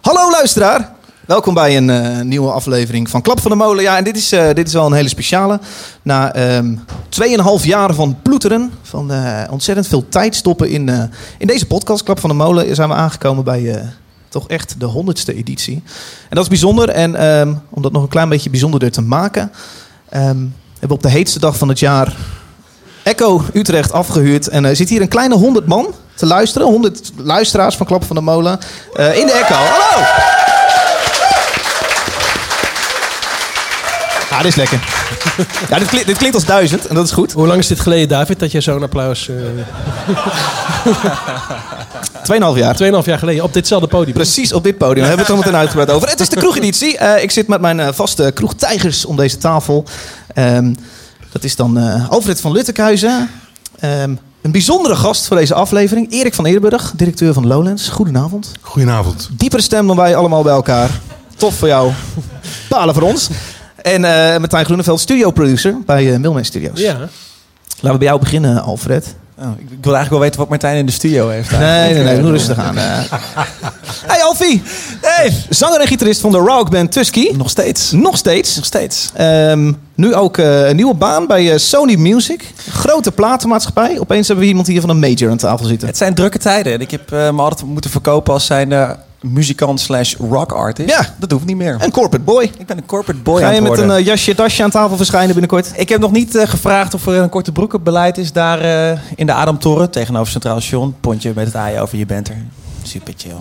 Hallo luisteraar. Welkom bij een eh, nieuwe aflevering van Klap van de Molen. Ja, en dit is, eh, dit is wel een hele speciale. Na ehm 2,5 jaar van ploeteren, van eh, ontzettend veel tijd stoppen in, in deze podcast, Klap van de Molen, zijn we aangekomen bij toch echt de honderdste editie. En dat is bijzonder. En ehm, om dat nog een klein beetje bijzonderder te maken, ehm, hebben we op de heetste dag van het jaar Echo Utrecht afgehuurd. En er zit hier een kleine 100 man te luisteren. 100 luisteraars van Klap van de Molen eh, in de Echo. Hallo! Ja, dit is lekker. Ja, dit, klinkt, dit klinkt als duizend en dat is goed. Hoe lang is dit geleden, David, dat je zo'n applaus... eh 2,5 jaar. 2,5 jaar geleden op ditzelfde podium. Precies op dit podium. Daar hebben we het zo meteen uitgebreid over. Het is de kroegeditie. Eh, ik zit met mijn vaste kroegtijgers om deze tafel. Ehm, dat is dan Alfred van Luttekhuizen. Ehm, een bijzondere gast voor deze aflevering. Erik van Eerburg, directeur van Lowlands. Goedenavond. Goedenavond. Diepere stem dan wij allemaal bij elkaar. Tof voor jou. Palen voor ons. En eh Martijn Groeneveld, studioproducer bij uh, Milman Studios. Ja. Laten we bij jou beginnen, Alfred. Oh, ik wil eigenlijk wel weten wat Martijn in de studio heeft. Nee, nee, nee. Doe rustig aan. eh. Hey Alfie. Hey. Zanger en gitarist van de rockband Tusky. Nog steeds. Nog steeds. Nog steeds. Ehm, nu ook eh, een nieuwe baan bij eh, Sony Music. Grote platenmaatschappij. Opeens hebben we iemand hier van een major aan tafel zitten. Het zijn drukke tijden. En ik heb eh, me altijd moeten verkopen als zijn eh, muzikant slash rock artist. Ja. Dat hoeft niet meer. Een corporate boy. Ik ben een corporate boy Ga je met een eh, jasje, dasje aan tafel verschijnen binnenkort? Ik heb nog niet eh, gevraagd of er een korte broekenbeleid is daar eh, in de Adamtoren tegenover Centraal Station. Pontje met het aaien over je bent er. Super chill.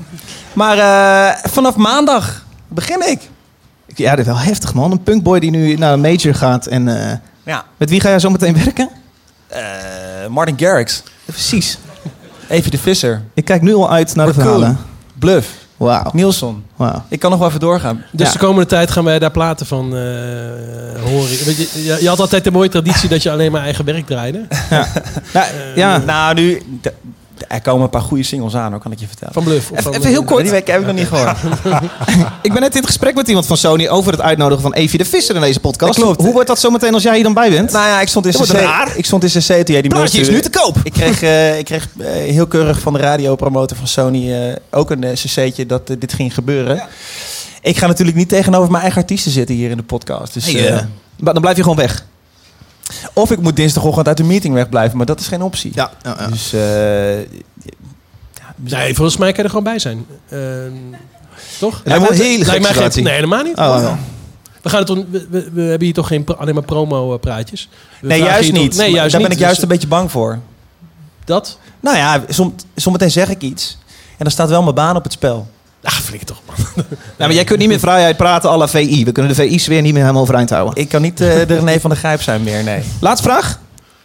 Maar eh, vanaf maandag begin ik. Ja, dat is wel heftig man. Een punkboy die nu naar een major gaat. En eh, Ja. met wie ga jij zo meteen werken? Eh, Martin Garrix. Precies. Evie de Visser. Ik kijk nu al uit naar de verhalen. Bluff. Wauw. Nielsen. Wauw. Ik kan nog wel even doorgaan. Dus Ja. de komende tijd gaan wij daar platen van eh, horen. Weet je, je, je had altijd de mooie traditie dat je alleen maar eigen werk draaide. Ja, ja. Nou, nu... Er komen een paar goede singles aan, hoor, kan ik je vertellen. Van Bluff. of Even- heel kort. Die week heb ik nog niet gehoord. Ik ben net in het gesprek met iemand van Sony over het uitnodigen van Evie de Visser in deze podcast. Klopt. Hoe wordt dat zo meteen als jij hier dan bij bent? nou ja, ik stond in Dat CC. raar. Ik stond in CC toen jij die mail is nu te koop. Ik kreeg, eh, ik kreeg eh, heel keurig van de radiopromotor van Sony eh, ook een uh, cc'tje dat dit ging gebeuren. Ik ga natuurlijk niet tegenover mijn eigen artiesten zitten hier in de podcast. Dus, Hey, maar dan blijf je gewoon weg. Of ik moet dinsdagochtend uit de meeting wegblijven, maar dat is geen optie. Ja, ja, ja. Dus eh, Nee, volgens mij kan je er gewoon bij zijn. Eh, toch? Lijkt me een hele Lijkt mij geen. Nee, helemaal niet. Oh, wel. We, gaan het, on- we, we- we hebben hier toch geen, pro- alleen maar promo-praatjes? nee, juist niet. Nee, juist Daar niet. ben ik juist Dus een beetje bang voor. Dat? Nou ja, som, zometeen zeg ik iets. En dan staat wel mijn baan op het spel. Ah, flikker toch, man. Nou, maar jij kunt niet meer vrijheid praten à la VI. We kunnen de VI's weer niet meer helemaal overeind houden. Ik kan niet eh, de René van de Grijp zijn meer, nee. Laatste vraag.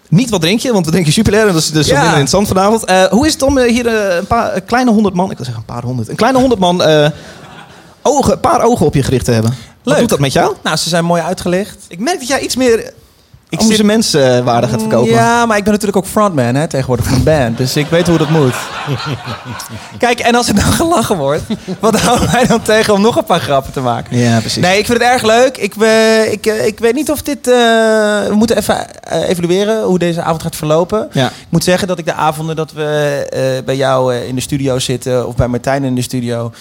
Niet wat drink je, want we drinken Jupiler en dat is dus Ja. minder interessant vanavond. Eh, hoe is het om eh, hier een paar een kleine honderd man, ik wil zeggen een paar honderd, een kleine honderd man ogen, een paar ogen op je gericht te hebben? Wat Leuk. doet dat met jou? Nou, ze zijn mooi uitgelicht. Ik merk dat jij iets meer Ik ik zit- mensen eh, waarde gaat verkopen. Ja, maar ik ben natuurlijk ook frontman hè, tegenwoordig van een band. Dus ik weet hoe dat moet. Kijk, en als er dan gelachen wordt, wat houden wij dan tegen om nog een paar grappen te maken? Ja, precies. Nee, ik vind het erg leuk. Ik, eh, ik, eh, ik weet niet of dit... eh, we moeten even evalueren hoe deze avond gaat verlopen. Ja. Ik moet zeggen dat ik de avonden dat we bij jou in de studio zitten... of bij Martijn in de studio...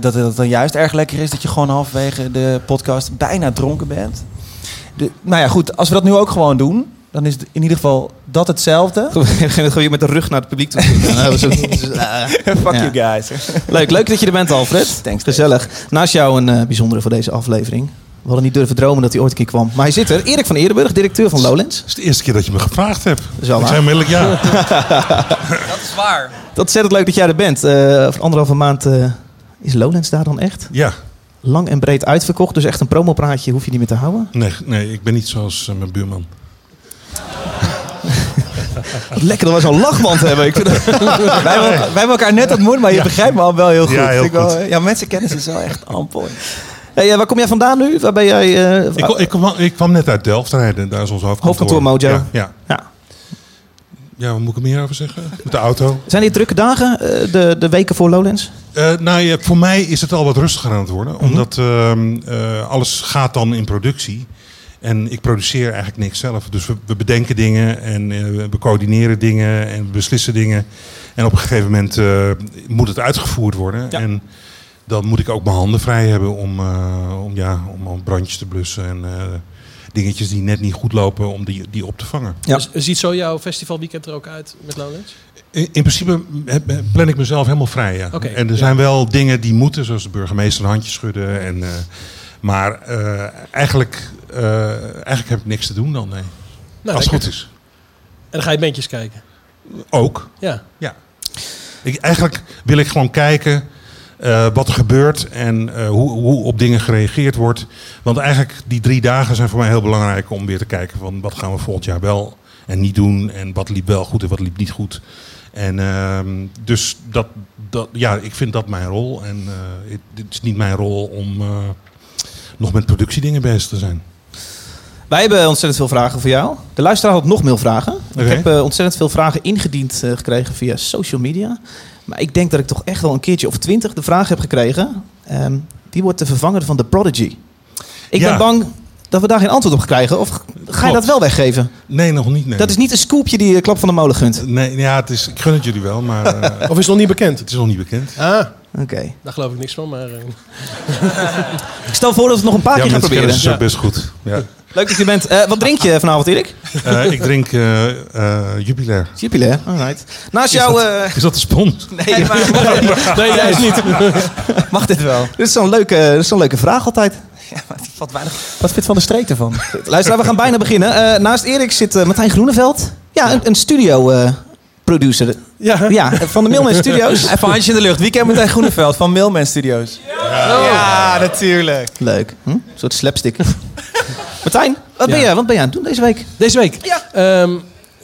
dat het dan juist erg lekker is dat je gewoon halverwege de podcast bijna dronken bent. De, nou ja, goed. Als we dat nu ook gewoon doen... dan is het in ieder geval dat hetzelfde. Gewoon met de rug naar het publiek toe. Fuck you guys. leuk, leuk dat je er bent, Alfred. Thanks, Gezellig. Naast jou een eh, bijzondere voor deze aflevering. We hadden niet durven dromen dat hij ooit een keer kwam. Maar hij zit er. Erik van Eerdenburg, directeur van Lowlands. Het is de eerste keer dat je me gevraagd hebt. is wel ik waar. ja. Dat is waar. Dat is ontzettend leuk dat jij er bent. Eh over anderhalve maand eh, is Lowlands daar dan echt. Ja, Lang en breed uitverkocht. Dus echt een promopraatje hoef je niet meer te houden. nee, nee ik ben niet zoals eh, mijn buurman. Lekker dat we zo'n lachband hebben. Ik vind wij, hebben, wij hebben elkaar net ontmoet, maar je begrijpt me al wel heel goed. Ja, heel Ik wel- goed. ja, mensen kennen ze zo echt ampel. hey, eh, waar kom jij vandaan nu? Waar ben jij? eh, Ik, kwam- ik, kwam, ik kwam net uit Delft. Daar is ons hoofdkantoor. Hoofdkantoor Mojo. Ja, ja. ja. Ja, wat moet ik er meer over zeggen? Met de auto. Zijn dit drukke dagen, eh, de, de weken voor Lowlands? Eh, nou ja, voor mij is het al wat rustiger aan het worden. Mhm. Omdat ehm, eh, alles gaat dan in productie. En ik produceer eigenlijk niks zelf. Dus we, we bedenken dingen en we coördineren dingen en we beslissen dingen. En op een gegeven moment moet het uitgevoerd worden. Ja. En dan moet ik ook mijn handen vrij hebben om, om, ja, om al brandjes te blussen en dingetjes die net niet goed lopen, om die, die op te vangen. Ja. Dus ziet zo jouw festivalweekend er ook uit met Lowlands? In, in principe heb- plan ik mezelf helemaal vrij. Ja. Oké, en er ja. zijn wel dingen die moeten, zoals de burgemeester een handje schudden. En, eh, maar eh, eigenlijk, eh, eigenlijk heb ik niks te doen dan, nee. Nou, Als het goed is. En dan ga je bandjes kijken. Ook. Ja. Ik, eigenlijk wil ik gewoon kijken eh, wat er gebeurt en eh, hoe, hoe op dingen gereageerd wordt. Want eigenlijk die drie dagen zijn voor mij heel belangrijk om weer te kijken van wat gaan we volgend jaar wel en niet doen. En wat liep wel goed en wat liep niet goed. En ehm, dus dat, dat, ja, ik vind dat mijn rol. En eh, het, het is niet mijn rol om nog met productiedingen bezig te zijn. Wij hebben ontzettend veel vragen voor jou. De luisteraar had nog meer vragen. Ik heb ontzettend veel vragen ingediend gekregen via social media. Maar ik denk dat ik toch echt wel een keertje of twintig de vraag heb gekregen. Ehm, die wordt de vervanger van The Prodigy. Ik Ja. ben bang dat we daar geen antwoord op krijgen. Of ga je dat wel weggeven? Nee, nog niet. Nee. Dat is niet een scoopje die je Klap van de Molen gunt. Nee, ja, het is, ik gun het jullie wel, maar eh, Of is het nog niet bekend? het is nog niet bekend. Ah, Oké. daar geloof ik niks van. Maar, eh, Ik stel voor dat we het nog een paar Ja, keer gaan proberen. ze Ja. ook best goed. Ja. Leuk dat je bent. Eh, wat drink je vanavond, Erik? Eh, ik drink eh eh Jupiler. Jupiler. Alright. Naast jou... eh, Is dat de spons? nee, maar nee, juist niet. Mag dit wel? dit is zo'n leuke, is zo'n leuke vraag altijd. Ja, maar het valt weinig. Wat vindt Van de Streek ervan? Luister, we gaan bijna beginnen. Eh, naast Erik zit Martijn Groeneveld. Ja, een, een studio eh, producer. Ja. Ja, van de Milman Studios. Even handje in de lucht. Wie kent Martijn Groeneveld van Mailman Studios? Ja, natuurlijk. Leuk. Hm? Een soort slapstick. Martijn, wat ben, jij, wat ben jij aan het doen deze week? Deze week? Ja. Ehm,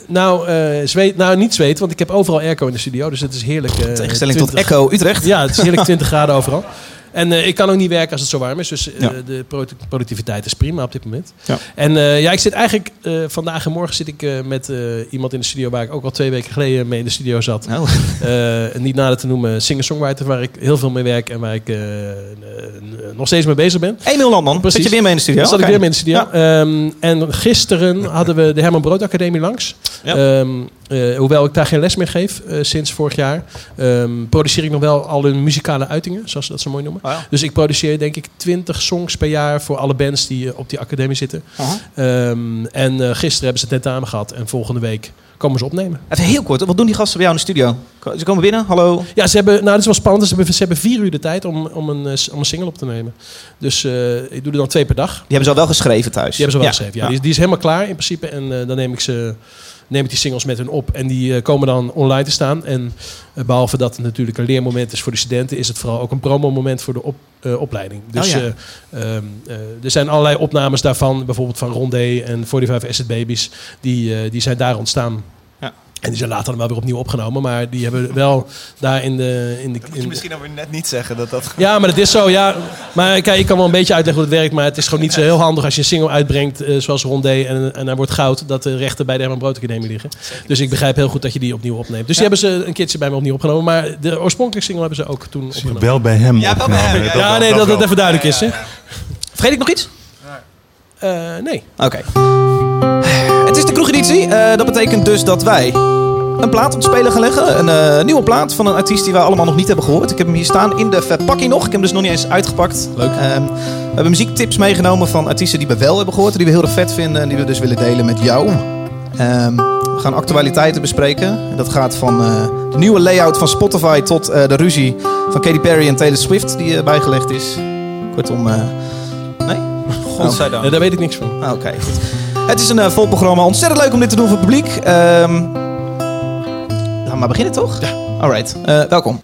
nou, eh, zweet, nou, niet zweet, want ik heb overal airco in de studio. Dus het is heerlijk. eh, Tegenstelling tot 20 Echo Utrecht. Ja, het is heerlijk 20 graden overal. En eh, ik kan ook niet werken als het zo warm is. Dus eh, Ja. de produ- productiviteit is prima op dit moment. Ja. En eh, ja, ik zit eigenlijk vandaag en morgen zit ik met iemand in de studio waar ik ook al twee weken geleden mee in de studio zat. Oh. Eh, niet nader te noemen singer-songwriter, waar ik heel veel mee werk en waar ik nog steeds mee bezig ben. Emiel Landman, Precies. zit je weer mee in de studio? Zat ik weer mee in de studio. Ehm, en gisteren hadden we de Herman Brood Academie langs. Ja. Eh, hoewel ik daar geen les meer geef eh, sinds vorig jaar, ehm, produceer ik nog wel al hun muzikale uitingen, zoals ze dat zo mooi noemen. Oh ja. Dus ik produceer denk ik 20 songs per jaar voor alle bands die eh, op die academie zitten. Ehm, en gisteren hebben ze het tentamen gehad en volgende week komen ze opnemen. Even heel kort, wat doen die gasten bij jou in de studio? Ze komen binnen, hallo. Ja, ze hebben, nou dat is wel spannend, ze hebben, ze hebben vier uur de tijd om, om, een, om een single op te nemen. Dus ik doe er dan twee per dag. Die hebben ze al wel geschreven thuis. Die hebben ze wel geschreven. Ja, Die, is- die is helemaal klaar in principe. En dan neem ik, ze, neem ik die singles met hun op. En die eh, komen dan online te staan. En eh, behalve dat het natuurlijk een leermoment is voor de studenten... is het vooral ook een promomoment voor de op, eh, opleiding. Dus Oh ja. eh, ehm, eh, er zijn allerlei opnames daarvan. Bijvoorbeeld van Rondé en 45 Acid Babies. Die, die zijn daar ontstaan. En die zijn later dan wel weer opnieuw opgenomen. Maar die hebben wel daar in de... In de in, Misschien dan weer net niet zeggen dat dat... ja, maar dat is zo, ja. Maar kijk, ik kan wel een beetje uitleggen hoe het werkt. Maar het is gewoon niet zo heel handig als je een single uitbrengt, eh, zoals Rondé, en, en hij wordt goud, dat de rechten bij de Herman Brood Academie liggen. Dus ik begrijp heel goed dat je die opnieuw opneemt. Dus die hebben ze een keertje bij me opnieuw opgenomen. Maar de oorspronkelijke single hebben ze ook toen opgenomen. Wel bij hem Ja, wel bij opgenomen, hem, ja. Ja, nee, dat het even duidelijk is. Hè? Vergeet ik nog iets? Eh, nee. Oké. Het is de kroegeditie. Eh, dat betekent dus dat wij een plaat op het spelen gaan leggen. Een eh, nieuwe plaat van een artiest die wij allemaal nog niet hebben gehoord. Ik heb hem hier staan in de verpakking nog. Ik heb hem dus nog niet eens uitgepakt. Leuk. Ehm, we hebben muziektips meegenomen van artiesten die we wel hebben gehoord. Die we heel erg vet vinden en die we dus willen delen met jou. Ehm, we gaan actualiteiten bespreken. En dat gaat van eh, de nieuwe layout van Spotify tot eh, de ruzie van Katy Perry en Taylor Swift die bijgelegd is. Kortom, eh, nee? Godzijdank. Eh, daar weet ik niks van. Ah, Oké, goed. Het is een eh, vol programma. Ontzettend leuk om dit te doen voor het publiek. Ehm laten we maar beginnen, toch? Ja. Alright, Eh, welkom.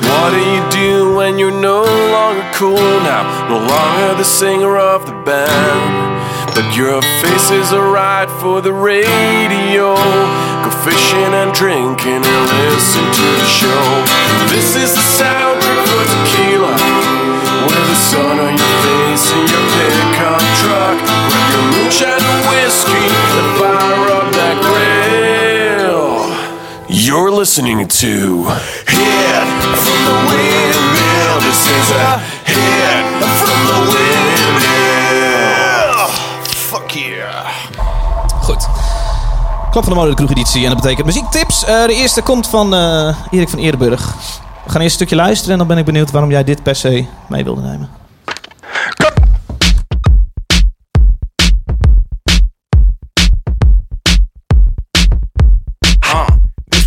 What do you do when you're no longer cool now? No longer the singer of the band. But your face is alright for the radio. Go fishing and drinking and listen to the show. This is the soundtrack for tequila. With the sun on your face in your pickup truck. Grab your moonshine and whiskey and fire up that grill. You're listening to Hit from the Windmill. This is a hit from the Windmill. Fuck yeah. Goed. Klap van de molen, kroegeditie. En dat betekent muziektips. Eh, de eerste komt van eh, Erik van Eerdenburg. We gaan eerst een stukje luisteren en dan ben ik benieuwd waarom jij dit per se mee wilde nemen.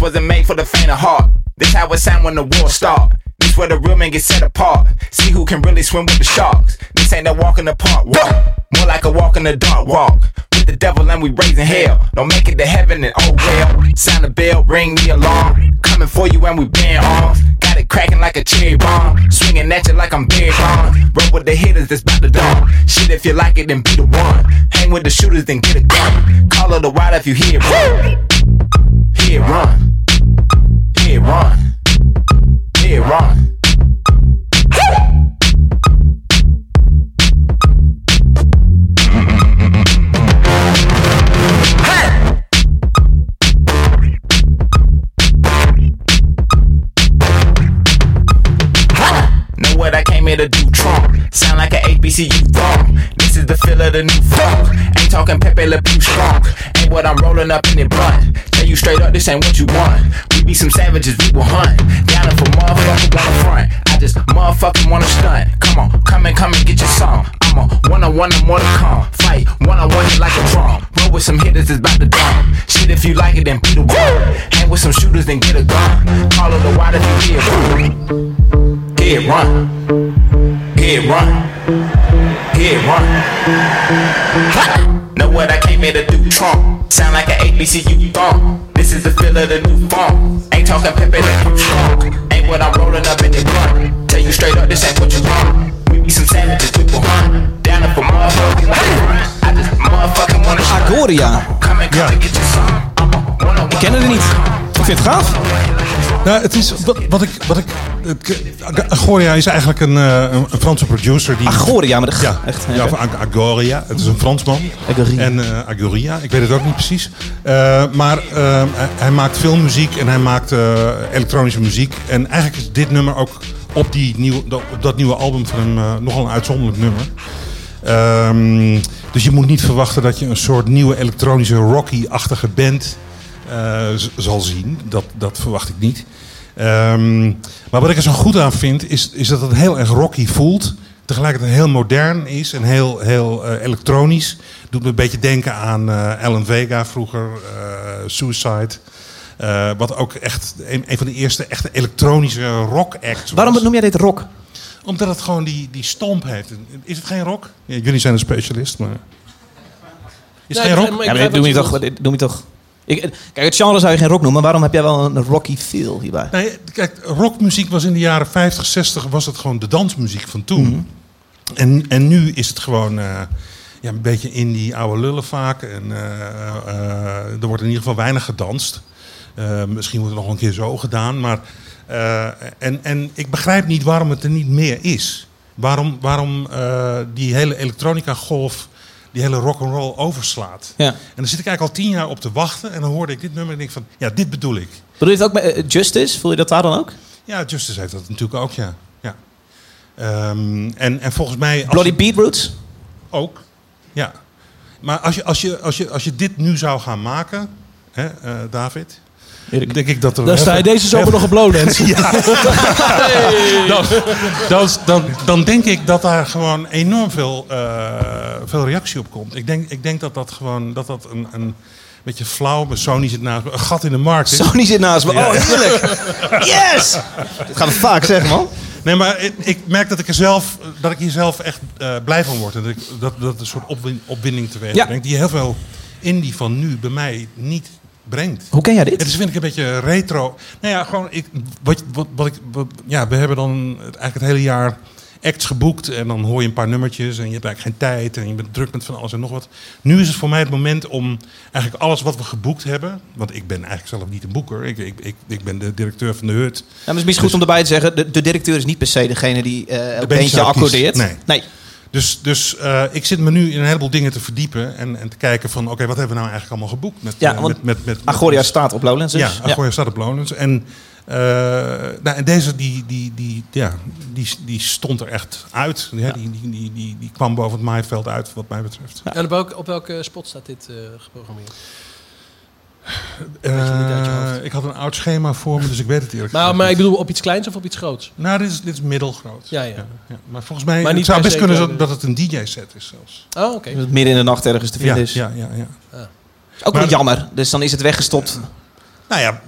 Wasn't made for the faint of heart. This how it sound when the war start. This where the real men get set apart. See who can really swim with the sharks. This ain't a walk in the park walk. More like a walk in the dark walk. With the devil and we raising hell. Don't make it to heaven and oh well. Sound the bell, ring the alarm. Coming for you and we bend arms. Got it cracking like a cherry bomb. Swinging at you like I'm big on. Roll with the hitters that's about to dawn. Shit, if you like it, then be the one. Hang with the shooters, then get a gun. Call it a wild if you hear it run. Hear it run. Mid run. Mid run. To do, Trump. Sound like an ABCU thumb. This is the feel of the new funk. Ain't talking Pepe Le Pew strong. Ain't what I'm rolling up in the blunt. Tell you straight up, this ain't what you want. We be some savages, we will hunt. Down for motherfucking wanna front. I just motherfucking wanna stunt. Come on, come and come and get your song. I'm a one on one and more to come. Fight one on one like a drum. Roll with some hitters that's about to dumb. Shit, if you like it, then be the one. Hang with some shooters, then get a gun. Call it a wide if you hear it. Head run. Head run. Head run. Ha! Know what I came here to do, Trump. Sound like an ABCU thump. This is the feel of the new funk. Ain't talking Pepe the Pew strong. What I'm rolling up in the blunt. Tell you straight up, this ain't what you want. We be some savages, we will hunt. Down up for motherfucking I just motherfucking wanna shine. Agoria. Come and come Ja. and get your a. Ik ken het niet. Ik vind het gaaf. Nou, het is wat, wat ik. Wat ik Agoria is eigenlijk een, eh, een, een Franse producer die. Agoria, maar de. Ja, echt. ja, of Ag- Agoria. Het is een Fransman. Agoria. En eh, Agoria, ik weet het ook niet precies. Eh, maar hij, maakt filmmuziek en hij maakt elektronische muziek. En eigenlijk is dit nummer ook op, die nieuwe, op dat nieuwe album van hem nogal een uitzonderlijk nummer. Ehm, dus je moet niet verwachten dat je een soort nieuwe elektronische Rocky-achtige band zal zien. Dat, dat verwacht ik niet. Ehm, maar wat ik er zo goed aan vind, is, is dat het heel erg rocky voelt. Tegelijkertijd heel modern is en heel, heel eh, elektronisch. Doet me een beetje denken aan eh Alan Vega vroeger, eh, Suicide. Eh, wat ook echt een, een van de eerste echte elektronische rock acts Waarom noem jij dit rock? Omdat het gewoon die, die stomp heeft. Is het geen rock? Ja, jullie zijn een specialist, maar... Is het Nee, geen rock? Ja, maar dit noem je toch... Dit noem je toch ik, kijk, het genre zou je geen rock noemen. Waarom heb jij wel een rocky feel hierbij? Nee, kijk, rockmuziek was in de jaren 50, 60 was het gewoon de dansmuziek van toen. en, en nu is het gewoon eh, ja, een beetje in die oude lullen vaak. En eh, er wordt in ieder geval weinig gedanst. Misschien wordt het nog een keer zo gedaan. Maar, en, en ik begrijp niet waarom het er niet meer is. Waarom, waarom die hele elektronica golf, die hele rock'n'roll overslaat. Ja. En daar zit ik eigenlijk al tien jaar op te wachten. En dan hoorde ik dit nummer en denk ik van, ja, dit bedoel ik. Bedoel je het ook met eh, Justice? Voel je dat daar dan ook? Ja, Justice heeft dat natuurlijk ook, ja. ja. Ehm, en, en volgens mij... Bloody je- Beetroots? Ook, ja. Maar als je, als, je, als, je, als je dit nu zou gaan maken, hè, eh, David... Erik. denk ik dat er... Dan sta je deze zomer nog op Lowlands. dan, dan, dan, dan denk ik dat daar gewoon enorm veel, eh, veel reactie op komt. Ik denk, ik denk dat dat gewoon dat dat een, een beetje flauw, maar Sony zit naast me, een gat in de markt is. Sony zit naast me. Oh, heerlijk. Yes! Dat gaan we vaak zeggen, man. Nee, maar ik, ik merk dat ik er zelf, dat ik hier zelf echt eh, blij van word. En dat, ik, dat, dat een soort opwin- opwinding teweeg Ja. brengt. Die heel veel indie van nu bij mij niet brengt. Hoe ken jij dit? Het is vind ik een beetje retro. Nou ja, gewoon ik, wat, wat, wat ik, wat- ja, we hebben dan eigenlijk het hele jaar acts geboekt en dan hoor je een paar nummertjes en je hebt eigenlijk geen tijd en je bent druk met van alles en nog wat. Nu is het voor mij het moment om eigenlijk alles wat we geboekt hebben, want ik ben eigenlijk zelf niet een boeker, ik, ik, ik, ik ben de directeur van de hut. Ja, maar het is misschien goed om erbij te zeggen, de, de directeur is niet per se degene die eh een beentje accordeert. Nee. nee. Dus, dus eh, ik zit me nu in een heleboel dingen te verdiepen en, en te kijken van oké, wat hebben we nou eigenlijk allemaal geboekt met, Ja, eh, want met, met, met, met Agoria staat op Lowlands dus. Ja, Agoria staat op Lowlands. En, eh, nou, en deze die, die, die, ja, die, die stond er echt uit. Ja, die, die, die, die, die kwam boven het maaiveld uit, wat mij betreft. En op welke, op welke spot staat dit eh, geprogrammeerd? Eh, ik had een oud schema voor me, dus ik weet het eerlijk Maar, gezegd maar ik bedoel, op iets kleins of op iets groots? Nou, dit is, dit is middelgroot. Ja, ja. Maar volgens mij Maar het niet zou best kunnen de- dat, het een DJ-set is zelfs. Oh, oké. Dat het midden in de nacht ergens te Ja, vinden is. ja, ja, ja. Ook wel Maar- jammer. Dus dan is het weggestopt. Nou ja,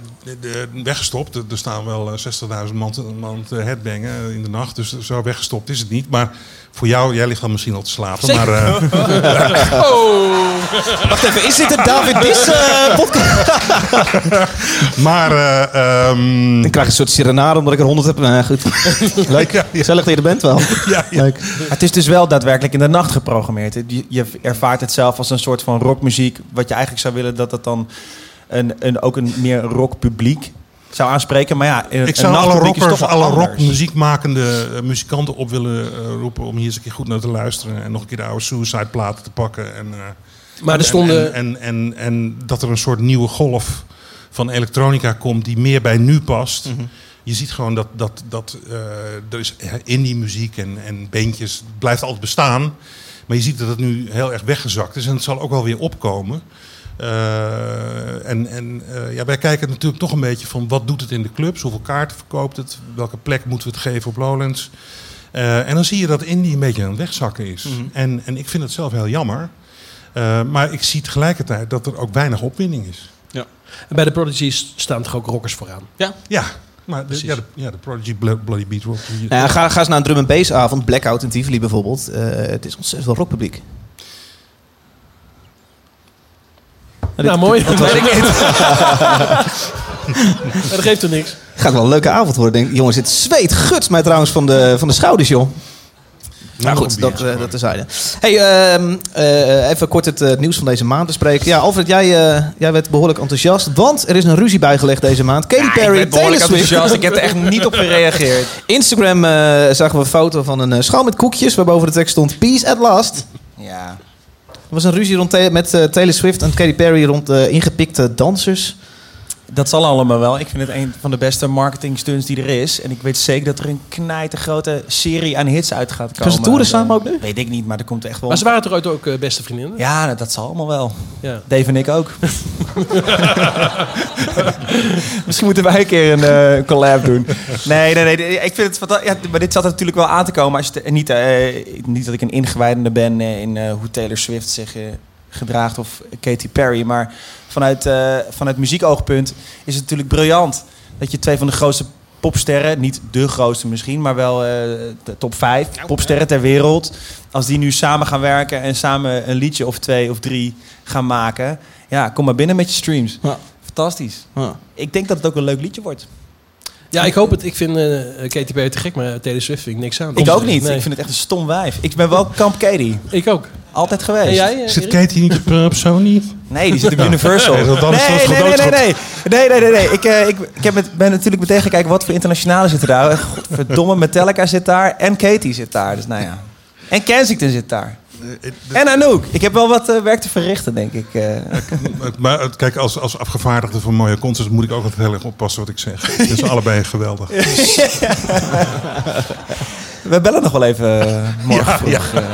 weggestopt. Er staan wel eh, 60.000 man, te- man te headbangen eh, in de nacht. Dus zo weggestopt is het niet. Maar voor jou, jij ligt dan misschien al te slapen. Zeker. Maar, eh, Wacht even, is dit een David Dis eh, podcast? maar eh, ehm, Dan krijg je een soort serenade omdat ik er 100 heb. Nou, goed. Leuk. Ja, ja. Gezellig dat je er bent wel. ja, ja. Leuk. Het is dus wel daadwerkelijk in de nacht geprogrammeerd. Je, je ervaart het zelf als een soort van rockmuziek. Wat je eigenlijk zou willen dat het dan een, een, ook een meer rockpubliek zou aanspreken. Maar ja, een, Ik zou een alle rockers, alle rockmuziekmakende eh, muzikanten op willen eh, roepen om hier eens een keer goed naar te luisteren. En nog een keer de oude Suicide platen te pakken. En, eh, Maar er stonden... En, en, en, en dat er een soort nieuwe golf van elektronica komt die meer bij nu past. Mhm. Je ziet gewoon dat, dat, dat eh, er is indie muziek en, en bandjes het blijft altijd bestaan. Maar je ziet dat het nu heel erg weggezakt is en het zal ook wel weer opkomen. Eh, en en eh, ja, wij kijken natuurlijk toch een beetje van wat doet het in de clubs, hoeveel kaarten verkoopt het, welke plek moeten we het geven op Lowlands. Eh, en dan zie je dat indie een beetje aan het wegzakken is. en, en ik vind het zelf heel jammer. Eh, maar ik zie tegelijkertijd dat er ook weinig opwinding is. En bij de Prodigies staan toch ook rockers vooraan? Ja, maar de, ja, de, ja, de Prodigy Blo- Bloody Beat Rock. Nou ja, ga, ga eens naar een drum and bass avond. Blackout in Tivoli bijvoorbeeld. Eh, het is ontzettend veel rockpubliek. Nou, mooi. Dat weet ik niet. Maar dat geeft er niks. Gaat wel een leuke avond worden. Denk, ik. jongens, dit zweet guts mij trouwens van de, van de schouders, joh. Nou, goed, dat, eh, dat. Hey, ehm, eh, even kort het eh, nieuws van deze maand bespreken. Ja, Alfred, jij, eh, jij werd behoorlijk enthousiast. Want er is een ruzie bijgelegd deze maand. Katy Ja, ik Perry, ben Taylor behoorlijk Swift. enthousiast. Ik heb er echt niet op gereageerd. Instagram eh, zagen we een foto van een schaal met koekjes... waarboven de tekst stond Peace at last. Ja. Was een ruzie rond met eh, Taylor Swift en Katy Perry... rond eh, ingepikte dansers. Dat zal allemaal wel. Ik vind het een van de beste marketing stunts die er is. En ik weet zeker dat er een knijtergrote serie aan hits uit gaat komen. Gaan ze toeren Eh, samen ook nu? Weet ik niet, maar er komt echt wel... Maar ze waren toch ooit ook eh, beste vriendinnen? Ja, nou, dat zal allemaal wel. Ja. Dave en ik ook. Misschien moeten wij een keer een eh, collab doen. Nee, nee, nee. Ik vind het ja, maar dit zat er natuurlijk wel aan te komen. Als je en niet, eh, niet dat ik een ingewijdende ben eh, in eh, hoe Taylor Swift zich eh, gedraagt of Katy Perry. Maar vanuit, eh, vanuit muziekoogpunt is het natuurlijk briljant dat je twee van de grootste popsterren, niet de grootste misschien, maar wel eh, de top vijf popsterren ter wereld. Als die nu samen gaan werken en samen een liedje of twee of drie gaan maken. Ja, kom maar binnen met je streams. Ja. Fantastisch. Ja. Ik denk dat het ook een leuk liedje wordt. Ja, ik hoop het. Ik vind eh Katy Perry te gek, maar Taylor Swift vind ik niks aan. Ik ook niet. Nee. Ik vind het echt een stom wijf. Ik ben wel kamp Katie. Ik ook. Altijd geweest. En jij? eh, Zit? Katie niet op, eh, op Sony? Nee, die zit op Universal. Nee, dat- dat is- nee, nee, nee, nee, nee. Nee, nee, nee, nee. Ik, eh, ik, ik heb met, ben natuurlijk meteen gaan kijken wat voor internationale zitten daar. Godverdomme, Metallica zit daar en Katie zit daar. Dus nou ja. En Kensington zit daar. En Anouk. Ik heb wel wat eh, werk te verrichten, denk ik. eh. Maar eh, kijk, als, als afgevaardigde van mooie concerts moet ik ook altijd heel erg oppassen wat ik zeg. Het is allebei geweldig. We bellen nog wel even eh, morgen vroeg. eh.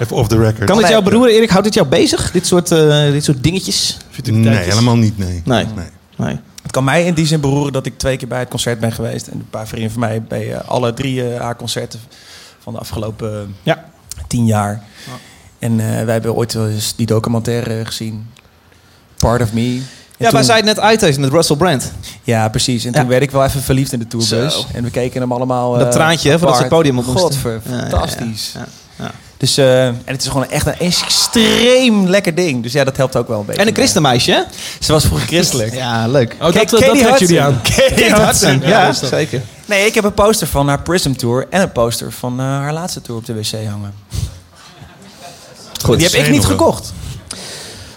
Even off the record. Kan het Nee. jou beroeren, Erik? Houdt dit jou bezig? Dit soort, eh, dit soort dingetjes? Nee, helemaal niet, nee. Nee. nee. Nee. Het kan mij in die zin beroeren dat ik twee keer bij het concert ben geweest. En een paar vrienden van mij bij eh, alle drie eh, haar concerten van de afgelopen eh, Ja. tien jaar. En eh, wij hebben ooit wel eens die documentaire gezien. Part of Me. En Ja, toen- wij zeiden net uit met Russell Brand. Ja, precies. En Ja. toen werd ik wel even verliefd in de tourbus. Zo. En we keken hem allemaal... Dat eh, traantje, hè, voordat ze het podium op moesten. Godver, Ja, ja, ja. fantastisch. Ja. Dus, eh, en het is gewoon echt een extreem lekker ding. Dus ja, dat helpt ook wel een beetje. En een christenmeisje, hè? Ze was vroeger christelijk. Ja, leuk. Oh, dat, Kijk, dat, Katie jullie aan. Katie Kate Hudson. Ja, zeker. Nee, ik heb een poster van haar Prism Tour en een poster van haar laatste tour op de wc hangen. Goed. Die heb ik niet gekocht.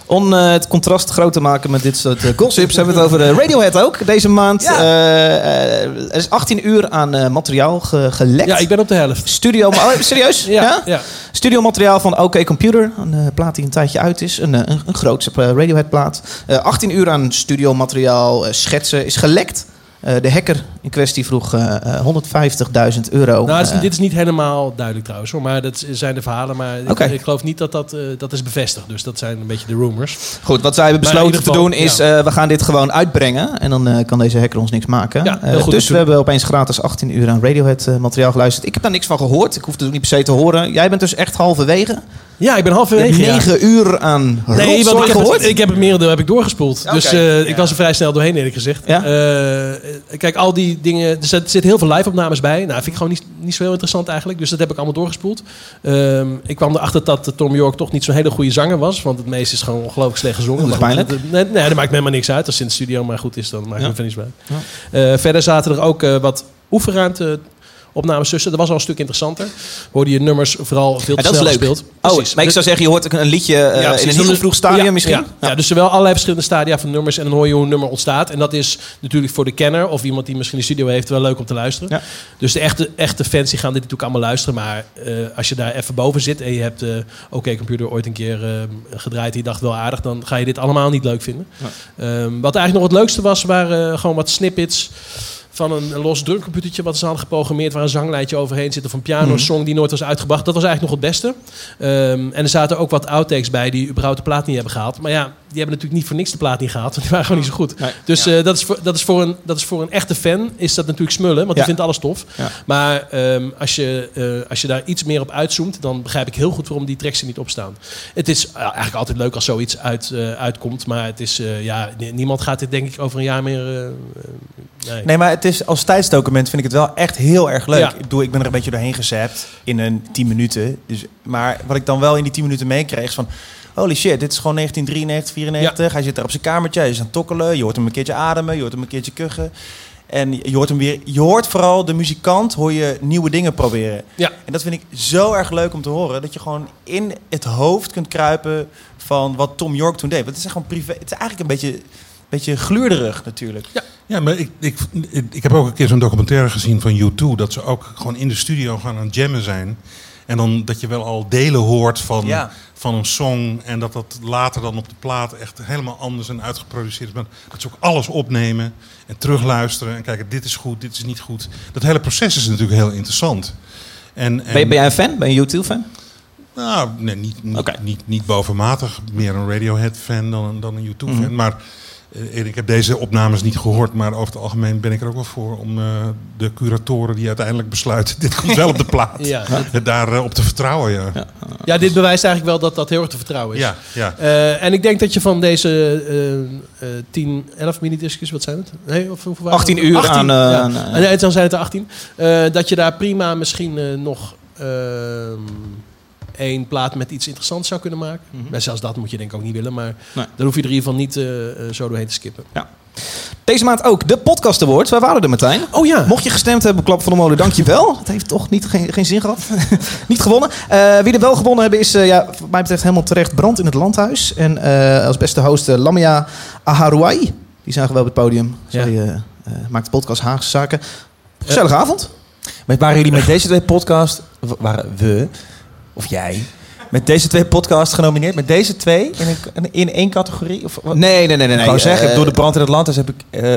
Om eh, het contrast groot te maken met dit soort eh, gossips... hebben we het over eh, Radiohead ook. Deze maand Ja. eh, eh, er is 18 uur aan eh, materiaal ge- gelekt. Ja, ik ben op de helft. Studio... Oh, serieus? Ja, ja. Studiomateriaal van OK Computer. Een eh, plaat die een tijdje uit is. Een, een, een grootse Radiohead plaat. Eh 18 uur aan studiomateriaal, eh, schetsen is gelekt. Eh, de hacker in kwestie vroeg eh, eh, 150.000 euro. Nou, dit is, Eh, dit is niet helemaal duidelijk trouwens, hoor. maar dat zijn de verhalen. Maar ik- geloof niet dat dat, eh, dat is bevestigd. Dus dat zijn een beetje de rumors. Goed, wat zij hebben besloten te doen is, eh, we gaan dit gewoon uitbrengen. En dan eh, kan deze hacker ons niks maken. Ja, heel Eh, goed dus we hebben opeens gratis 18 uur aan Radiohead eh, materiaal geluisterd. Ik heb daar niks van gehoord. Ik hoef het ook niet per se te horen. Jij bent dus echt halverwege. Ja, ik ben halverwege. ja. 9 uur aan Nee, rotzooi want ik heb, gehoord. het, ik heb het merendeel heb ik doorgespoeld. Dus eh, ik was er vrij snel doorheen eerlijk gezegd. Ja? Eh, kijk, al die dingen... Er zit- er zitten heel veel live-opnames bij. Nou, vind ik gewoon niet, niet zo heel interessant eigenlijk. Dus dat heb ik allemaal doorgespoeld. Ehm, ik kwam erachter dat eh, Tom York toch niet zo'n hele goede zanger was. Want het meeste is gewoon ongelooflijk slecht gezongen. Dat Maar goed, nee, nee, dat maakt me helemaal niks uit. Als het in de studio maar goed is, dan maakt Ja. het me niks uit. Eh, verder zaten er ook eh, wat oefenruimte opnames tussen. Dat was al een stuk interessanter. Hoorde je nummers vooral veel te Ja, dat is snel leuk. gespeeld. Oh, Precies. maar ik zou zeggen, je hoort een liedje eh, Ja, in een heel vroeg stadium ja, misschien. Ja, ja, dus er wel allerlei verschillende stadia van nummers. En dan hoor je hoe een nummer ontstaat. En dat is natuurlijk voor de kenner of iemand die misschien een studio heeft wel leuk om te luisteren. Ja. Dus de echte, echte fans die gaan dit natuurlijk allemaal luisteren. Maar eh, als je daar even boven zit en je hebt eh OK Computer ooit een keer eh, gedraaid en je dacht wel aardig, dan ga je dit allemaal niet leuk vinden. Ehm, wat eigenlijk nog het leukste was, waren eh, gewoon wat snippets van een los drumcomputertje wat ze hadden geprogrammeerd... waar een zanglijntje overheen zit of een piano-song die nooit was uitgebracht. Dat was eigenlijk nog het beste. Ehm, en er zaten ook wat outtakes bij die überhaupt de plaat niet hebben gehaald. Maar ja, die hebben natuurlijk niet voor niks de plaat niet gehaald. Want die waren gewoon niet zo goed. Nee. Dus eh, dat, is voor, dat, is voor een, dat is voor een echte fan is dat natuurlijk smullen. Want die vindt alles tof. Maar ehm, als, je, eh, als je daar iets meer op uitzoomt... dan begrijp ik heel goed waarom die tracks er niet op staan. Het is eigenlijk altijd leuk als zoiets uit, eh, uitkomt. Maar het is, ja, ni- niemand gaat dit denk ik over een jaar meer... nee. Nee, maar het is, als tijdsdocument vind ik het wel echt heel erg leuk. Ja. Ik bedoel, ik ben er een beetje doorheen gezapt in een 10 minuten. Dus, maar wat ik dan wel in die 10 minuten meekreeg is van... Holy shit, dit is gewoon 1993, 94. Hij zit daar op zijn kamertje, hij is aan het tokkelen. Je hoort hem een keertje ademen, je hoort hem een keertje kuchen. En je hoort hem weer... Je hoort vooral de muzikant, hoor je nieuwe dingen proberen. Ja. En dat vind ik zo erg leuk om te horen. Dat je gewoon in het hoofd kunt kruipen van wat Tom York toen deed. Want het is gewoon privé... Het is eigenlijk een beetje, beetje gluurderig natuurlijk. Ja, maar ik, ik, ik, heb ook een keer zo'n documentaire gezien van U2. Dat ze ook gewoon in de studio gaan aan het jammen zijn. En dan dat je wel al delen hoort van, Ja. van een song. En dat dat later dan op de plaat echt helemaal anders en uitgeproduceerd is. Maar dat ze ook alles opnemen en terugluisteren. En kijken, dit is goed, dit is niet goed. Dat hele proces is natuurlijk heel interessant. En, en, Ben, ben jij een fan? Ben je een YouTube-fan? Nou, nee, niet, niet, niet, niet bovenmatig. Meer een Radiohead-fan dan, dan een YouTube-fan. Mhm. Maar ik heb deze opnames niet gehoord. Maar over het algemeen ben ik er ook wel voor om eh, de curatoren die uiteindelijk besluiten... dit komt wel op de plaat. Ja, Daar eh, op te vertrouwen, ja. Ja, Ja, dit bewijst eigenlijk wel dat dat heel erg te vertrouwen is. ja. ja. Eh, en ik denk dat je van deze eh, eh, 10, 11 minidiscus, wat zijn het? Nee, of, hoeveel waren 18 het? uur 18, aan, eh, ja. aan, eh, nee, dan zijn het er 18. Eh, dat je daar prima misschien eh, nog ehm, één plaat met iets interessants zou kunnen maken. Maar zelfs dat moet je denk ik ook niet willen. Maar Nee. dan hoef je er in ieder geval niet eh, eh, zo doorheen te skippen. Deze maand ook de Podcast Awards. Wij waren er, Martijn. Oh ja. Mocht je gestemd hebben op Klap van de Molen, dankjewel. Het heeft toch niet, geen, geen zin gehad. niet gewonnen. Eh, wie er wel gewonnen hebben is, eh, ja, wat mij betreft helemaal terecht, Brand in het Landhuis. En eh, als beste host uh, Lamia Aharouai. Die zagen we op het podium. Ja. Zij eh, eh, maakt de podcast Haagse Zaken. Gezellige avond. Maar waren jullie met deze twee podcasts, waren we, of jij, met deze twee podcasts genomineerd? Met deze twee in, een, in één categorie? Of, wat? Nee, nee, nee. nee, Ik wou nee. zeggen, Eh, door de brand in Atlantis heb ik, eh,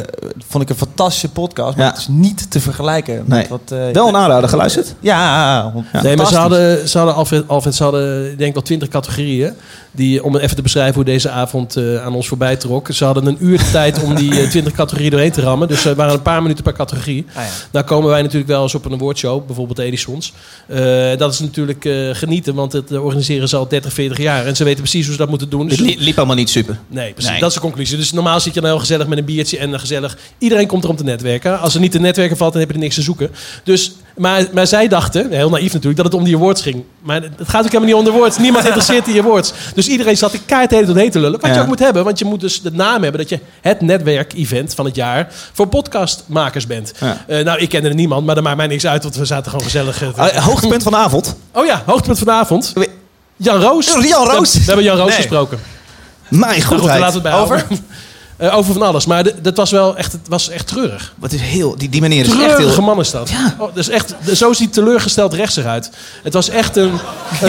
vond ik een fantastische podcast. Maar Ja. het is niet te vergelijken. met Nee. Wat, eh, wel een aanrader geluisterd. Ja, Nee, maar ze hadden, ze hadden, Alfred, Alfred, ze hadden ik denk wel twintig categorieën. Die, om even te beschrijven hoe deze avond eh, aan ons voorbij trok. Ze hadden een uur de tijd om die twintig categorieën doorheen te rammen. Dus er waren een paar minuten per categorie. Ah, ja. Nou komen wij natuurlijk wel eens op een awardshow, bijvoorbeeld Edisons. Eh, dat is natuurlijk eh, genieten, want het eh, organiseren ze al 30, 40 jaar. En ze weten precies hoe ze dat moeten doen. Dus Het li- liep allemaal niet super. Nee, precies. Nee. Dat is de conclusie. Dus normaal zit je dan heel gezellig met een biertje en gezellig. Iedereen komt er om te netwerken. Als er niet te netwerken valt, dan heb je er niks te zoeken. Dus, maar, maar zij dachten, heel naïef natuurlijk, dat het om die awards ging. Maar het gaat ook helemaal niet om de awards. Niemand interesseert die awards. Dus iedereen zat de kaart hele tijd doorheen te lullen. Wat je ook moet hebben, want je moet dus de naam hebben dat je het netwerk-event van het jaar voor podcastmakers bent. Ja. Eh, nou, ik kende er niemand, maar dat maakt mij niks uit, want we zaten gewoon gezellig. eh, Eh, hoogtepunt van de avond. Oh ja, hoogtepunt vanavond. Jan Roos. Jan Roos? We, we hebben Jan Roos Nee. gesproken. Mijn goed, laten we het bij Over? Eh, over van alles. Maar dat was wel echt, het was echt treurig. Wat is heel, die, die meneer is echt heel... man is dat. Ja. Oh, dus echt, zo ziet teleurgesteld rechts eruit. Het was echt een...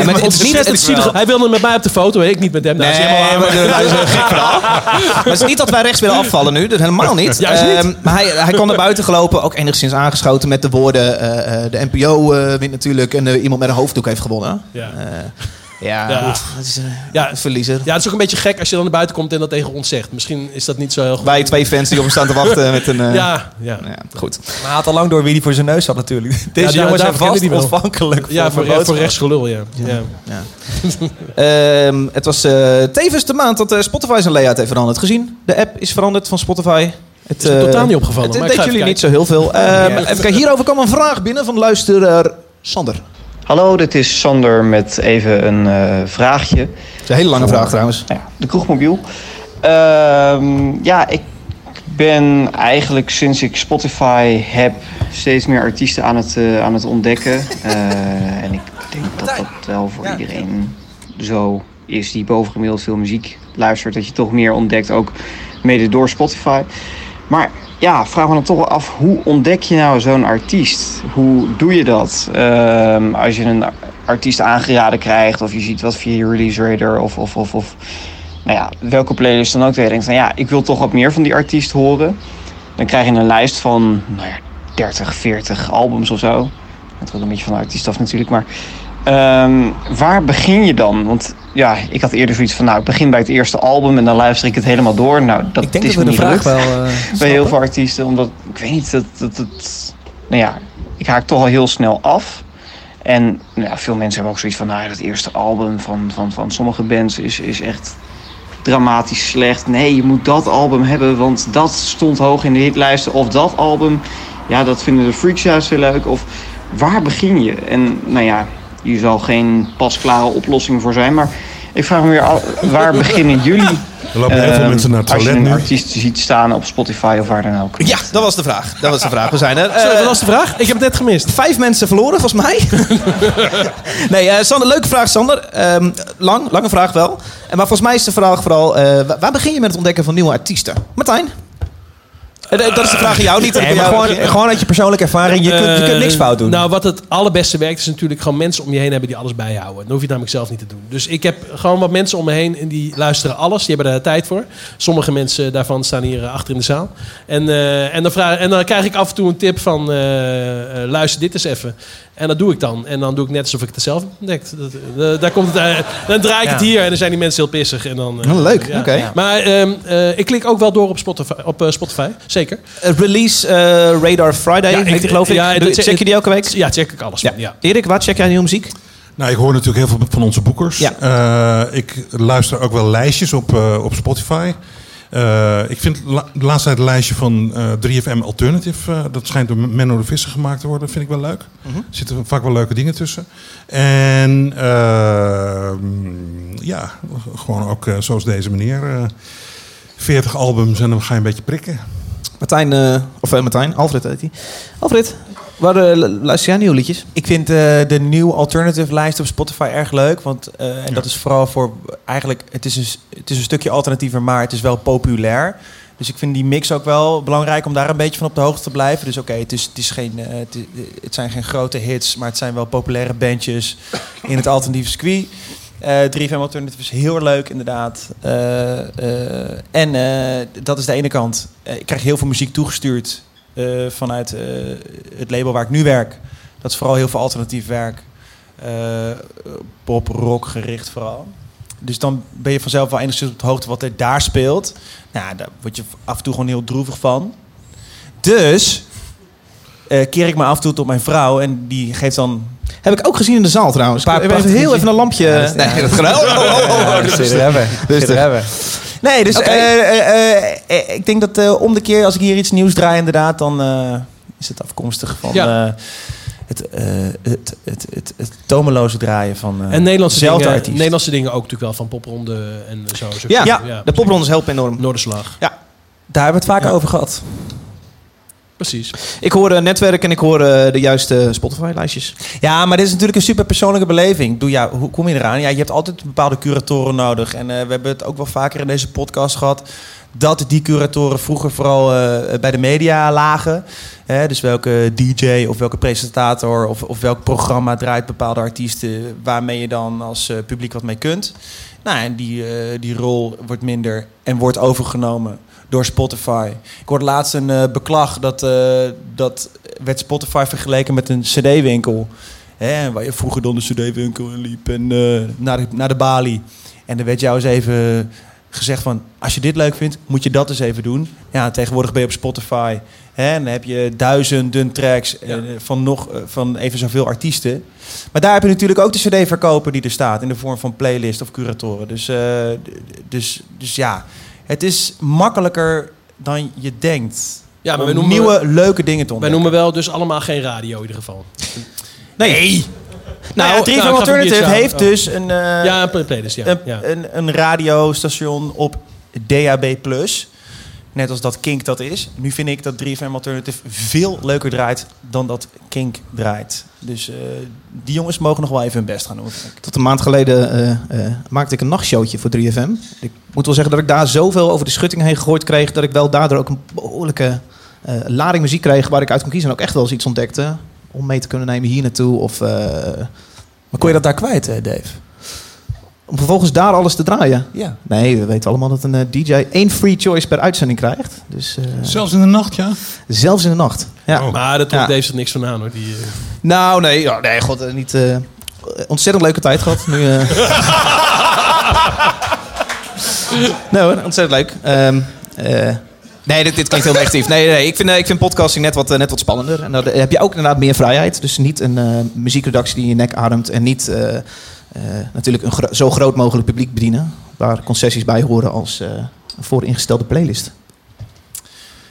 maar ontzettend zielige- Hij wilde met mij op de foto, ik niet met hem. Nou, Nee, aan. maar dat is een gek verhaal. Maar het is niet dat wij rechts willen afvallen nu. Dat helemaal niet. Juist niet. Ehm, maar hij, hij kwam naar buiten gelopen, ook enigszins aangeschoten met de woorden... eh, eh, de NPO eh, wint natuurlijk en iemand met een hoofddoek heeft gewonnen. Ja. Ja, Ja. dat is eh, Ja. een verliezer. Ja, het is ook een beetje gek als je dan naar buiten komt en dat tegen ons zegt. Misschien is dat niet zo heel goed. Wij twee fans die op hem staan te wachten met een... eh, Ja, ja. ja, goed. Maar hij had al lang door wie die voor zijn neus had natuurlijk. Deze daar- jongens zijn vast die wel. ontvankelijk Ja, voor, mijn voor boodschap. rechtsgelul, ja. ja. Ja. Ehm, het was eh, tevens de maand dat eh, Spotify zijn layout heeft veranderd. Gezien, de app is veranderd van Spotify. Het, Is me totaal niet opgevallen, Het, maar deed jullie niet zo heel veel. Ehm, even kijken, hierover kwam een vraag binnen van luisteraar Sander. Hallo, dit is Sander met even een eh, vraagje. Dat is een hele lange vraag trouwens. Ja, de kroegmobiel. Ehm, ja, ik ben eigenlijk sinds ik Spotify heb steeds meer artiesten aan het, eh, aan het ontdekken. Eh, en ik denk dat dat wel voor iedereen zo is die bovengemiddeld veel muziek luistert. Dat je toch meer ontdekt, ook mede door Spotify. Maar ja, vraag me dan toch af, hoe ontdek je nou zo'n artiest? Hoe doe je dat? Ehm, als je een artiest aangeraden krijgt of je ziet wat via je release radar of, of, of, of nou ja, welke playlist dan ook. Dat je denkt van ja, ik wil toch wat meer van die artiest horen. Dan krijg je een lijst van nou ja, 30, 40 albums of zo. Het hangt een beetje van de artiest af natuurlijk, maar ehm, waar begin je dan? Want ja, ik had eerder zoiets van nou, ik begin bij het eerste album en dan luister ik het helemaal door. Nou, dat Ik denk is dat we de vraag wel... eh, bij heel veel artiesten. Omdat, ik weet niet, dat, dat, dat, nou ja, ik haak toch al heel snel af. En nou ja, veel mensen hebben ook zoiets van, nou dat eerste album van, van, van sommige bands is, is echt dramatisch slecht. Nee, je moet dat album hebben, want dat stond hoog in de hitlijsten. Of dat album, ja, dat vinden de freaks juist heel leuk. Of waar begin je? En nou ja, hier zal geen pasklare oplossing voor zijn, maar ik vraag me weer af, waar beginnen jullie? Er lopen heel veel Ehm, mensen naar het Als je toilet een nu. artiest ziet staan op Spotify of waar dan ook. Ja, dat was de vraag. Dat was de vraag. We zijn er. Zo, Eh, wat was de vraag? Ik heb het net gemist. Vijf mensen verloren, volgens mij. nee, eh, Sander, leuke vraag, Sander. Ehm, lang, lange vraag wel. En maar volgens mij is de vraag vooral... eh, wa- waar begin je met het ontdekken van nieuwe artiesten? Martijn? Eh, dat is de vraag aan jou, niet dat Nee, maar gewoon, gewoon uit je persoonlijke ervaring. Je, kunt, je kunt niks fout doen. Eh, Nou, wat het allerbeste werkt is natuurlijk gewoon mensen om je heen hebben die alles bijhouden. Dan hoef je namelijk zelf niet te doen. Dus ik heb gewoon wat mensen om me heen en die luisteren alles. Die hebben daar tijd voor. Sommige mensen daarvan staan hier eh, achter in de zaal. En, eh, en, dan, vraag, en dan krijg ik af en toe een tip van eh, eh, luister dit eens even. En dat doe ik dan. En dan doe ik net alsof ik het zelf heb ontdekt. Dat, eh, daar komt het, eh, dan draai ik het hier en dan zijn die mensen heel pissig. En dan, eh, Oh, leuk, ja. oké. Maar ehm, eh, ik klik ook wel door op Spotify. Op, Spotify zeker. Release eh, Radar Friday, Ja, ik- die, geloof ik. ja, check je die elke week? Ja, check ik alles. Ja. Erik, waar check jij nieuwe muziek? Nou, ik hoor natuurlijk heel veel van onze boekers. Ja. Eh, ik luister ook wel lijstjes op, eh, op Spotify. Eh, ik vind la- de laatste tijd het lijstje van eh, 3FM Alternative, eh, dat schijnt door Menno de Visser gemaakt te worden, vind ik wel leuk. Mhm. Er zitten vaak wel leuke dingen tussen. En eh, ja, gewoon ook zoals deze meneer. eh 40 albums en dan ga je een beetje prikken. Martijn, of Martijn, Alfred heet hij. Alfred, waar eh, luister jij nieuwe liedjes? Ik vind eh, de nieuwe alternative lijst op Spotify erg leuk. Want, eh, en dat is vooral voor eigenlijk, het is, een, het is een stukje alternatiever, maar het is wel populair. Dus ik vind die mix ook wel belangrijk om daar een beetje van op de hoogte te blijven. Dus oké, het, is, het, is geen, het, het zijn geen grote hits, maar het zijn wel populaire bandjes in het alternatieve circuit. Eh 3FM Alternative is heel leuk, inderdaad. En dat is de ene kant. Ik krijg heel veel muziek toegestuurd eh, vanuit eh, het label waar ik nu werk. Dat is vooral heel veel alternatief werk. Eh, pop, rock gericht vooral. Dus dan ben je vanzelf wel enigszins op de hoogte wat er daar speelt. Nou, daar word je af en toe gewoon heel droevig van. Dus keer ik me af en toe tot mijn vrouw en die geeft dan Heb ik ook gezien in de zaal trouwens. Paar Ik heb even heel even een lampje... Ja, dat is- nee, ja. dat gedaan. Oh, oh, oh, hebben. Dus hebben. Nee, dus eh, eh, eh, ik denk dat eh, om de keer als ik hier iets nieuws draai, inderdaad, dan eh, is het afkomstig van Ja. eh, het, eh, het, het, het, het tomeloze draaien van eh En Nederlandse dingen, artiest. Nederlandse dingen ook natuurlijk wel van popronde en zo. zo Ja, ja, de poprondes helpen enorm. Noorderslag. Daar hebben we het vaak Ja. over gehad. Precies. Ik hoor eh, netwerk en ik hoor eh, de juiste Spotify-lijstjes. Ja, maar dit is natuurlijk een super persoonlijke beleving. Doe, ja, hoe kom je eraan? Ja, je hebt altijd bepaalde curatoren nodig. En eh, we hebben het ook wel vaker in deze podcast gehad. dat die curatoren vroeger vooral eh, bij de media lagen. Hè, dus welke DJ of welke presentator of, of welk programma draait bepaalde artiesten waarmee je dan als publiek wat mee kunt. Nou, en die, eh, die rol wordt minder en wordt overgenomen door Spotify. Ik hoorde laatst een eh, beklag dat, eh, dat werd Spotify vergeleken met een CD-winkel. Hè, waar je vroeger dan de CD-winkel in liep en eh, naar, de, naar de balie. En er werd jou eens even gezegd van... als je dit leuk vindt, moet je dat eens even doen. Ja, tegenwoordig ben je op Spotify. Hè, en dan heb je duizenden tracks van, nog, van even zoveel artiesten. Maar daar heb je natuurlijk ook de cd-verkoper die er staat... in de vorm van playlist of curatoren. Dus, dus, dus ja, het is makkelijker dan je denkt... Ja, maar we noemen- nieuwe, leuke dingen te Wij noemen wel dus allemaal geen radio in ieder geval. Nee. Nou, Nou, 3FM nou, Alternative heeft samen. dus een... eh, ja, een playlist, ja. een, ja. een, een radiostation op DAB+. Net als dat Kink dat is. Nu vind ik dat 3FM Alternative veel leuker draait dan dat Kink draait. Dus eh, die jongens mogen nog wel even hun best gaan doen. Tot een maand geleden eh, eh, maakte ik een nachtshowtje voor 3FM. Ik moet wel zeggen dat ik daar zoveel over de schutting heen gegooid kreeg... dat ik wel daardoor ook een behoorlijke eh, lading muziek kreeg... waar ik uit kon kiezen en ook echt wel eens iets ontdekte... om mee te kunnen nemen hier naartoe. Of eh, Maar kon je dat daar kwijt, eh, Dave? Om vervolgens daar alles te draaien. Ja. Nee, we weten allemaal dat een eh, DJ één free choice per uitzending krijgt. Dus eh, Zelfs in de nacht, ja? zelfs in de nacht. Ja. Oh. Maar dat. Dave zich niks van aan hoor. Die, eh, Nou, nee, ja, nee, god, niet. eh, ontzettend leuke tijd gehad. Nu, eh. nee hoor, ontzettend leuk. Ehm, eh, nee, dit, dit klinkt heel negatief. Nee, nee, ik vind, ik vind podcasting net wat, net wat spannender. En dan heb je ook inderdaad meer vrijheid. Dus niet een eh, muziekredactie die in je nek ademt. En niet natuurlijk een zo groot mogelijk publiek bedienen. Waar concessies bij horen als eh, een vooringestelde playlist.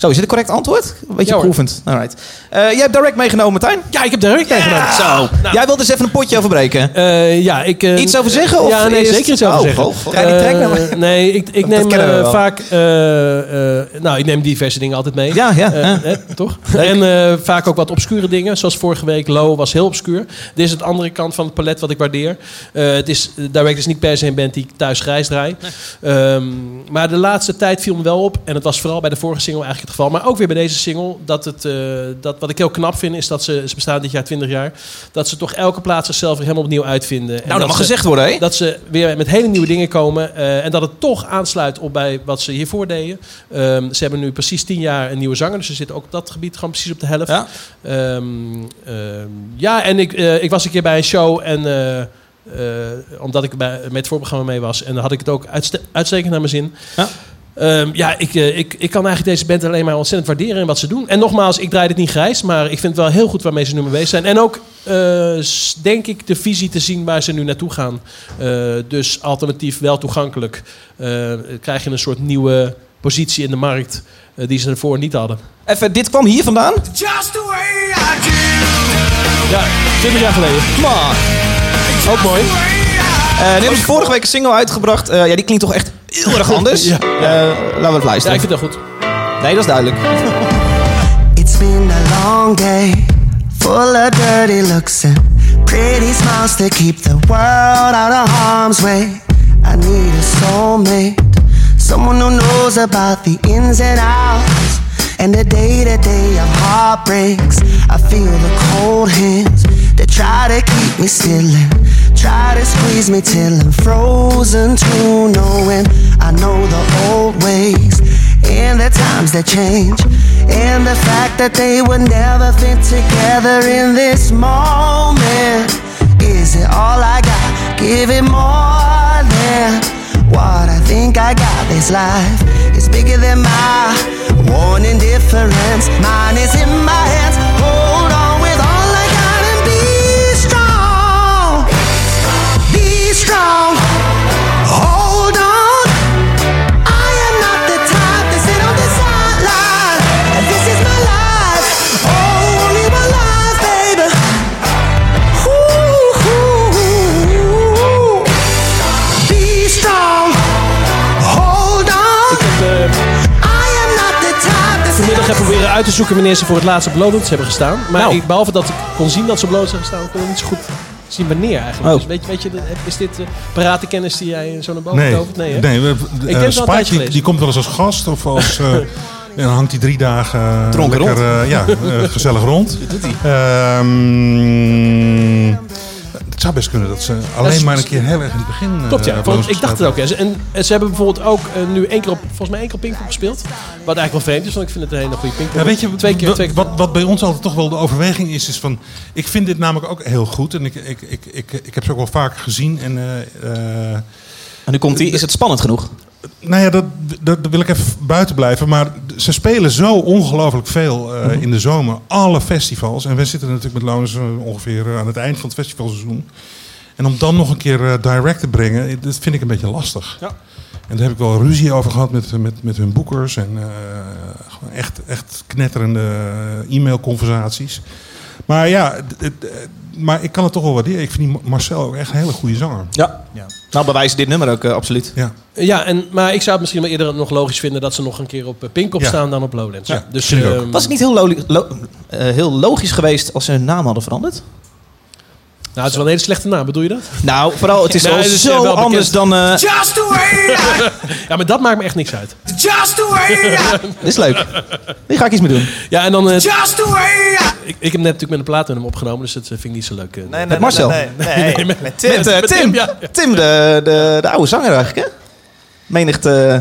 Zo, is dit een correct antwoord? Een beetje Ja, proevend. Alright. Eh, jij hebt direct meegenomen, Martijn? Ja, ik heb ook meegenomen. Zo. Nou. Jij wilt dus even een potje overbreken. Eh, ja, ik, eh, Iets over zeggen, of ja, nee, eerst- zeker iets over Oh, zeggen. goh, die nou nee, ik, ik neem eh, vaak... eh, eh, nou, ik neem diverse dingen altijd mee. Ja, ja. Eh, hè, toch? En eh, vaak ook wat obscure dingen. Zoals vorige week, Low was heel obscuur. Dit is het andere kant van het palet wat ik waardeer. Eh, het is, Direct is niet per se een band die ik thuis grijs draai. Ehm, maar de laatste tijd viel me wel op. En het was vooral bij de vorige single eigenlijk het geval. Maar ook weer bij deze single. Dat het, eh, dat, wat ik heel knap vind is dat ze, ze bestaan dit jaar 20 jaar. Dat ze toch elke plaats zichzelf weer helemaal opnieuw uitvinden. En Nou, dat mag ze- gezegd worden, hè? dat ze weer met hele nieuwe dingen komen. eh, en dat het toch aansluit op bij wat ze hiervoor deden. Ehm, ze hebben nu precies tien jaar een nieuwe zanger. Dus ze zitten ook op dat gebied gewoon precies op de helft. Ja. Ehm, ehm, ja, en ik, eh, ik was een keer bij een show. En omdat ik bij, met het voorprogramma mee was. En dan had ik het ook uitste- uitstekend naar mijn zin. Ja. Ehm, ja, ik, eh, ik, ik kan eigenlijk deze band alleen maar ontzettend waarderen in wat ze doen. En nogmaals, ik draai dit niet grijs, maar ik vind het wel heel goed waarmee ze nu mee bezig zijn. En ook, eh, denk ik, de visie te zien waar ze nu naartoe gaan. Eh, dus alternatief wel toegankelijk. Eh, krijg je een soort nieuwe positie in de markt die ze ervoor niet hadden. Even, dit kwam hier vandaan. Ja, 20 jaar geleden. Maar, Ook mooi. eh nu hebben ze vorige week een single uitgebracht. Eh, ja, die klinkt toch echt heel erg anders. Ja. Eh, laten we het Ja, luisteren. ik vind dat goed. Nee, dat is duidelijk. It's been a long day, full of dirty looks and pretty smiles to keep the world out of harm's way. I need a soulmate, someone who knows about the ins and outs and the day to day of heartbreaks. I feel the cold hands that try to keep me still try to squeeze me till I'm frozen to knowing I know the old ways and the times that change and the fact that they would never fit together in this moment. Is it all I got? Give it more than what I think I got. This life is bigger than my one indifference mine is in my hands heb zoeken wanneer ze voor het laatste blootings hebben gestaan. Maar Nou. ik, behalve dat ik kon zien dat ze bloot zijn gestaan, kon ik niet zo goed zien wanneer eigenlijk. Oh. Dus weet, je- weet je, is dit uh, parate kennis die jij zo naar boven Nee, tovert? Nee, hè? nee we, ken eh, Spike tijdje die, die komt wel eens als gast of als... eh, en dan hangt hij drie dagen Dronken lekker, rond. ja, gezellig rond. Ehm, het zou best kunnen dat ze alleen maar een keer heel erg in het begin... eh, Klopt, ja. Want ik dacht het ook. Ja. En ze hebben bijvoorbeeld ook eh, nu één keer op, volgens mij één keer op Pinkpop gespeeld. Wat eigenlijk wel vreemd is, want ik vind het een hele goede Pinkpop. Ja, weet je, twee keer, wat, twee keer. wat, wat bij ons altijd toch wel de overweging is, is van... Ik vind dit namelijk ook heel goed. En ik, ik, ik, ik, ik heb ze ook wel vaker gezien. En, eh, eh, En nu komt hij. Is het spannend genoeg? Nou ja, dat, dat, dat wil ik even buiten blijven. Maar ze spelen zo ongelooflijk veel eh, in de zomer. Alle festivals. En wij zitten natuurlijk met Lonus eh, ongeveer eh, aan het eind van het festivalseizoen. En om dan nog een keer direct te brengen, dat vind ik een beetje lastig. Ja. En daar heb ik wel ruzie over gehad met, met, met hun boekers. En gewoon echt, echt knetterende e-mailconversaties. Maar ja, het- het, maar ik kan het toch wel waarderen. Ik vind die Marcel ook echt een hele goede zanger. Ja. Ja. Nou, bewijst dit nummer ook eh, absoluut. Ja. Ja, en, maar ik zou het misschien wel eerder nog logisch vinden dat ze nog een keer op eh, Pinkpop Ja. staan dan op Lowlands. Ja, dus, ehm, Was het niet heel, lo- lo- eh, heel logisch geweest als ze hun naam hadden veranderd? Nou, het is wel een hele slechte naam, bedoel je dat? Nou, vooral, het is Nee, is, zo anders bekend. dan... eh, Just the way Ja, maar dat maakt me echt niks uit. just the way I, dit is leuk. Die ga ik iets mee doen. Ja, en dan... eh, just the way I. ik, ik heb net natuurlijk met een plaat hem opgenomen, dus dat eh, vind ik niet zo leuk. Nee, nee, Met Marcel? Nee, nee, nee, met Tim. Met, met Tim. Tim, ja. Tim, de, de, de oude zanger eigenlijk, hè? Menigt uh,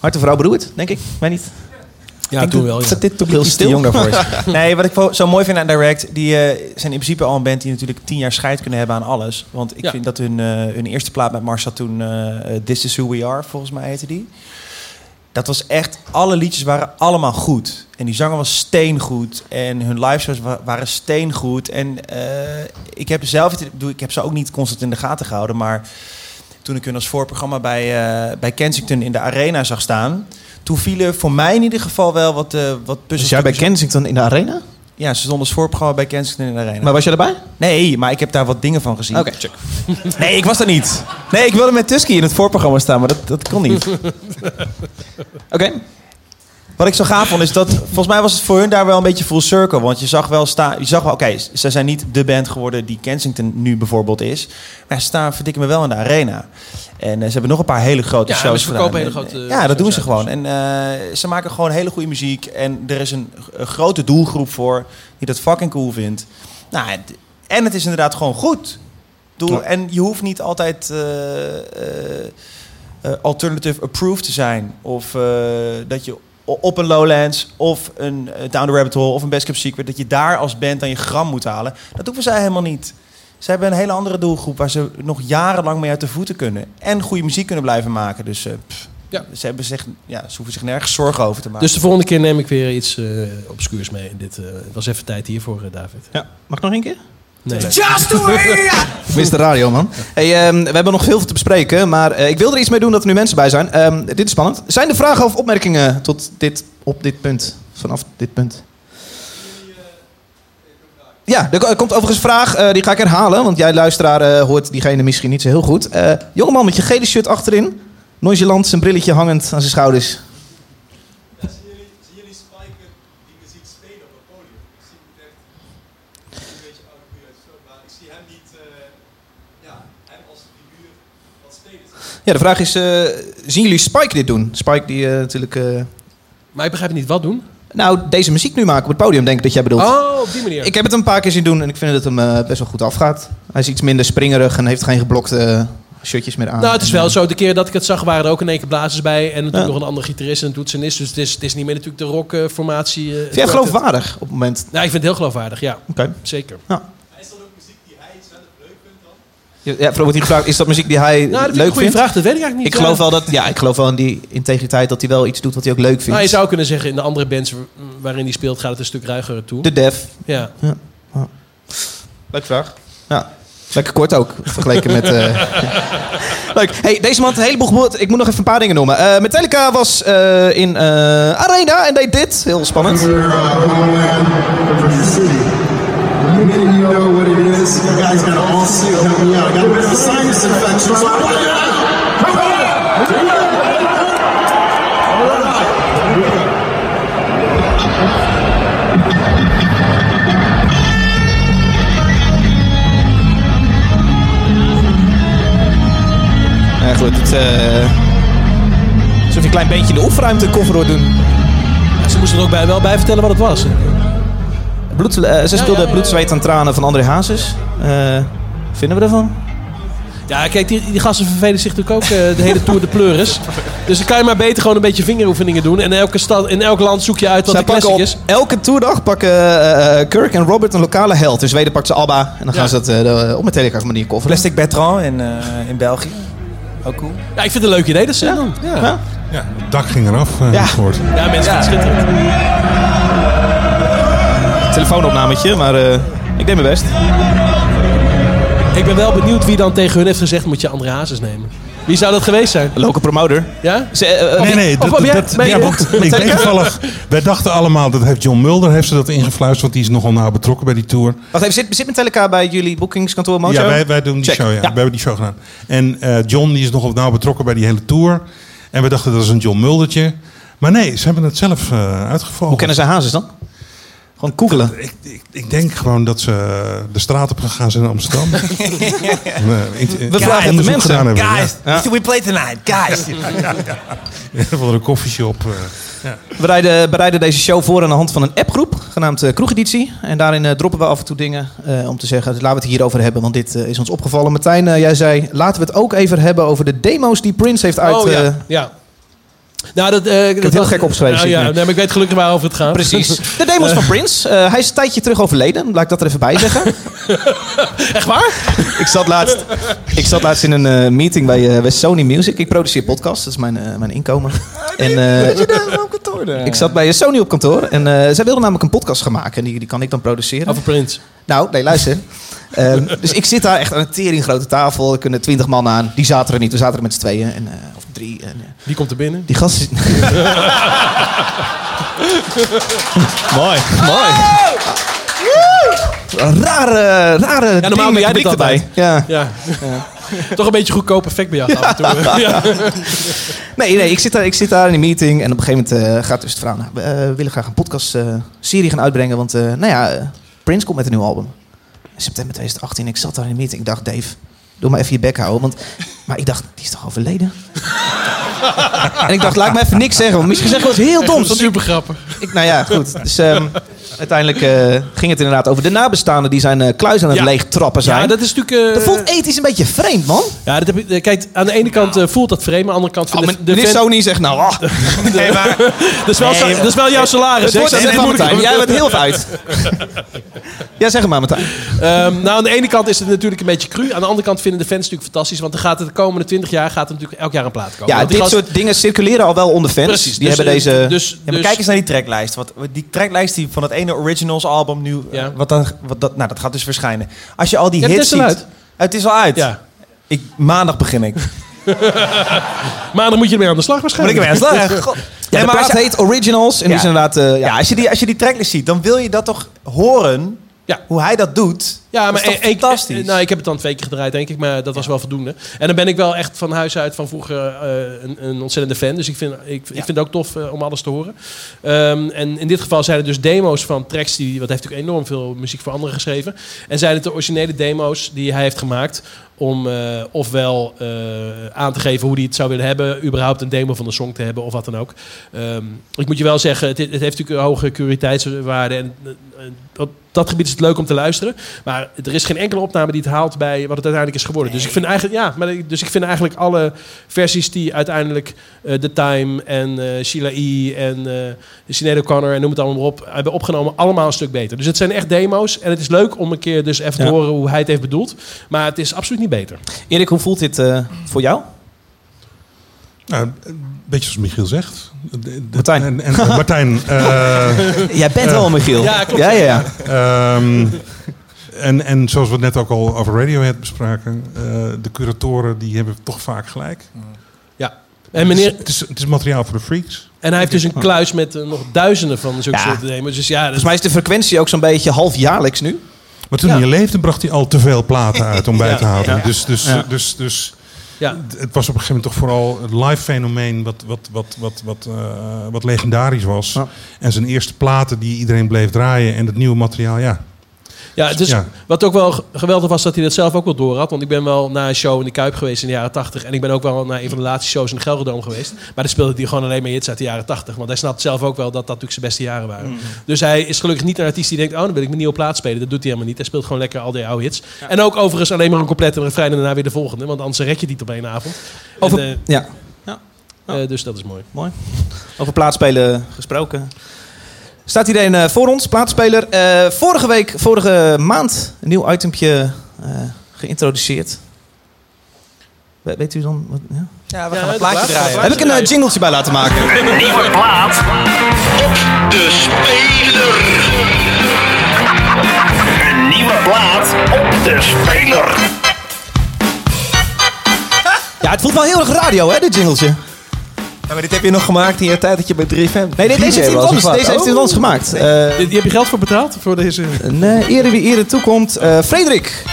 hart en vrouw beroerd, denk ik. Weet niet. Ja, toen wel. Ja. Zet dit toch heel stil? jong daarvoor is. Nee, wat ik zo mooi vind aan Direct, die eh, zijn in principe al een band die natuurlijk tien jaar scheid kunnen hebben aan alles. Want ik Ja. vind dat hun, eh, hun eerste plaat met Marcel toen, eh, This Is Who We Are, volgens mij heette die. Dat was echt, alle liedjes waren allemaal goed. En die zanger was steengoed. En hun liveshows wa- waren steengoed. En eh, ik heb zelf, het- ik heb ze ook niet constant in de gaten gehouden. Maar toen ik hun als voorprogramma bij, eh, bij Kensington in de arena zag staan. Toen vielen voor mij in ieder geval wel wat, eh wat Dus puzzelstukjes. jij bij Kensington in de arena? Ja, ze stonden als voorprogramma bij Kensington in de arena. Maar was jij erbij? Nee, maar ik heb daar wat dingen van gezien. Oké, check. Nee, ik was er niet. Nee, ik wilde met Tusky in het voorprogramma staan, maar dat, dat kon niet. Oké. Wat ik zo gaaf vond is dat, volgens mij was het voor hun daar wel een beetje full circle. Want je zag wel staan, je zag wel, oké, ze zijn niet de band geworden die Kensington nu bijvoorbeeld is. Maar ze staan, verdikken me wel in de arena. En eh, ze hebben nog een paar hele grote Ja, shows ze verkopen gedaan. hele En, grote eh, Ja, dat doen ze gewoon. En eh, ze maken gewoon hele goede muziek. En er is een, een grote doelgroep voor die dat fucking cool vindt. Nou, en het is inderdaad gewoon goed. Doel, Ja. En je hoeft niet altijd eh, eh, eh, alternative approved te zijn. Of eh, dat je op een Lowlands of een eh, Down the Rabbit Hole of een Best Kept Secret... dat je daar als band dan je gram moet halen. Dat hoeven zij helemaal niet. Ze hebben een hele andere doelgroep waar ze nog jarenlang mee uit de voeten kunnen. En goede muziek kunnen blijven maken. Dus eh, pff, Ja. ze, hebben zich, ja, ze hoeven zich nergens zorgen over te maken. Dus de volgende keer neem ik weer iets eh obscuurs mee. Dit eh, was even tijd hiervoor, David. Ja. Mag ik nog één keer? Nee. Just the way de radio, man. Hey, ehm, we hebben nog heel veel te bespreken, maar eh, ik wil er iets mee doen dat er nu mensen bij zijn. Ehm, dit is spannend. Zijn er vragen of opmerkingen tot dit, op dit punt? Vanaf dit punt? Ja, er ko- komt overigens een vraag, eh, die ga ik herhalen, want jij luisteraar eh, hoort diegene misschien niet zo heel goed. Eh jongeman met je gele shirt achterin, nonchalant, zijn brilletje hangend aan zijn schouders. Ja, de vraag is, zien jullie Spike dit doen? Spike die natuurlijk... Maar ik begrijp niet wat doen. Nou, deze muziek nu maken op het podium, denk ik dat jij bedoelt. Oh, op die manier. Ik heb het een paar keer zien doen en ik vind dat het hem eh, best wel goed afgaat. Hij is iets minder springerig en heeft geen geblokte eh, shirtjes meer aan. Nou, het is wel eh, zo. De keer dat ik het zag, waren er ook in één keer blazers bij. En natuurlijk Ja. nog een andere gitarist en een toetsenist. Dus het is, het is niet meer natuurlijk de rockformatie. eh Vind jij geloofwaardig op het moment? Nou, ik vind het heel geloofwaardig, ja. Oké. Zeker. Ja, ja, wordt hij gevraagd, is dat muziek die hij Nou, dat leuk een goede vindt? vraag. Dat weet ik eigenlijk niet. Ik geloof Ja. wel dat, ja, ik geloof wel in die integriteit dat hij wel iets doet wat hij ook leuk vindt. Nou, je zou kunnen zeggen, in de andere bands wa- waarin hij speelt, gaat het een stuk ruiger toe. De Def. Ja. Leuke vraag. Ja. Lekker kort ook, vergeleken met... eh, Leuk. Hey, deze man had een heleboel geboord. Ik moet nog even een paar dingen noemen. Eh, Metallica was eh, in eh, Arena en deed dit. Heel spannend minute you know what it is, you guys got to all see help me out. I got a bit of a sinus infection, so I want it. Come on! Ja, goed, het, uh, alsof je een klein beetje de oefenruimte koffer hoort doen. Ja, ze moesten er ook bij, wel bij vertellen wat het was. Bloed, eh, ze speelde ja, ja, Bloed, Zweet en Tranen van André Hazes. Eh, vinden we ervan? Ja, kijk, die, die gasten vervelen zich natuurlijk ook eh, de hele Tour de Pleuris. Dus dan kan je maar beter gewoon een beetje vingeroefeningen doen. En in elke stad, in elk land zoek je uit wat Zij de pakken classic op is. elke toerdag pakken Kirk en Robert een lokale held. In Zweden pakt ze Alba en dan gaan Ja. ze dat eh, op een telegraaf manier kofferen. Plastic Bertrand in, eh, in België. Ook cool. Ja, ik vind het een leuk idee dat ze dat doen. Ja, Ja. Ja, het dak ging eraf. Ja. ja mensen vinden het schitterend. Telefoonopnametje, maar eh, ik deed mijn best. Ik ben wel benieuwd wie dan tegen hun heeft gezegd... moet je André Hazes nemen. Wie zou dat geweest zijn? Local promoter. Ja? Ze, eh, eh, Nee, nee, Of- dat, dat, ben je- ja, want ik toevallig, wij dachten allemaal, dat heeft John Mulder heeft ze dat ingefluisterd, want die is nogal nauw betrokken bij die tour. Wacht even, zit, zit Metallica bij jullie boekingskantoor Mojo? Ja, wij, wij doen die Check. show, ja. Ja. We hebben die show gedaan. En eh, John die is nogal nauw betrokken bij die hele tour. En we dachten dat is een John Muldertje. Maar nee, ze hebben het zelf eh uitgevallen. Hoe kennen ze Hazes dan? Gewoon googelen. Ik, ik, ik denk gewoon dat ze de straat op gegaan zijn in Amsterdam. We vragen de mensen. gedaan hebben. Guys, Ja. we play tonight, guys. Ja, van een koffieshop. eh. ja. We bereiden, bereiden deze show voor aan de hand van een appgroep, genaamd eh, Kroegeditie. En daarin eh, droppen we af en toe dingen eh, om te zeggen, laten we het hierover hebben, want dit is ons opgevallen. Martijn, jij zei, laten we het ook even hebben over de demo's die Prince heeft uit... oh ja, eh, ja. Nou, dat, eh, ik het heel gek opgeschreven, Nou, ja, nee, maar ik weet gelukkig waarover het gaat. Precies. De demos van Prince. Eh, hij is een tijdje terug overleden. Laat ik dat er even bij zeggen. Echt waar? ik, zat laatst, ik zat laatst in een eh, meeting bij, bij Sony Music. Ik produceer podcasts. Dat is mijn, mijn inkomen. En, eh, ik zat bij Sony op kantoor. En zij wilden namelijk een podcast gaan maken. En die, die kan ik dan produceren. Over Prince. Nou, nee, luister. Ehm, dus ik zit daar echt aan een tering grote tafel. Er kunnen twintig man aan. Die zaten er niet. We zaten er met z'n tweeën. En, eh, of drie. En, eh, Wie komt er binnen? die gasten... mooi, mooi. Rare, rare ja, normaal doe jij dit altijd. Ja. Ja. Toch een beetje goedkoop effect bij jou af en toe. Ja. Nee, nee ik, zit daar, ik zit daar in een meeting. En op een gegeven moment eh, gaat dus het verhaal... Nou, we eh, willen graag een podcast-serie gaan uitbrengen. Want, eh, nou ja, Prince komt met een nieuw album. September 2018. Ik zat daar in een meeting. Ik dacht, Dave, doe maar even je bek houden. Want, maar ik dacht, die is toch overleden? en ik dacht, laat me even niks zeggen. Want misschien zeg ik wat heel doms. Super grappig. Ik, nou ja, goed. Dus ehm, uiteindelijk eh, ging het inderdaad over de nabestaanden die zijn eh, kluis aan het Ja. leeg trappen zijn. Ja, dat is natuurlijk... eh, dat voelt ethisch een beetje vreemd, man. Ja, dat heb ik, eh, kijk, aan de ene kant eh, voelt dat vreemd, aan de andere kant... Oh, de, de meneer Sony zegt nou, ah, Nee, maar... dat, is wel, Nee, dat is wel jouw salaris. het wordt Martijn. Jij bent heel uit. ja, zeg het maar Martijn. Ehm, nou, aan de ene kant is het natuurlijk een beetje cru. Aan de andere kant vinden de fans natuurlijk fantastisch. Want er gaat de komende 20 jaar gaat er natuurlijk elk jaar een plaat komen. Ja, Want dit gast- soort dingen circuleren al wel onder fans. Precies. Die dus, hebben eh, deze... Dus, Ja, maar dus- kijk eens naar die tracklijst. Wat, die tracklijst die van het ene Originals album nu... Ja. eh, wat dan, wat dat, nou, dat gaat dus verschijnen. Als je al die Ja, het hits al ziet... uit. Het is al uit. Ja. Ik, maandag begin ik. Maar dan moet je ermee aan de slag Moet ik waarschijnlijk. weer aan de slag? God. ja, de maar je- heet Originals. En die Ja. is inderdaad... eh, ja. Ja, als je, die, als je die tracklist ziet, dan wil je dat toch horen... Ja. Hoe hij dat doet. Ja, maar is toch ik- ik- fantastisch. nou, ik heb het dan twee keer gedraaid, denk ik, maar dat was wel voldoende. En dan ben ik wel echt van huis uit van vroeger eh, een, een ontzettende fan. Dus ik vind, ik, ik vind het ook tof eh, om alles te horen. Ehm, en in dit geval zijn het dus demo's van tracks die, wat heeft natuurlijk enorm veel muziek voor anderen geschreven. En zijn het de originele demo's die hij heeft gemaakt om eh, ofwel eh, aan te geven hoe hij het zou willen hebben, überhaupt een demo van de song te hebben of wat dan ook. Ehm, ik moet je wel zeggen, het, het heeft natuurlijk een hoge puriteitswaarde en eh, op dat gebied is het leuk om te luisteren. Maar er is geen enkele opname die het haalt bij wat het uiteindelijk is geworden. Dus ik vind eigenlijk, ja, maar dus ik vind eigenlijk alle versies die uiteindelijk eh The Time en Sheila E. en Sinead O'Connor en noem het allemaal maar op hebben opgenomen, allemaal een stuk beter. Dus het zijn echt demo's en het is leuk om een keer dus even Ja. te horen hoe hij het heeft bedoeld. Maar het is absoluut niet beter. Erik, hoe voelt dit eh, voor jou? Nou, een beetje zoals Michiel zegt. De- de- Martijn. En, en, Martijn. eh, Jij bent wel Michiel. Ja, klopt. Ja, ja, ja. Ehm, en, en zoals we het net ook al over Radiohead bespraken, eh, de curatoren die hebben toch vaak gelijk. Ja. En, meneer, Het is, het is materiaal voor de freaks. en hij heeft dus een kluis met eh, nog duizenden van zulke Ja. soorten demo's. Dus ja, dat Volgens mij is de frequentie ook zo'n beetje halfjaarlijks nu. Maar toen Ja. hij leefde, bracht hij al te veel platen uit om bij te houden. Dus, dus, dus, dus ja. het was op een gegeven moment toch vooral het live fenomeen wat, wat, wat, wat, wat, eh, wat legendarisch was. En zijn eerste platen die iedereen bleef draaien en het nieuwe materiaal, ja. Ja, dus Ja. wat ook wel geweldig was dat hij dat zelf ook wel door had. Want ik ben wel naar een show in de Kuip geweest in de jaren 80. En ik ben ook wel naar een van de laatste shows in de Gelredome geweest. Maar daar speelde hij gewoon alleen maar hits uit de jaren 80. Want hij snapt zelf ook wel dat dat natuurlijk zijn beste jaren waren. Mm. Dus hij is gelukkig niet een artiest die denkt... oh, dan wil ik mijn nieuwe plaat spelen. Dat doet hij helemaal niet. Hij speelt gewoon lekker al die oude hits. En ook overigens alleen maar een complete refrein en daarna weer de volgende. Want anders red je het niet op één avond. Over, En, eh, ja, eh, dus dat is mooi. mooi. Over plaatspelen gesproken. Staat iedereen eh, voor ons, plaatspeler. Eh, vorige week, vorige maand, een nieuw itempje eh, geïntroduceerd. We- Weet u dan? Wat, ja? Ja, we Ja, gaan een plaatje plaat- draaien. Heb ik een eh, jingletje bij laten maken? Een nieuwe plaat op de speler. Een nieuwe plaat op de speler. Ja, het voelt wel heel erg radio, hè, dit jingletje. Ja, maar dit heb je nog gemaakt in je tijd dat je bij 3FM Nee, dit- deze heeft iemand anders, deze heeft iemand gemaakt. Eh, Die, die heb je geld voor betaald? Voor deze... Nee, ere wie ere toekomt. Eh Frederik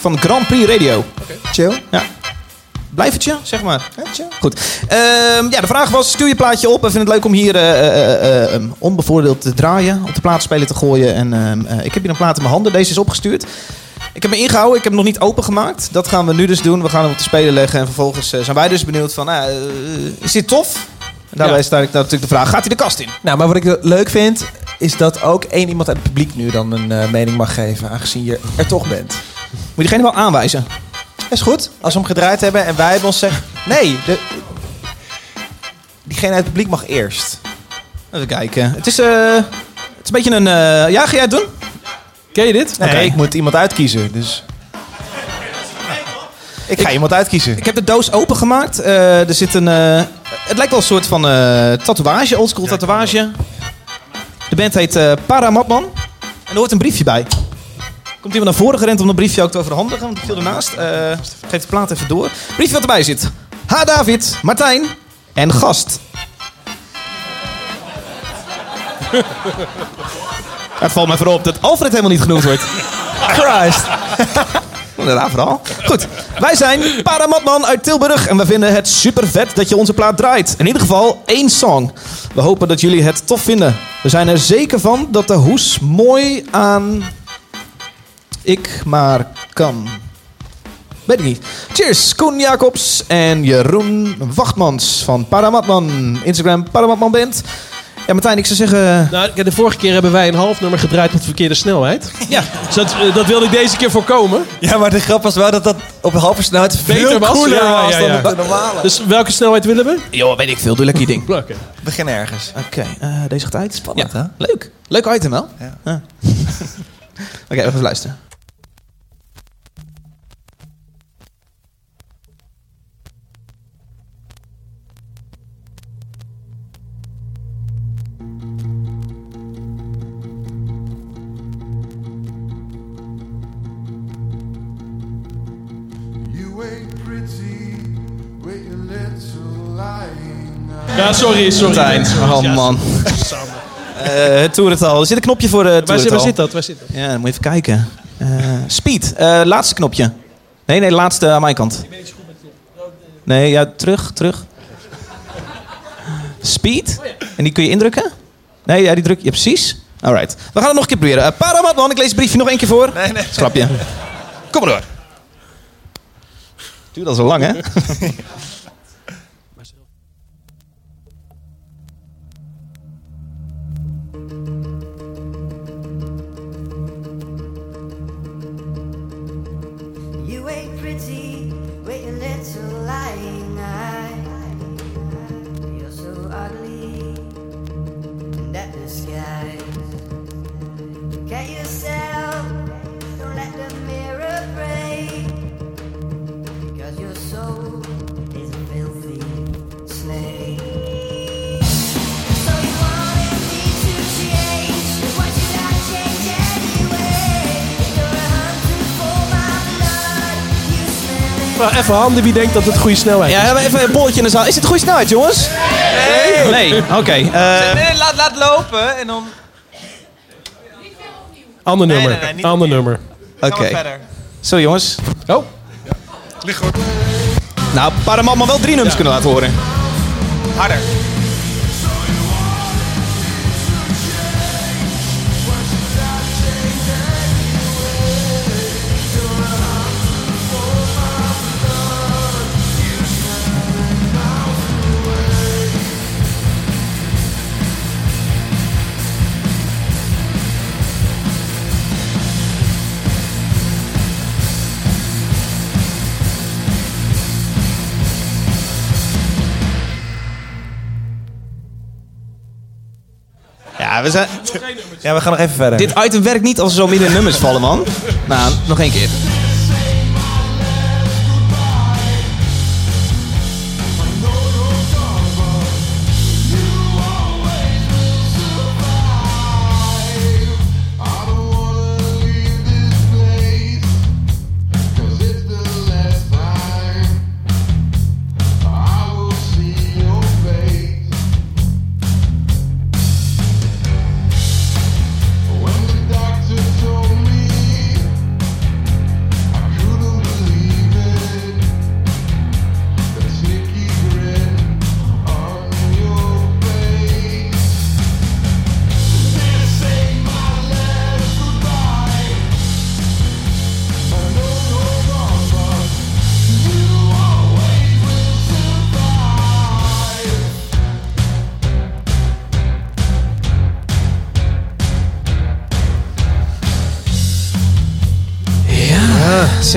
van Grand Prix Radio. Chill. Ja. Blijvertje, zeg maar. Goed. Ehm, ja, de vraag was, stuur je plaatje op. We vinden het leuk om hier eh, eh, eh, eh, onbevoordeeld te draaien. Op de plaatsspeler te gooien. En ehm, eh, ik heb hier een plaat in mijn handen. Deze is opgestuurd. Ik heb me ingehouden. Ik heb hem nog niet opengemaakt. Dat gaan we nu dus doen. We gaan hem op de speler leggen. En vervolgens eh, zijn wij dus benieuwd van... eh, is dit tof? En daarbij Ja. staat ik natuurlijk de vraag, gaat hij de kast in? Nou, maar wat ik leuk vind, is dat ook één iemand uit het publiek nu dan een eh, mening mag geven, aangezien je er toch bent. Moet je diegene wel aanwijzen? Is goed. Als we hem gedraaid hebben en wij hebben ons zeggen... Nee, de, diegene uit het publiek mag eerst. Even kijken. Het is, het is een beetje een... eh, ja, ga jij het doen? Ken je dit? Nee, Oké. ik moet iemand uitkiezen, dus... Ik ga iemand uitkiezen. Ik heb de doos opengemaakt. Eh er zit een. eh, het lijkt wel een soort van eh, tatoeage, oldschool tatoeage. De band heet eh Paramatman. En er hoort een briefje bij. Komt iemand naar voren gerend om dat briefje ook te overhandigen? Want ik viel ernaast. Eh geef de plaat even door. Briefje wat erbij zit. Ha David, Martijn en gast. Het valt mij voorop dat Alfred helemaal niet genoemd wordt. Christ. Wat een raar verhaal. Goed, wij zijn Paramatman uit Tilburg en we vinden het super vet dat je onze plaat draait. In ieder geval één song. We hopen dat jullie het tof vinden. We zijn er zeker van dat de hoes mooi aan ik maar kan. Weet ik niet. Cheers, Koen Jacobs en Jeroen Wachtmans van Paramatman. Instagram Paramatman Band. Ja, Martijn, ik zou zeggen... Nou, kijk, de vorige keer hebben wij een half nummer gedraaid met verkeerde snelheid. Ja, Dus dat, eh, dat wilde ik deze keer voorkomen. Ja, maar de grap was wel dat dat op halve snelheid veel Beter was. cooler Ja, was ja, dan ja. op de normale. Dus welke snelheid willen we? joh, weet ik veel. Doe lekker je ding. Oké. Begin ergens. Oké, eh, deze gaat uit. Spannend, ja. hè? Leuk. Leuk item wel. Ja. Ja. Oké, even luisteren. Ja, sorry, sorry. Martijn. Oh Ja, man. Eh het toerental. Er zit een knopje voor de Waar, zit- waar toerental. zit dat? Waar zit dat? Ja, dan moet je even kijken. Eh, speed. Eh, laatste knopje. Nee, nee, laatste aan mijn kant. Nee, ja, terug, terug. Speed. En die kun je indrukken? Nee, ja, die druk je precies. Alright. We gaan het nog een keer proberen. Uh, Paramatman, ik lees het briefje nog één keer voor. Nee, nee. Schrapje. Kom maar door. Duurt al zo lang, hè? even handen wie denkt dat het goede snelheid Ja, is. hebben we even een bolletje in de zaal. Is dit de goede snelheid, jongens? Nee. Nee, oké. eh, Nee, laat, laat lopen en dan Ander nummer. nee, Ander nummer. Oké. Zo, jongens. Oh. Ligt goed. Nou, Paramatman wel drie nummers kunnen laten horen. Harder. We, zijn, Ja, we gaan nog even verder. dit item werkt niet als er zo midden nummers vallen, man. Nou, nog één keer.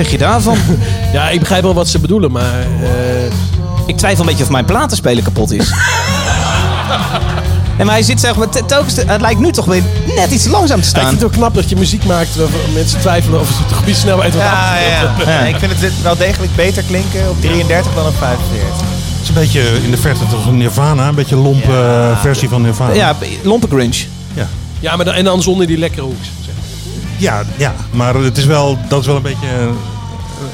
Zeg je daarvan? Ja, ik begrijp wel wat ze bedoelen, maar... eh, Ik twijfel een beetje of mijn platenspeler kapot is. En maar hij zit zeg maar te- telkens... te- het lijkt nu toch weer net iets langzaam te ik staan. vind het ook knap dat je muziek maakt waarvan mensen twijfelen of het goede snelheid wordt Ja, ja, ja. Ik vind het wel degelijk beter klinken op 33 dan op 45. Het is een beetje in de verte toch een Nirvana, een beetje een lompe eh, versie van Nirvana. Ja, lompe grunge. ja. Ja, maar dan, en dan zonder die lekkere hoeks. Ja, ja, maar het is wel, dat is wel een beetje eh,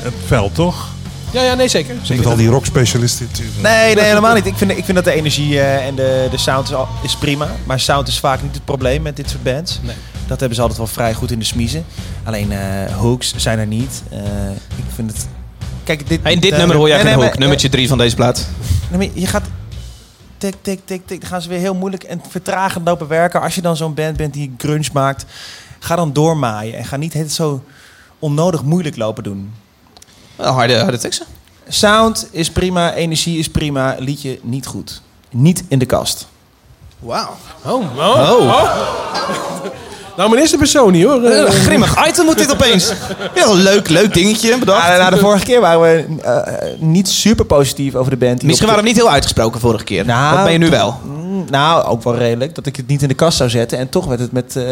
het veld, toch? Ja, ja, nee, zeker. Met zeker. al die rockspecialisten. natuurlijk. Nee, nee, helemaal niet. Ik vind, ik vind dat de energie eh, en de, de sound is, al, is prima. Maar sound is vaak niet het probleem met dit soort bands. Nee. Dat hebben ze altijd wel vrij goed in de smiezen. Alleen eh, hooks zijn er niet. Eh, ik vind het... Kijk, dit, In dit nummer hoor jij nee, geen nee, maar, Nummertje 3 van deze plaat. nee, je gaat... Tik, tik, tik, tik. Dan gaan ze weer heel moeilijk en vertragend lopen werken. Als je dan zo'n band bent die grunge maakt... Ga dan doormaaien. En ga niet het zo onnodig moeilijk lopen doen. Wel harde, harde teksten. Sound is prima, energie is prima, liedje niet goed. Niet in de kast. Wauw. Oh, oh, Oh. Nou, maar is de persoon niet hoor. Een Eh, grimmig item moet dit opeens. Ja, een leuk, leuk dingetje bedacht. Ja, nou, de vorige keer waren we eh, niet super positief over de band. Misschien waren we niet heel uitgesproken vorige keer. Nou, Wat ben je nu wel? Mm, Nou, ook wel redelijk. Dat ik het niet in de kast zou zetten. En toch werd het met eh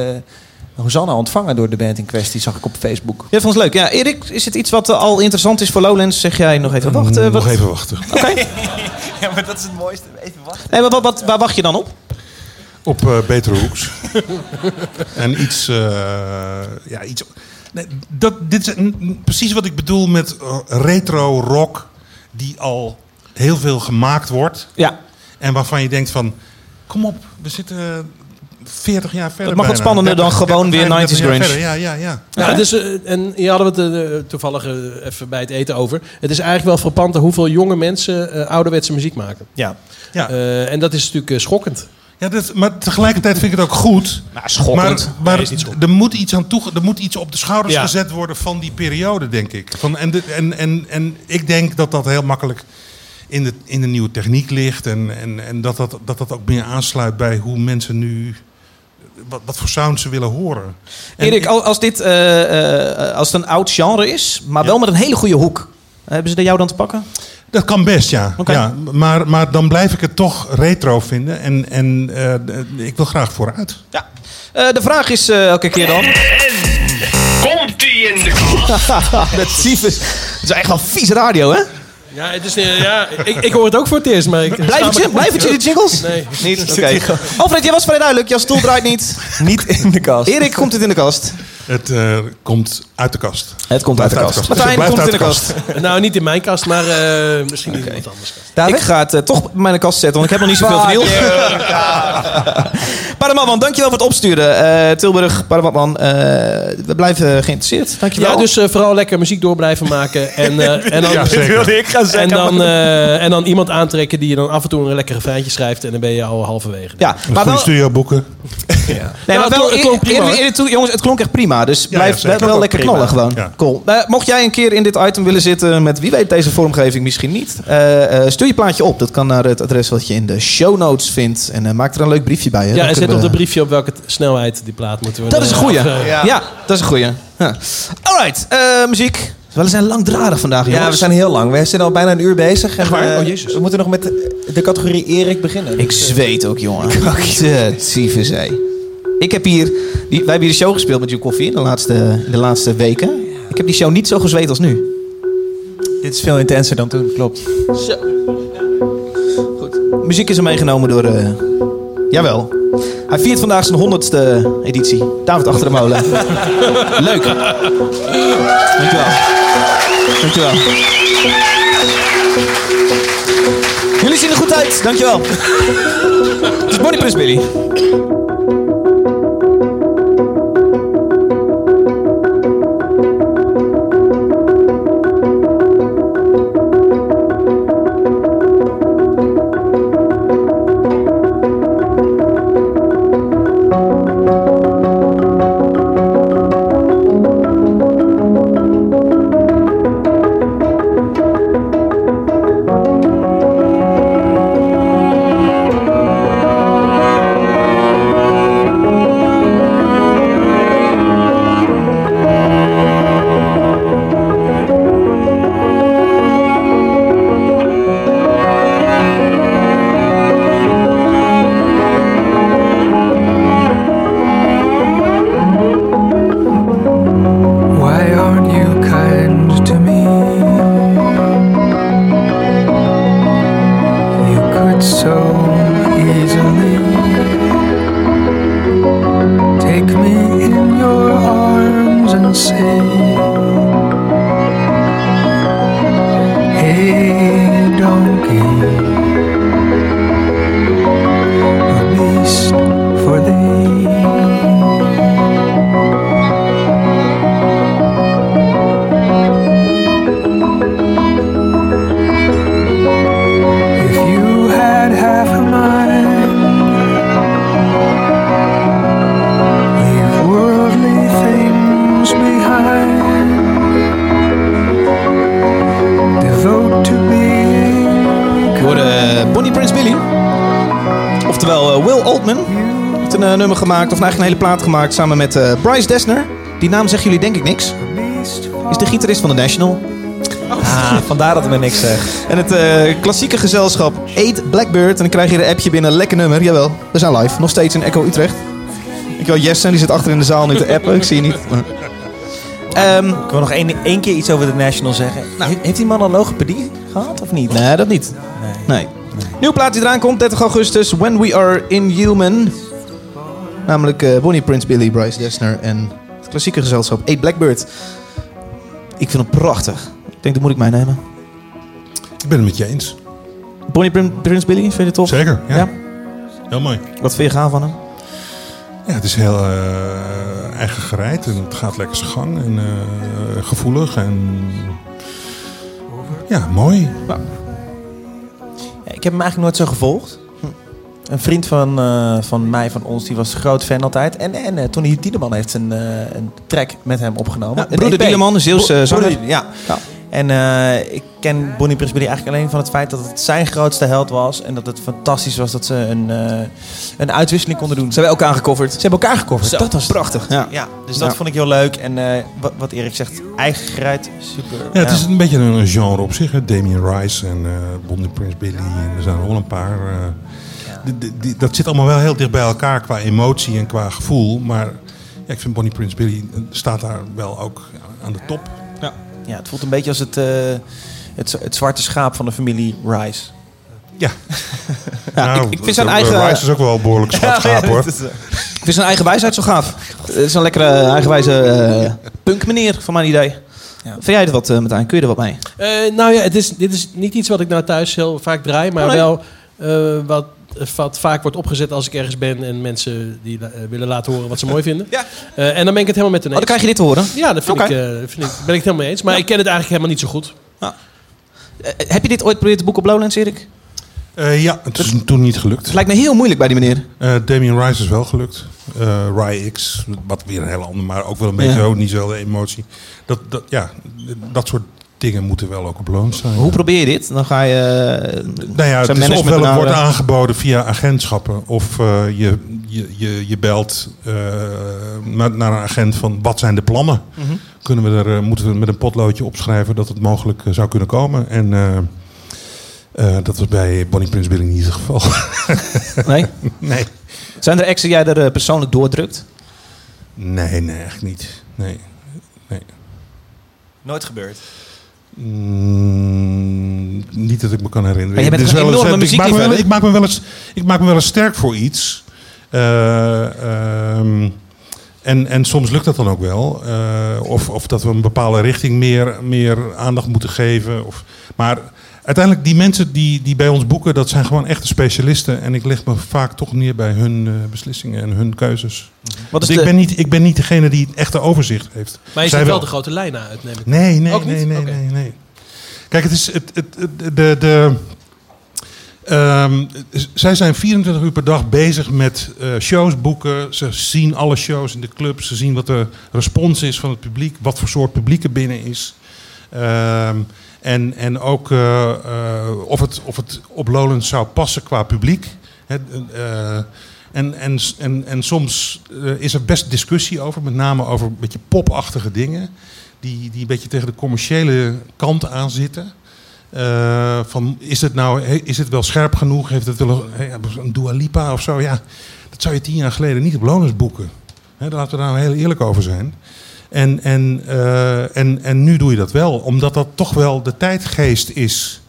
Hosanna ontvangen door de band in kwestie. Zag ik op Facebook. Ja, vond het leuk. Ja, Erik, is het iets wat eh, al interessant is voor Lowlands? Zeg jij nog even wachten? Mm, wat... Nog even wachten. Oké. Ja, maar dat is het mooiste. Even wachten. Hey, wat, wat, wat- waar wacht je dan op? Op eh, betere hoeks. en iets... eh, ja, iets nee, dat, dit is precies wat ik bedoel met retro rock... die al heel veel gemaakt wordt. Ja. En waarvan je denkt van... Kom op, we zitten 40 jaar verder Het mag wat bijna. spannender dan 30, gewoon weer 35 90s jaar grunge. Ja, ja, ja. Ja, dus, eh, en hier hadden we het eh, toevallig eh, even bij het eten over. Het is eigenlijk wel frappant hoeveel jonge mensen eh, ouderwetse muziek maken. Ja. Ja. Eh, en dat is natuurlijk eh, schokkend. Ja, dat, maar tegelijkertijd vind ik het ook goed. Nou, schokkend. Maar, maar Nee, is niet schokkend. er moet iets aan toe, er moet iets op de schouders Ja. gezet worden van die periode, denk ik. Van, en, de, en, en, en ik denk dat dat heel makkelijk in de, in de nieuwe techniek ligt. En, en, en dat, dat, dat dat ook meer aansluit bij hoe mensen nu. Wat, wat voor sound ze willen horen. En Erik, ik- al- als, dit, eh, eh, als het een oud genre is, maar wel met een hele goede hoek. Hebben ze er jou dan te pakken? Dat kan best, ja. Ja maar, maar dan blijf ik het toch retro vinden. En, en eh, ik wil graag vooruit. Ja. Eh, de vraag is elke keer dan... Komt-ie in de kast? dat tyfus. Het is echt wel vieze radio, hè? Ja, het is, eh, ja ik, ik hoor het ook voor het eerst. Maar ik, Blijvertje? Blijvertje, die jingles? Nee. Niet? Oké. Alfred, jij was vrij duidelijk. Jouw stoel draait niet. Niet in de kast. Erik, komt het in de kast? Het eh, komt uit de kast. Het komt uit de kast. uit de kast. Martijn, Het komt in de kast? Nou, niet in mijn kast, maar eh, misschien in iemand anders. Ik ga het eh, toch in mijn kast zetten, want ik heb nog niet zoveel vernield. Paramatman, dankjewel voor het opsturen. Eh, Tilburg, Paramatman, eh, we blijven geïnteresseerd. Dankjewel. Ja, dus eh, vooral lekker muziek door blijven maken. En, eh, en dan, Ja, ik gaan en, dan, eh, en dan iemand aantrekken die je dan af en toe een lekkere feintje schrijft. En dan ben je al halverwege. ja, Een maar goede wel, studio boeken. nee, Ja, maar het wel klonk- het klonk jongens, het klonk echt prima. Dus ja, blijf wel, wel lekker Prima. knallen gewoon. Ja. Cool. Eh, mocht jij een keer in dit item willen zitten met wie weet deze vormgeving misschien niet. eh, eh, stuur je plaatje op. Dat kan naar het adres wat je in de show notes vindt. En maak er een leuk briefje bij. Hè. Ja, en zet op de briefje op welke snelheid die plaat moeten we Dat is een goeie. Ja. Ja. dat is een goeie. Ja. Alright, eh, muziek. We zijn langdradig vandaag, jongens. Ja, we zijn heel lang. We zijn al bijna een uur bezig. En, waar? Oh, jezus. We moeten nog met de, de categorie Erik beginnen. Ik zweet ook, jongen. Tyfus, hé. Ik heb hier, wij hebben hier de show gespeeld met You Coffee in de laatste, de laatste weken. Ik heb die show niet zo gezweet als nu. Dit is veel intenser dan toen, klopt. Zo. Goed. Muziek is er meegenomen door... eh, jawel. Hij viert vandaag zijn honderdste editie. David achter de molen. Leuk. Dankjewel. Dankjewel. Jullie zien er goed uit. Dankjewel. Het is Bonnie Prince Billy. Hele plaat gemaakt samen met eh, Bryce Dessner. Die naam zeggen jullie denk ik niks. Is de gitarist van The National. Ah, vandaar dat me niks zegt. En het eh, klassieke gezelschap Eat Blackbird. En dan krijg je een appje binnen. Lekker nummer, jawel. We zijn live. Nog steeds in Echo Utrecht. Ik wil Jesse, die zit achter in de zaal nu te appen. Ik zie je niet. Ehm, Ik wil nog één, één keer iets over de National zeggen. He- heeft die man al logopedie gehad of niet? nee, dat niet. Nee. Nieuwe plaat die eraan komt, 30 augustus. When We Are Inhuman. Namelijk eh, Bonnie Prince Billy, Bryce Dessner en het klassieke gezelschap Eat Blackbird. Ik vind hem prachtig. Ik denk, dat moet ik meenemen. Ik ben het met je eens. Bonnie Prin- Prince Billy, vind je het tof? Zeker, ja. Ja? Heel mooi. Wat vind je gaaf van hem? Ja, het is heel eh, eigen gereid en het gaat lekker zijn gang en eh, gevoelig en ja, mooi. Ja, ik heb hem eigenlijk nooit zo gevolgd. Een vriend van, eh, van mij, van ons, die was een groot fan altijd. En, en eh, Tony Tiedeman heeft een, eh, een track met hem opgenomen. Ja, broeder EP. Tiedeman, een Zeeuwse Bro- zanger. ja. Ja. En eh, ik ken Bonnie Prince Billy eigenlijk alleen van het feit dat het zijn grootste held was. En dat het fantastisch was dat ze een, eh, een uitwisseling konden doen. Ze hebben elkaar gecoverd. Ze hebben elkaar gecoverd. Zo, dat was prachtig. Ja. Ja, dus dat Ja. vond ik heel leuk. En eh, wat, wat Erik zegt, eigen gereid, super. Ja, het is een beetje een genre op zich. Hè. Damien Rice en eh Bonnie Prince Billy en er zijn er wel een paar. Dat zit allemaal wel heel dicht bij elkaar qua emotie en qua gevoel. Maar ja, ik vind Bonnie Prince Billy eh, staat daar wel ook aan de top. Ja, het voelt een beetje als het, eh, het, het zwarte schaap van de familie Rice. Ja. Ja, Nou, ik, ik vind zijn eh, eigen, Rice is ook wel een behoorlijk zwart schaap hoor. is, ik vind zijn eigen wijsheid zo gaaf. Het is een lekkere, eigenwijze punk meneer, van mijn idee. Ja. Vind jij er wat, uh, Martijn? Kun je er wat mee? Eh, nou ja, het is, dit is niet iets wat ik nou thuis heel vaak draai, maar Oh, nee. wel eh, wat, wat vaak wordt opgezet als ik ergens ben en mensen die eh, willen laten horen wat ze mooi vinden. Ja. Eh, en dan ben ik het helemaal met hen Oh, dan eens. krijg je dit te horen. Ja, dat vind ik, eh, vind ik, ben ik het helemaal mee eens. Maar ik ken het eigenlijk helemaal niet zo goed. Eh, heb je dit ooit geprobeerd te boeken op Lowlands, Erik? Eh, ja, het is toen niet gelukt. Het lijkt me heel moeilijk bij die meneer. Eh Damien Rice is wel gelukt. Eh Rai X, wat weer een hele andere, maar ook wel een beetje Ja. zo, niet zo'n emotie. Dat, dat, ja, dat soort dingen moeten wel ook op loon staan. Hoe probeer je dit? Dan ga je... eh, Nou ja, het zijn is ofwel het wordt aangeboden via agentschappen, of eh, je, je, je, je belt eh, naar, naar een agent van wat zijn de plannen? Mhm. Kunnen we er, moeten we met een potloodje opschrijven dat het mogelijk zou kunnen komen? En eh, Eh, dat was bij Bonnie Prince Billy niet het geval. Nee? nee. Zijn er die jij er persoonlijk doordrukt? Nee, nee, echt niet. Nee. nee. Nooit gebeurd. Mm, niet dat ik me kan herinneren. Maar bent een eens- maak wel, ik, maak me wel eens, ik maak me wel eens sterk voor iets. Eh, ehm, en, en soms lukt dat dan ook wel. Eh, of, of dat we een bepaalde richting meer, meer aandacht moeten geven. Of, maar uiteindelijk, die mensen die, die bij ons boeken, dat zijn gewoon echte specialisten. En ik leg me vaak toch neer bij hun eh, beslissingen en hun keuzes. Wat is Dus de- ik, ben niet, ik ben niet degene die het echte overzicht heeft. Maar je ziet wel de grote lijnen uit, neem ik. Nee, nee, Ook nee, niet? nee, nee, nee. Kijk, het is het, het, het- de, de, ehm, zij zijn 24 uur per dag bezig met eh, shows boeken. Ze zien alle shows in de club. Ze zien wat de respons is van het publiek. Wat voor soort publiek er binnen is. Ehm, en, en ook eh, eh, of, het, of het op Lowlands zou passen qua publiek. Hè, eh, en, en, en, en soms is er best discussie over, met name over een beetje popachtige dingen. Die, die een beetje tegen de commerciële kant aan zitten. Van, is, het nou, is het wel scherp genoeg? Heeft het wel een, een Dua Lipa of zo? Ja, dat zou je tien jaar geleden niet op Loners boeken. Hè, daar laten we daar nou heel eerlijk over zijn. En, en, eh, en, en nu doe je dat wel, omdat dat toch wel de tijdgeest is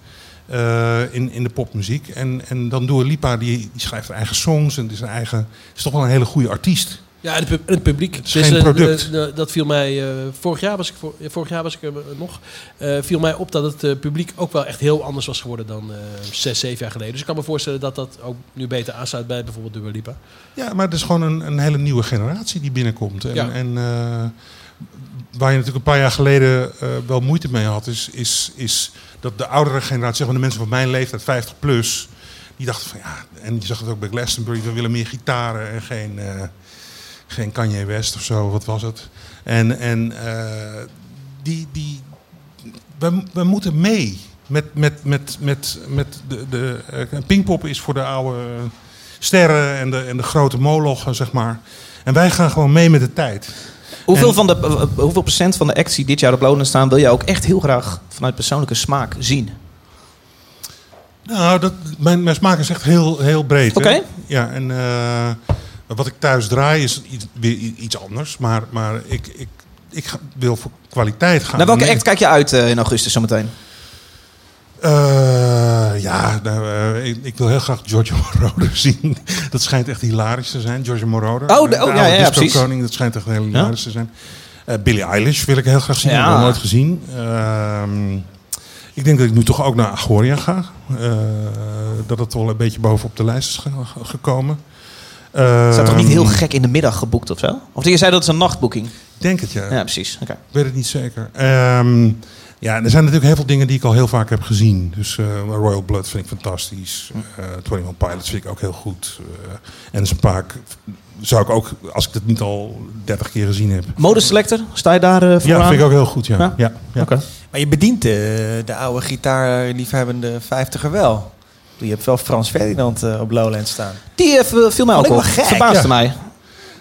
eh, in, in de popmuziek. En, en dan Dua Lipa, die, die schrijft haar eigen songs en is, een eigen, is toch wel een hele goede artiest. Ja, en het, pub- en het publiek. is geen eh, product. dat viel mij, vorig jaar was ik, vorig jaar was ik er nog, viel mij op dat het publiek ook wel echt heel anders was geworden dan zes, zeven jaar geleden. Dus ik kan me voorstellen dat dat ook nu beter aansluit bij bijvoorbeeld Dua Lipa. Ja, maar het is gewoon een, een hele nieuwe generatie die binnenkomt. En, Ja. en waar je natuurlijk een paar jaar geleden eh, wel moeite mee had, is, is, is dat de oudere generatie, zeg maar de mensen van mijn leeftijd, 50 plus, die dachten van ja, en je zag het ook bij Glastonbury, we willen meer gitaren en geen, eh, geen Kanye West of zo, wat was het. En, en eh, die, die, we, we moeten mee met, met, met, met, met de, de Pinkpop is voor de oude sterren en de, en de grote molochen, zeg maar. En wij gaan gewoon mee met de tijd. Hoeveel, En- van de, eh, hoeveel procent van de acts die dit jaar op Lowlands staan... wil jij ook echt heel graag vanuit persoonlijke smaak zien? Nou, dat, mijn, mijn smaak is echt heel, heel breed. hè. Oké. Ja, en eh, wat ik thuis draai is iets, weer iets anders. Maar, maar ik, ik, ik ga- wil voor kwaliteit gaan. Naar welke act kijk je uit eh, in augustus zometeen? Eh, ja, nou, eh, ik, ik wil heel graag Giorgio Moroder zien. Dat schijnt echt hilarisch te zijn, Giorgio Moroder. Oh, de- oh, ja, ja, precies. koning, dat schijnt echt heel hilarisch te zijn. Eh Billie Eilish wil ik heel graag zien, Ja. heb ik nog nooit gezien. Ehm, ik denk dat ik nu toch ook naar Agoria ga. Dat het wel een beetje bovenop de lijst is ge- gekomen. Is dat toch niet Ehm, heel gek in de middag geboekt of zo? Of je zei dat is een nachtboeking? Ik denk het, ja. Ja, precies. Oké. Ik weet het niet zeker. Ehm, ja, en er zijn natuurlijk heel veel dingen die ik al heel vaak heb gezien. Dus eh, Royal Blood vind ik fantastisch. Uh, 21 Pilots vind ik ook heel goed. Eh, en een paar... Zou ik ook, als ik het niet al 30 keer gezien heb. Modeselector, sta je daar eh voor Ja, aan? vind ik ook heel goed, ja. Ja? ja. Maar je bedient de, de oude gitaarliefhebbende vijftiger wel. Je hebt wel Frans Ferdinand eh, op Lowlands staan. Die eh, viel- mij ook op. wel gek. Verbaasde Ja. mij.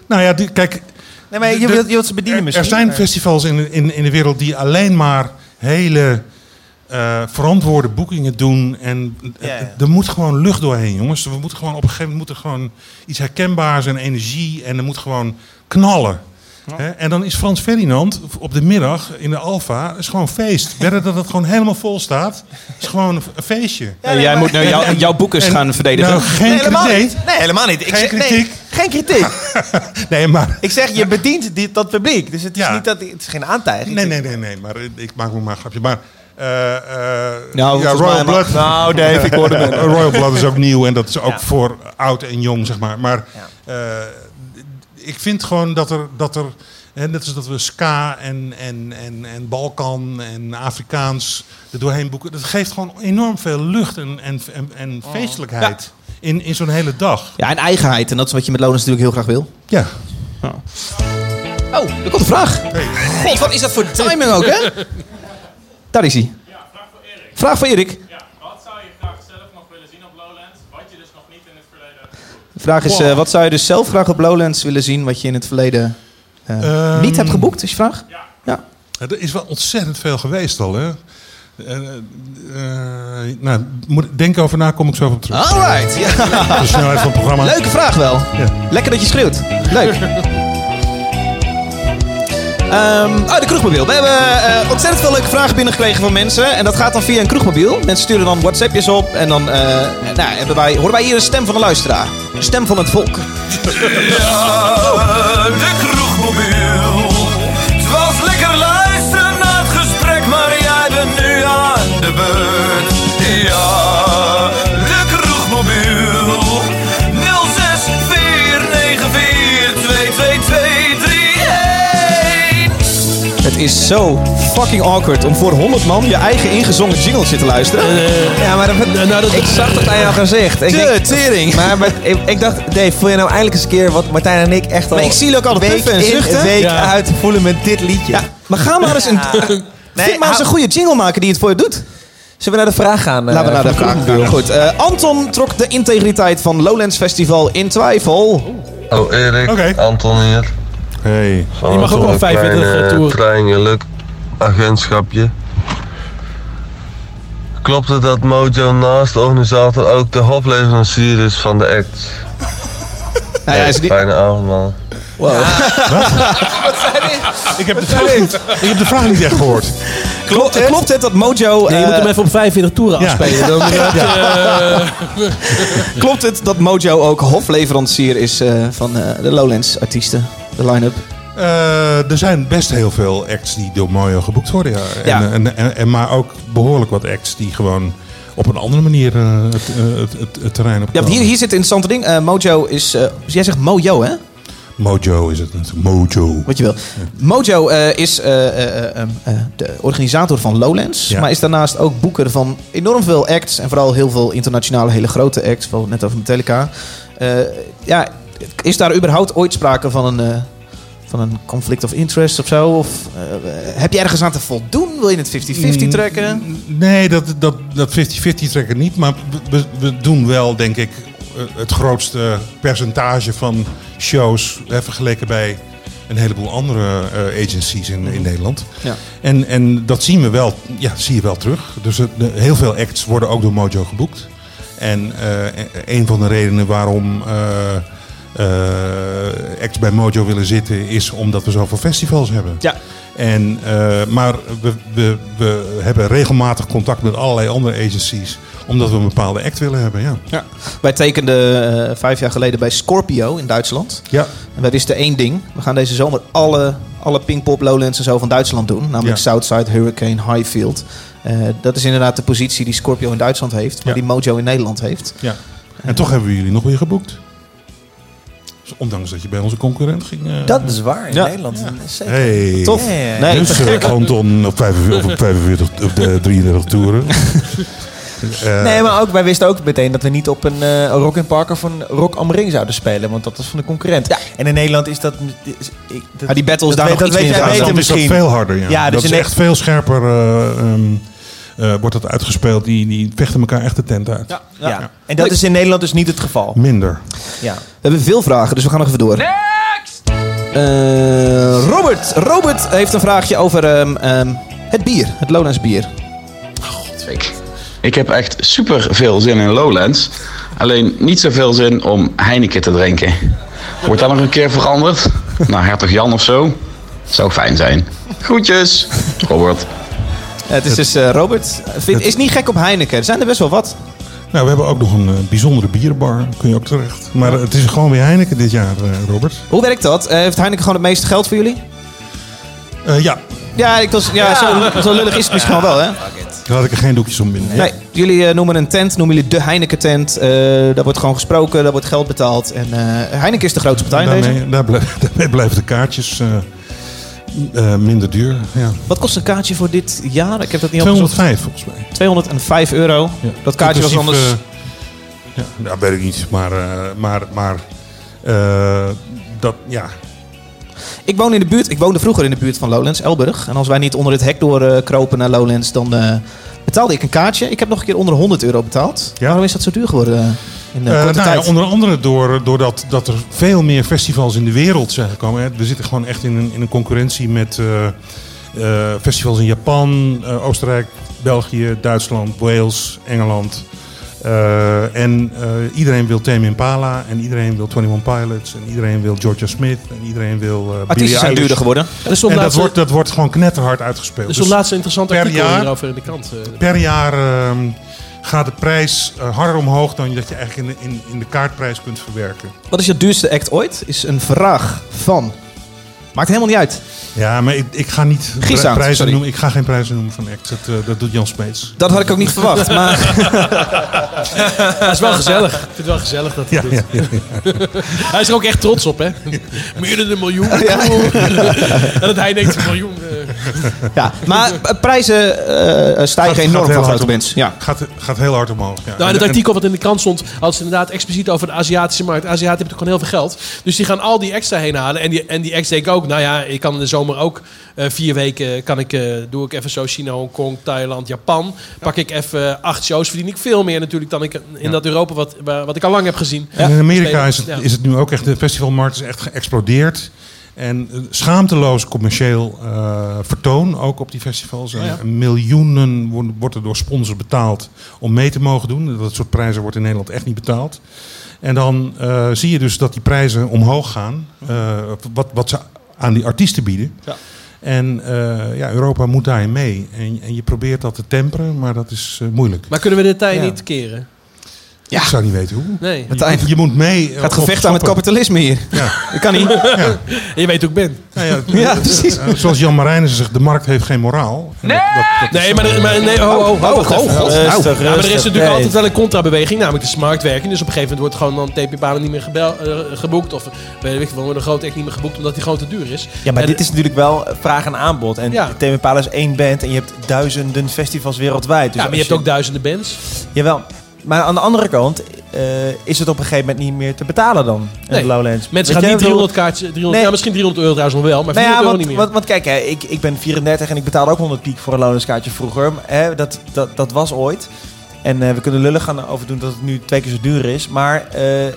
Nou ja, die, kijk... Nee, maar je, de- wilt, je wilt ze bedienen er, misschien. er zijn festivals in, in, in de wereld die alleen maar hele eh, verantwoorde boekingen doen. En Ja, ja. er moet gewoon lucht doorheen, jongens. We moeten gewoon op een gegeven moment moet er gewoon iets herkenbaars en energie. En er moet gewoon knallen. Hè? En dan is Frans Ferdinand op de middag in de Alfa is gewoon feest. Wedden dat het gewoon helemaal vol staat, is gewoon een, feestje. Jij moet nou jou- jouw boekers en- gaan verdedigen. Nou, geen Nee, helemaal kritiek. niet. Nee, helemaal niet. Ik Geen zeg, nee, kritiek. geen kritiek. Nee, maar ik zeg, je bedient die, dat publiek. Dus het is, Ja. niet dat, het is geen aantijging. Nee, nee, nee, nee, maar eh, ik maak me maar een grapje. Maar eh, eh, Nou, ja, Royal mag- Blood. Nou, Dave, ik hoorde. Royal Blood is ook nieuw en dat is ook Ja. voor oud en jong, zeg maar. Maar eh, ik vind gewoon dat er, dat er hè, net als dat we ska en, en, en, en Balkan en Afrikaans er doorheen boeken, dat geeft gewoon enorm veel lucht en, en, en, en feestelijkheid in, in zo'n hele dag. Ja, en eigenheid. En dat is wat je met Lonens natuurlijk heel graag wil. Ja. Oh, er komt een vraag. God, wat is dat voor timing ook, hè? Daar is hij. Vraag voor Erik. Wat zou je graag zelf nog willen zien op Lowlands, wat je dus nog niet in het verleden hebt gezien? De vraag is, eh, wat zou je dus zelf graag op Lowlands willen zien... wat je in het verleden eh, Ehm, niet hebt geboekt, is je vraag? Ja. Ja, Er is wel ontzettend veel geweest al, hè? Eh, eh, nou, moet, denk over na, kom ik zo op terug. Alright. Ja. De snelheid van het programma. Leuke vraag wel. Lekker dat je schreeuwt. Leuk. Ehm, oh, de kroegmobiel. We hebben eh, ontzettend veel leuke vragen binnengekregen van mensen. En dat gaat dan via een kroegmobiel. Mensen sturen dan WhatsAppjes op. En dan eh, nou, hebben wij, horen wij hier een stem van de luisteraar. Stem van het volk. Ja, is zo fucking awkward om voor 100 man je eigen ingezongen jingletje te luisteren. Ja, maar dat, ik zag dat aan jouw gezicht. Ik De denk- tering. Maar, maar ik, ik dacht, Dave, voel je nou eindelijk eens een keer wat Martijn en ik echt al... Maar ik zie ook altijd week puffen en in, zuchten. week Ja. uit voelen met dit liedje. Maar ga maar eens een, vind maar eens een goede jingle maken die het voor je doet. Zullen we naar de vraag gaan? eh, Laten we naar de vraag gaan. Goed. eh, Anton trok de integriteit van Lowlands Festival in twijfel. Oh, Erik, Anton hier. Hey. Van Je mag ook wel zo'n 45 kleine toeren. treingeluk agentschapje. Klopt het dat Mojo naast de organisator ook de hoofdleverancier is van de act? Nou ja, is Fijne avond, man. Wow. Ik heb, de vraag niet, ik heb de vraag niet echt gehoord. Klopt, het, klopt het dat Mojo... Ja, je eh, moet hem even op 45 toeren ja. afspelen. Dan, Ja. Klopt het dat Mojo ook hofleverancier is eh, van eh, de Lowlands artiesten? De line-up? Eh, er zijn best heel veel acts die door Mojo geboekt worden. Ja. En, Ja. En, en, en- maar ook behoorlijk wat acts die gewoon op een andere manier eh, het, eh, het, het, het terrein op Ja, hier, hier zit het interessante ding. Eh, Mojo is... eh, jij zegt Mojo, hè? Mojo is het natuurlijk. Mojo. Wat je wil. Mojo eh, is eh, eh, eh, eh, de organisator van Lowlands. Ja. Maar is daarnaast ook boeker van enorm veel acts. En vooral heel veel internationale, hele grote acts. Net over Metallica. Eh, ja, is daar überhaupt ooit sprake van een, eh, van een conflict of interest of zo? Of eh, heb je ergens aan te voldoen? Wil je het 50-50 Mm, trekken? Nee, dat, dat, dat 50-50 trekken niet. Maar we, we doen wel, denk ik, eh, het grootste percentage van shows hè, vergeleken bij een heleboel andere eh, agencies in, in Nederland. Ja. En, en dat zien we wel, ja, zie je wel terug. Dus het- de, heel veel acts worden ook door Mojo geboekt. En een van de redenen waarom eh, acts bij Mojo willen zitten is omdat we zoveel festivals hebben. Ja. En, eh, maar we, we, we hebben regelmatig contact met allerlei andere agencies omdat we een bepaalde act willen hebben. Ja. Ja. Wij tekenden eh, vijf jaar geleden bij Scorpio in Duitsland. Ja. En wij wisten één ding. We gaan deze zomer alle, alle Pinkpop, Lowlands en zo van Duitsland doen. Namelijk Ja. Southside, Hurricane, Highfield. Eh, dat is inderdaad de positie die Scorpio in Duitsland heeft. Maar Ja. die Mojo in Nederland heeft. Ja. En toch hebben we jullie nog weer geboekt. Ondanks dat je bij onze concurrent ging. eh, Dat is waar, in Ja. Nederland. Zeker. Hey. Tof. Ja, ja, ja. Nee, Dus eh, Anton op 45, op 45 op de 33 toeren. Eh, Nee, maar ook, wij wisten ook meteen dat we niet op een eh, Rock in Park of een Rock am Ring zouden spelen. Want dat was van de concurrent. En in Nederland is dat... is- ik- dat Ja, die battle is dat daar weet- dat weet jij beter dat is dat misschien. veel harder. Ja. Ja, dus dat is echt veel scherper. eh, ehm, eh, wordt dat uitgespeeld. Die, die vechten elkaar echt de tent uit. Ja. Ja. En dat is in Nederland dus niet het geval. Minder. Ja. We hebben veel vragen, dus we gaan nog even door. Eh, Robert. Robert heeft een vraagje over ehm, ehm, het bier. Het Lowlands bier. Ik, ik heb echt super veel zin in Lowlands. Alleen niet zoveel zin om Heineken te drinken. Wordt dat nog een keer veranderd? Naar Hertog Jan of zo? Zou fijn zijn. Groetjes, Robert. Ja, het is dus eh, Robert. Vind, is niet gek op Heineken. Er zijn er best wel wat. Nou, we hebben ook nog een eh, bijzondere bierbar. Kun je ook terecht. Maar het is gewoon weer Heineken dit jaar, eh, Robert. Hoe werkt dat? Eh, heeft Heineken gewoon het meeste geld voor jullie? Eh, ja, Ja, ik was, ja, Zo, zo lullig is het misschien wel, hè? daar had ik er geen doekjes om binnen. Nee, jullie eh, noemen een tent, noemen jullie de Heineken tent. Eh, daar wordt gewoon gesproken, daar wordt geld betaald. En eh, Heineken is de grootste partij in deze. Daarmee, daar blijf- daarmee blijven de kaartjes eh, minder duur. Ja. Wat kost een kaartje voor dit jaar? Ik heb dat niet opgezocht. 205 volgens mij. 205 euro. Dat kaartje was anders... eh, ja, dat weet ik niet. Maar, eh, maar, maar dat, ja. Ik woon in de buurt, ik woonde vroeger in de buurt van Lowlands, Elburg. En als wij niet onder het hek door kropen naar Lowlands, dan betaalde ik een kaartje. Ik heb nog een keer onder 100 euro betaald. Waarom is dat zo duur geworden eh, in de Eh, korte nou ja, tijd? onder andere door, doordat dat er veel meer festivals in de wereld zijn gekomen. hè. We zitten gewoon echt in een, in een concurrentie met eh, eh, festivals in Japan, eh, Oostenrijk, België, Duitsland, Wales, Engeland. Eh, en eh, iedereen wil Tame Impala en iedereen wil 21 Pilots en iedereen wil Georgia Smith en iedereen wil eh Billie Artiesten zijn Eilish. duurder geworden. Stond en dat wordt, dat wordt gewoon knetterhard uitgespeeld. Is Dus zo'n laatste interessant per artikel jaar- hierover in de krant. Per jaar ehm, gaat de prijs harder omhoog dan dat je eigenlijk in de, in, in de kaartprijs kunt verwerken. Wat is je duurste act ooit? Is een vraag van. Maakt helemaal niet uit. Ja, maar ik, ik ga niet prijzen sorry. noemen. Ik ga geen prijzen noemen van act. Dat, eh, dat doet Jan Smeets. Dat had ik ook niet verwacht. Maar Hij is wel gezellig. Ik vind het wel gezellig dat hij Ja, dit ja, ja, Hij is er ook echt trots op, hè? Meer dan een miljoen. Ja. en dat hij denkt, een miljoen. eh. ja, maar eh, prijzen eh, stijgen Gaat- enorm gaat heel van hard grote bands. Ja. Gaat, gaat heel hard omhoog. Ja. Nou, in En- het en- artikel wat in de krant stond, had ze inderdaad expliciet over de Aziatische markt. Aziaten hebben toch gewoon heel veel geld. Dus die gaan al die extra heen halen. En die, en die ex denken ook, nou ja, ik kan in de zomer ook eh, vier weken, kan ik, eh, doe ik even zo China, Hongkong, Thailand, Japan. Pak ik even acht shows, verdien ik veel meer natuurlijk dan ik in Ja. dat Europa wat, wat ik al lang heb gezien. En in Amerika is het, is het nu ook echt, de festivalmarkt is echt geëxplodeerd. En eh, schaamteloos commercieel vertoon, ook op die festivals. Oh ja. Miljoenen worden, wordt er door sponsors betaald om mee te mogen doen. Dat soort prijzen wordt in Nederland echt niet betaald. En dan zie je dus dat die prijzen omhoog gaan. wat, wat ze aan die artiesten bieden. Ja. En eh, ja, Europa moet daarin mee. En, en je probeert dat te temperen, maar dat is eh, moeilijk. Maar kunnen we de tijd Ja. niet keren? Ik zou niet weten hoe. Nee. Je, je moet mee. eh, Gaat of gevechten aan het kapitalisme hier. Ja. Dat kan niet. Ja. Je weet hoe ik ben. Nou ja, Ja, precies. eh, Zoals Jan Marijnissen zegt, de markt heeft geen moraal. Dat- dat- is Nee, maar, er- nee, ho, ho, ho, ja, maar er is natuurlijk Nee. altijd wel een contrabeweging, namelijk de smartwerking. Dus op een gegeven moment wordt gewoon dan TP-banen niet meer gebel, eh, geboekt. Of weet ik een grote act niet meer geboekt omdat die gewoon te duur is. Ja, maar En- dit is natuurlijk wel vraag en aanbod. En Ja. Impala is één band en je hebt duizenden festivals wereldwijd. Dus ja, maar je hebt ook duizenden bands. Jawel. Maar aan de andere kant eh, is het op een gegeven moment niet meer te betalen dan. in Nee. de Lowlands. Mensen Weet gaan niet ik bedoel- 300 kaartjes, 300, Nee. ja, misschien 300 euro trouwens nog wel, maar Nou 400 ja, euro want, niet meer. want, want kijk, hè, ik, ik ben 34 en ik betaalde ook 100 piek voor een Lowlands-kaartje vroeger. Hè, dat, dat, dat was ooit. En eh, we kunnen lullig gaan over doen dat het nu twee keer zo duur is. Maar eh, eh,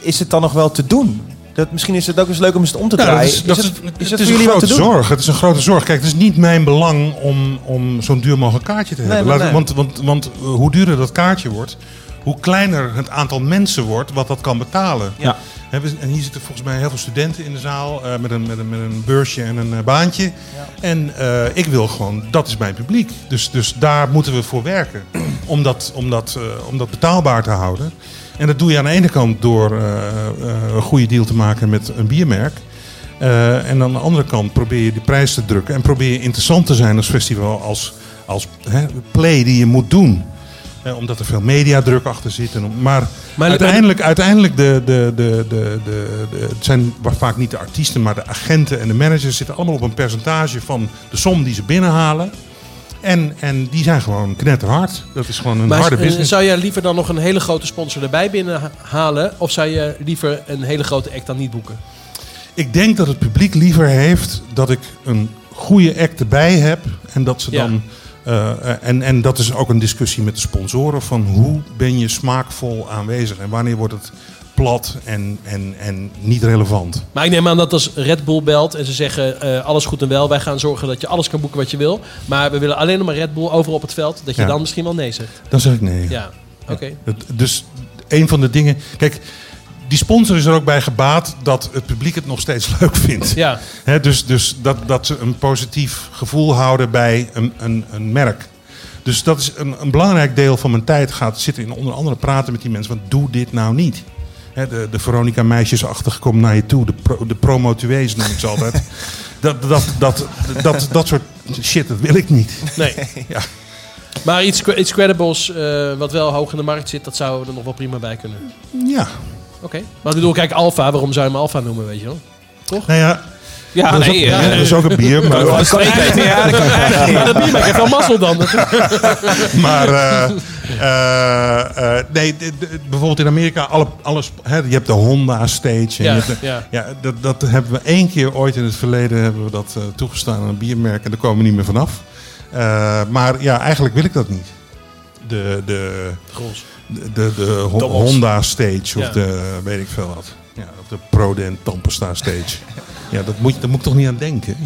is het dan nog wel te doen? Dat, misschien is het ook eens leuk om eens om te Nou, draaien. dat is, dat is is, het, is het het is voor een jullie wel te grote doen? zorg. Het is een grote zorg. Kijk, het is niet mijn belang om, om zo'n duur mogelijk kaartje te hebben. nee, Laat- nee. Want, want, want eh, hoe duurder dat kaartje wordt, hoe kleiner het aantal mensen wordt wat dat kan betalen. Ja. Hè, we- En hier zitten volgens mij heel veel studenten in de zaal eh, met, een, met, een, met een beursje en een eh, baantje. En eh, ik wil gewoon, dat is mijn publiek. Dus, dus daar moeten we voor werken om dat, om, dat, eh, om dat betaalbaar te houden. En dat doe je aan de ene kant door eh, eh, een goede deal te maken met een biermerk. Eh, en aan de andere kant probeer je de prijs te drukken. En probeer je interessant te zijn als festival, als, als hè, play die je moet doen. Eh, omdat er veel mediadruk achter zit. En, maar, Maar- uiteindelijk, uiteindelijk de, de, de, de, de, de- het zijn vaak niet de artiesten, maar de agenten en de managers zitten allemaal op een percentage van de som die ze binnenhalen. En, en die zijn gewoon knetterhard. Dat is gewoon een Maar harde eh, business. zou jij liever dan nog een hele grote sponsor erbij binnenhalen? Of zou je liever een hele grote act dan niet boeken? Ik denk dat het publiek liever heeft dat ik een goede act erbij heb. En dat ze Ja. dan. eh, en, en dat is ook een discussie met de sponsoren. Van hoe ben je smaakvol aanwezig? En wanneer wordt het plat en, en, en niet relevant? Maar ik neem aan dat als Red Bull belt en ze zeggen eh, alles goed en wel, wij gaan zorgen dat je alles kan boeken wat je wil. Maar we willen alleen nog maar Red Bull overal op het veld, dat je Ja. dan misschien wel nee zegt. Dan zeg ik nee. Ja, oké. Dus een van de dingen. Kijk, die sponsor is er ook bij gebaat dat het publiek het nog steeds leuk vindt. Ja. Dus dus dat, dat ze een positief gevoel houden bij een, een, een merk. Dus dat is een, een belangrijk deel van mijn tijd gaat zitten in onder andere praten met die mensen. Want doe dit nou niet. Hè, de, de Veronica meisjesachtig komt naar je toe. De, pro, de promotuees noem ik ze altijd. dat, dat, dat, dat, dat soort shit, dat wil ik niet. Nee. Ja. Maar iets, iets credibles eh, wat wel hoog in de markt zit, dat zou er nog wel prima bij kunnen. Ja. Oké. Maar ik bedoel, kijk, Alfa, waarom zou je hem Alfa noemen, weet je wel? Toch? Nou ja, Ja, dat, is nee, ook, eh, ja, dat is ook een bier. Maar, dat kan ik weten. Ja, dat kan ik heeft wel mazzel dan. maar eh, nee, bijvoorbeeld in Amerika, alle, alles, hè, je hebt de Honda Stage. En Ja, je hebt de- ja. ja, dat, dat hebben we één keer ooit in het verleden hebben we dat toegestaan aan een biermerk. En daar komen we niet meer vanaf. Maar ja, eigenlijk wil ik dat niet. De, de, Gros. de, de, de Ho- Dommels. Honda Stage of de weet ik veel wat. Ja, of de Prodent Tampesta Stage. ja, dat moet, je- daar moet ik toch niet aan denken.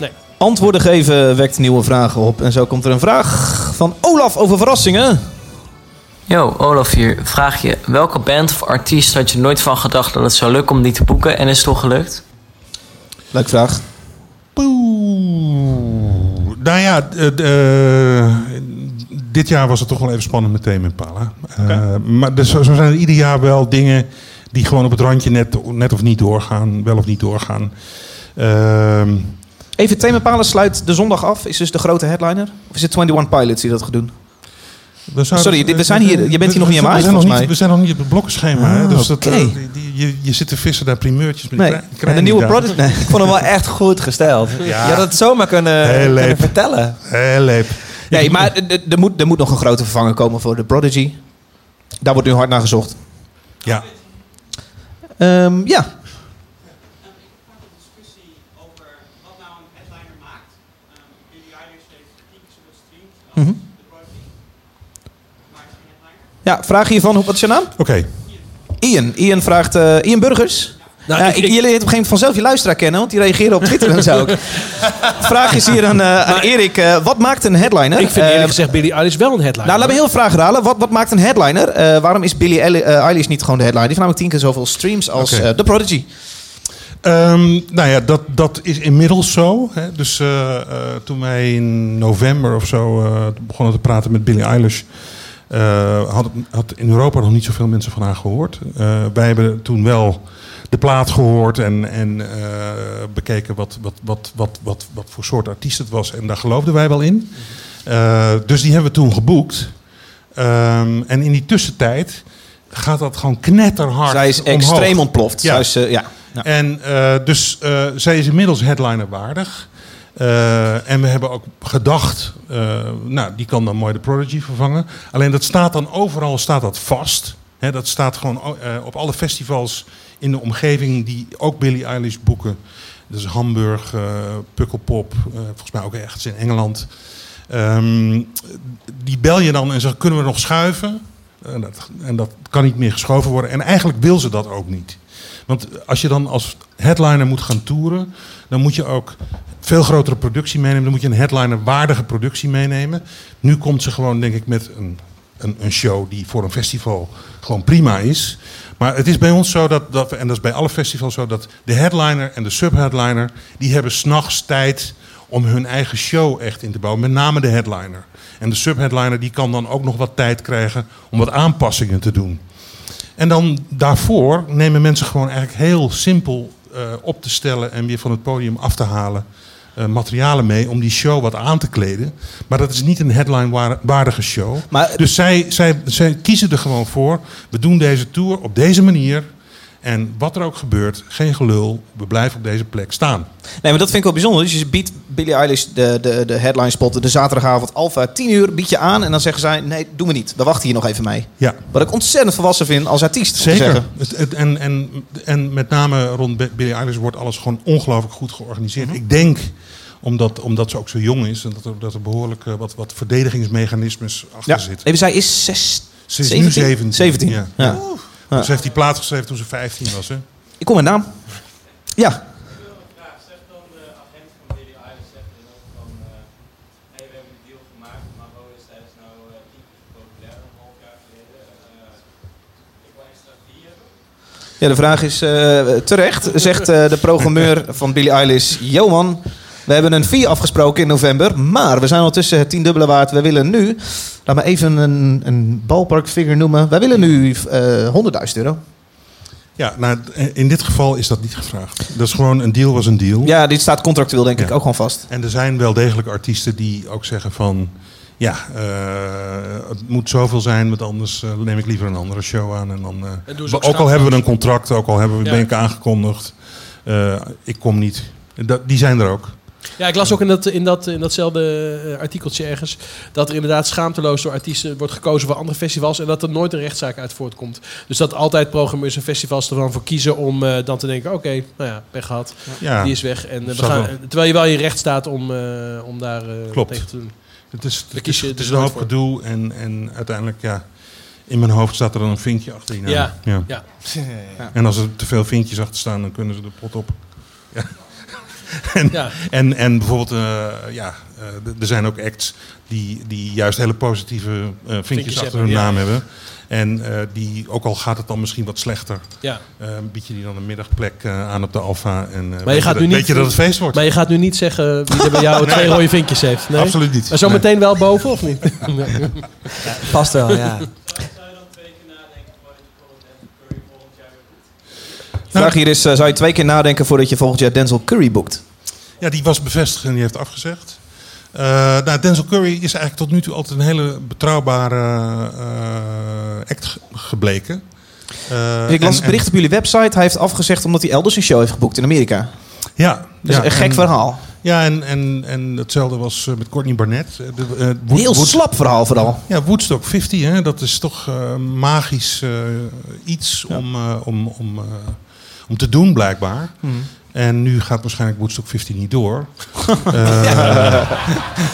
Nee. Antwoorden geven wekt nieuwe vragen op. En zo komt er een vraag van Olaf over verrassingen. Yo, Olaf hier. Vraag je, welke band of artiest had je nooit van gedacht dat het zou lukken om die te boeken en is het toch gelukt? Leuk vraag. Nou ja, eh, eh, dit jaar was het toch wel even spannend met Tame Impala. Eh, maar er, zo, zo zijn er ieder jaar wel dingen die gewoon op het randje net, net of niet doorgaan. Wel of niet doorgaan. Ehm, Even, Thema Palen sluit de zondag af. Is dus de grote headliner? Of is het 21 Pilots die dat gaat doen? we zouden- Sorry, dit- we zijn hier, je bent hier nog niet aan we mij, zijn nog volgens niet- mij. We zijn nog niet op het blokkenschema. hè, Ah, dus dat, oké. eh, die- die- je, je zit te vissen naar primeurtjes. Met Nee, en de nieuwe product... Nee. Ik vond hem wel echt goed gesteld. Ja. Je had het zomaar kunnen, Heel kunnen leep. vertellen. Heel leep. Nee, maar er moet, er moet nog een grote vervanger komen voor de Prodigy. Daar wordt nu hard naar gezocht. Ja. Ehm, ja. Mhm. Ja, vraag hiervan, hoe- wat is je naam? Oké. Ian. Ian vraagt... eh, Ian Burgers. Nou, ja, ik- jullie op een gegeven moment vanzelf je luisteraar kennen, want die reageren op Twitter en zo. ook. Vraag is hier aan, eh, aan Erik. eh, wat maakt een headliner? Ik vind eerlijk Eh, gezegd Billie Eilish wel een headliner. nou, laat me heel vraag herhalen. Wat, wat maakt een headliner? Eh, waarom is eh, Eilish niet gewoon de headliner? Die heeft namelijk tien keer zoveel streams als eh, The Prodigy. Ehm, nou ja, dat, dat is inmiddels zo. Hè. Dus eh, eh, toen wij in november of zo eh, begonnen te praten met Billie Eilish... eh, had, had in Europa nog niet zoveel mensen van haar gehoord. Eh, wij hebben toen wel de plaat gehoord en, en eh, bekeken wat, wat, wat, wat, wat, wat voor soort artiest het was. En daar geloofden wij wel in. Eh, dus die hebben we toen geboekt. Ehm, en in die tussentijd gaat dat gewoon knetterhard Zij is omhoog. extreem ontploft. Ja. Zij is, eh, ja. Ja. En dus zij is inmiddels headliner waardig. En we hebben ook gedacht, nou, die kan dan mooi de Prodigy vervangen. Alleen dat staat dan overal staat dat vast. Hè, dat staat gewoon op alle festivals in de omgeving die ook Billie Eilish boeken. Dus Hamburg, eh Pukkelpop, eh, volgens mij ook ergens in Engeland. Ehm, die bel je dan en zegt, kunnen we nog schuiven? En dat, en dat kan niet meer geschoven worden. En eigenlijk wil ze dat ook niet. Want als je dan als headliner moet gaan toeren, dan moet je ook veel grotere productie meenemen. Dan moet je een headliner waardige productie meenemen. Nu komt ze gewoon, denk ik, met een, een, een show die voor een festival gewoon prima is. Maar het is bij ons zo dat, dat we, en dat is bij alle festivals zo, dat de headliner en de subheadliner, die hebben s'nachts tijd om hun eigen show echt in te bouwen. Met name de headliner. En de subheadliner die kan dan ook nog wat tijd krijgen om wat aanpassingen te doen. En dan daarvoor nemen mensen gewoon eigenlijk heel simpel eh, op te stellen en weer van het podium af te halen. Eh, materialen mee om die show wat aan te kleden. Maar dat is niet een headline-waardige show. dus zij, zij, zij kiezen er gewoon voor. We doen deze tour op deze manier. En wat er ook gebeurt, geen gelul. We blijven op deze plek staan. Nee, maar dat vind ik wel bijzonder. Dus je biedt Billie Eilish de, de, de headline spot de zaterdagavond Alpha 10 uur bied je aan. En dan zeggen zij, nee, doen we niet. We wachten hier nog even mee. Ja. Wat ik ontzettend volwassen vind als artiest. Zeker. en, en, en met name rond Bi- Billie Eilish wordt alles gewoon ongelooflijk goed georganiseerd. Mhm. Ik denk, omdat, omdat ze ook zo jong is, en dat er, dat er behoorlijk eh, wat, wat verdedigingsmechanismes achter Ja, zitten. even, zij is zes, Ze is 17? nu 17. 17, Ja. ja. Ja. Ze heeft die plaat geschreven toen ze 15 was. Hè? Ik kom met naam. Ja. Ja, de vraag is eh, terecht, zegt eh, de programmeur van Billie Eilish. Yo man, we hebben een fee afgesproken in november, maar we zijn ondertussen het tiendubbele waard. We willen nu, laat me even een, een ballpark figure noemen. Wij willen nu eh 100.000 euro. Ja, nou, in dit geval is dat niet gevraagd. Dat is gewoon een deal was een deal. Ja, dit staat contractueel denk ik ook gewoon vast. En er zijn wel degelijk artiesten die ook zeggen van... Ja, eh, het moet zoveel zijn, want anders eh, neem ik liever een andere show aan. En dan, eh, En ook ook al hebben we een contract, ook al hebben we Ja. ben ik aangekondigd. eh, ik kom niet. Dat, die zijn er ook. Ja, ik las ook in, dat, in, dat, in datzelfde eh, artikeltje ergens... dat er inderdaad schaamteloos door artiesten wordt gekozen voor andere festivals... en dat er nooit een rechtszaak uit voortkomt. Dus dat altijd programmeurs en festivals er dan voor kiezen om eh, dan te denken... oké, nou ja, pech gehad, Ja. die is weg. En, eh, we gaan, terwijl je wel je recht staat om, eh, om daar eh, Klopt. tegen te doen. Het is, het is, het dus is een hoop gedoe en, en uiteindelijk, ja... In mijn hoofd staat er dan een vinkje achter je naam. Ja, ja. ja. En als er te veel vinkjes achter staan, dan kunnen ze de pot op. Ja. en, Ja. en, en bijvoorbeeld, eh, ja, eh, er zijn ook acts die, die juist hele positieve eh, vinkjes, Vinkjes achter hebben, hun ja. naam hebben. En eh, die, ook al gaat het dan misschien wat slechter, Ja. bied je die dan een middagplek eh, aan op de Alfa. En, eh, Maar weet je gaat dat, nu niet, weet je dat het feest wordt. Maar je gaat nu niet zeggen wie er bij jou Nee. twee rode vinkjes heeft. Nee? Absoluut niet. Maar zometeen wel boven of niet? Past wel, ja. Vraag hier is, eh, zou je twee keer nadenken voordat je volgend jaar Denzel Curry boekt? Ja, die was bevestigd en die heeft afgezegd. Eh, nou, Denzel Curry is eigenlijk tot nu toe altijd een hele betrouwbare eh, act ge- gebleken. Ik las het bericht op jullie website. Hij heeft afgezegd omdat hij elders een show heeft geboekt in Amerika. Ja, Dat is ja, een gek en- verhaal. Ja, en, en, en hetzelfde was met Courtney Barnett. De, Wood- Heel Wood- slap verhaal vooral. Ja, Woodstock 50, hè, dat is toch magisch iets om, om, om, om te doen, blijkbaar. Mhm. En nu gaat waarschijnlijk Woodstock 50 niet door. Eh,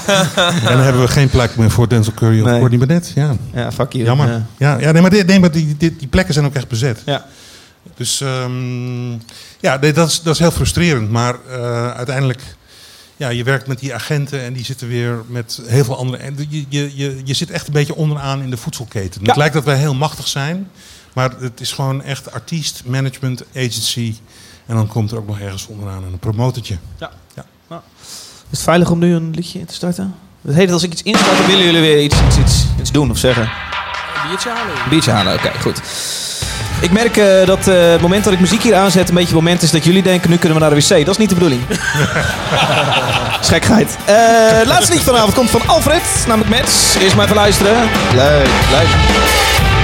en dan hebben we geen plek meer voor Denzel Curry of Nee. Courtney. Ja, Ja, fuck you. Jammer. Ja. Ja, ja, nee, maar, nee, maar die, die, die plekken zijn ook echt bezet. Ja. Dus ehm, ja, nee, dat, is, dat is heel frustrerend. Maar eh, uiteindelijk, ja, je werkt met die agenten en die zitten weer met heel veel andere. En je, je, je, je zit echt een beetje onderaan in de voedselketen. Het lijkt dat wij heel machtig zijn, maar het is gewoon echt artiest, management, agency. En dan komt er ook nog ergens onderaan een promotortje. Ja. ja. Is het veilig om nu een liedje in te starten? Het heet dat als ik iets instart, dan willen jullie weer iets, iets, iets, iets doen of zeggen. Een biertje halen. Een biertje halen, oké, goed. Ik merk eh, dat eh, het moment dat ik muziek hier aanzet... een beetje het moment is dat jullie denken... nu kunnen we naar de wc. Dat is niet de bedoeling. Schekheid. Eh laatste liedje vanavond komt van Alfred, namelijk Mets. Eerst maar even luisteren. Leuk, leuk.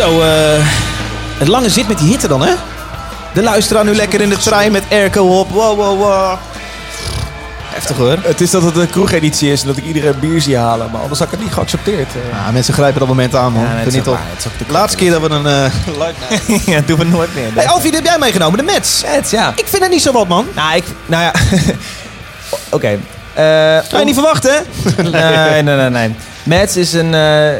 Zo, eh het lange zit met die hitte dan, hè? De luisteraar nu lekker in de trein met airco op. Wow, wow, wow. Heftig hoor. Het is dat het een kroegeditie is en dat ik iedereen bier zie halen. Maar anders had ik het niet geaccepteerd. eh. Ja, mensen grijpen dat moment aan, man. Ja, nee, niet op. De laatste keer dat we een uh, live ja, doen we nooit meer. Hey, Alfie, heb jij meegenomen, de Mets. Mets, ja. Ik vind het niet zo wat, man. Nou, ik, nou ja. Oké. eh, Had je niet verwacht, hè? nee, nee, nee, nee. Mets is een eh,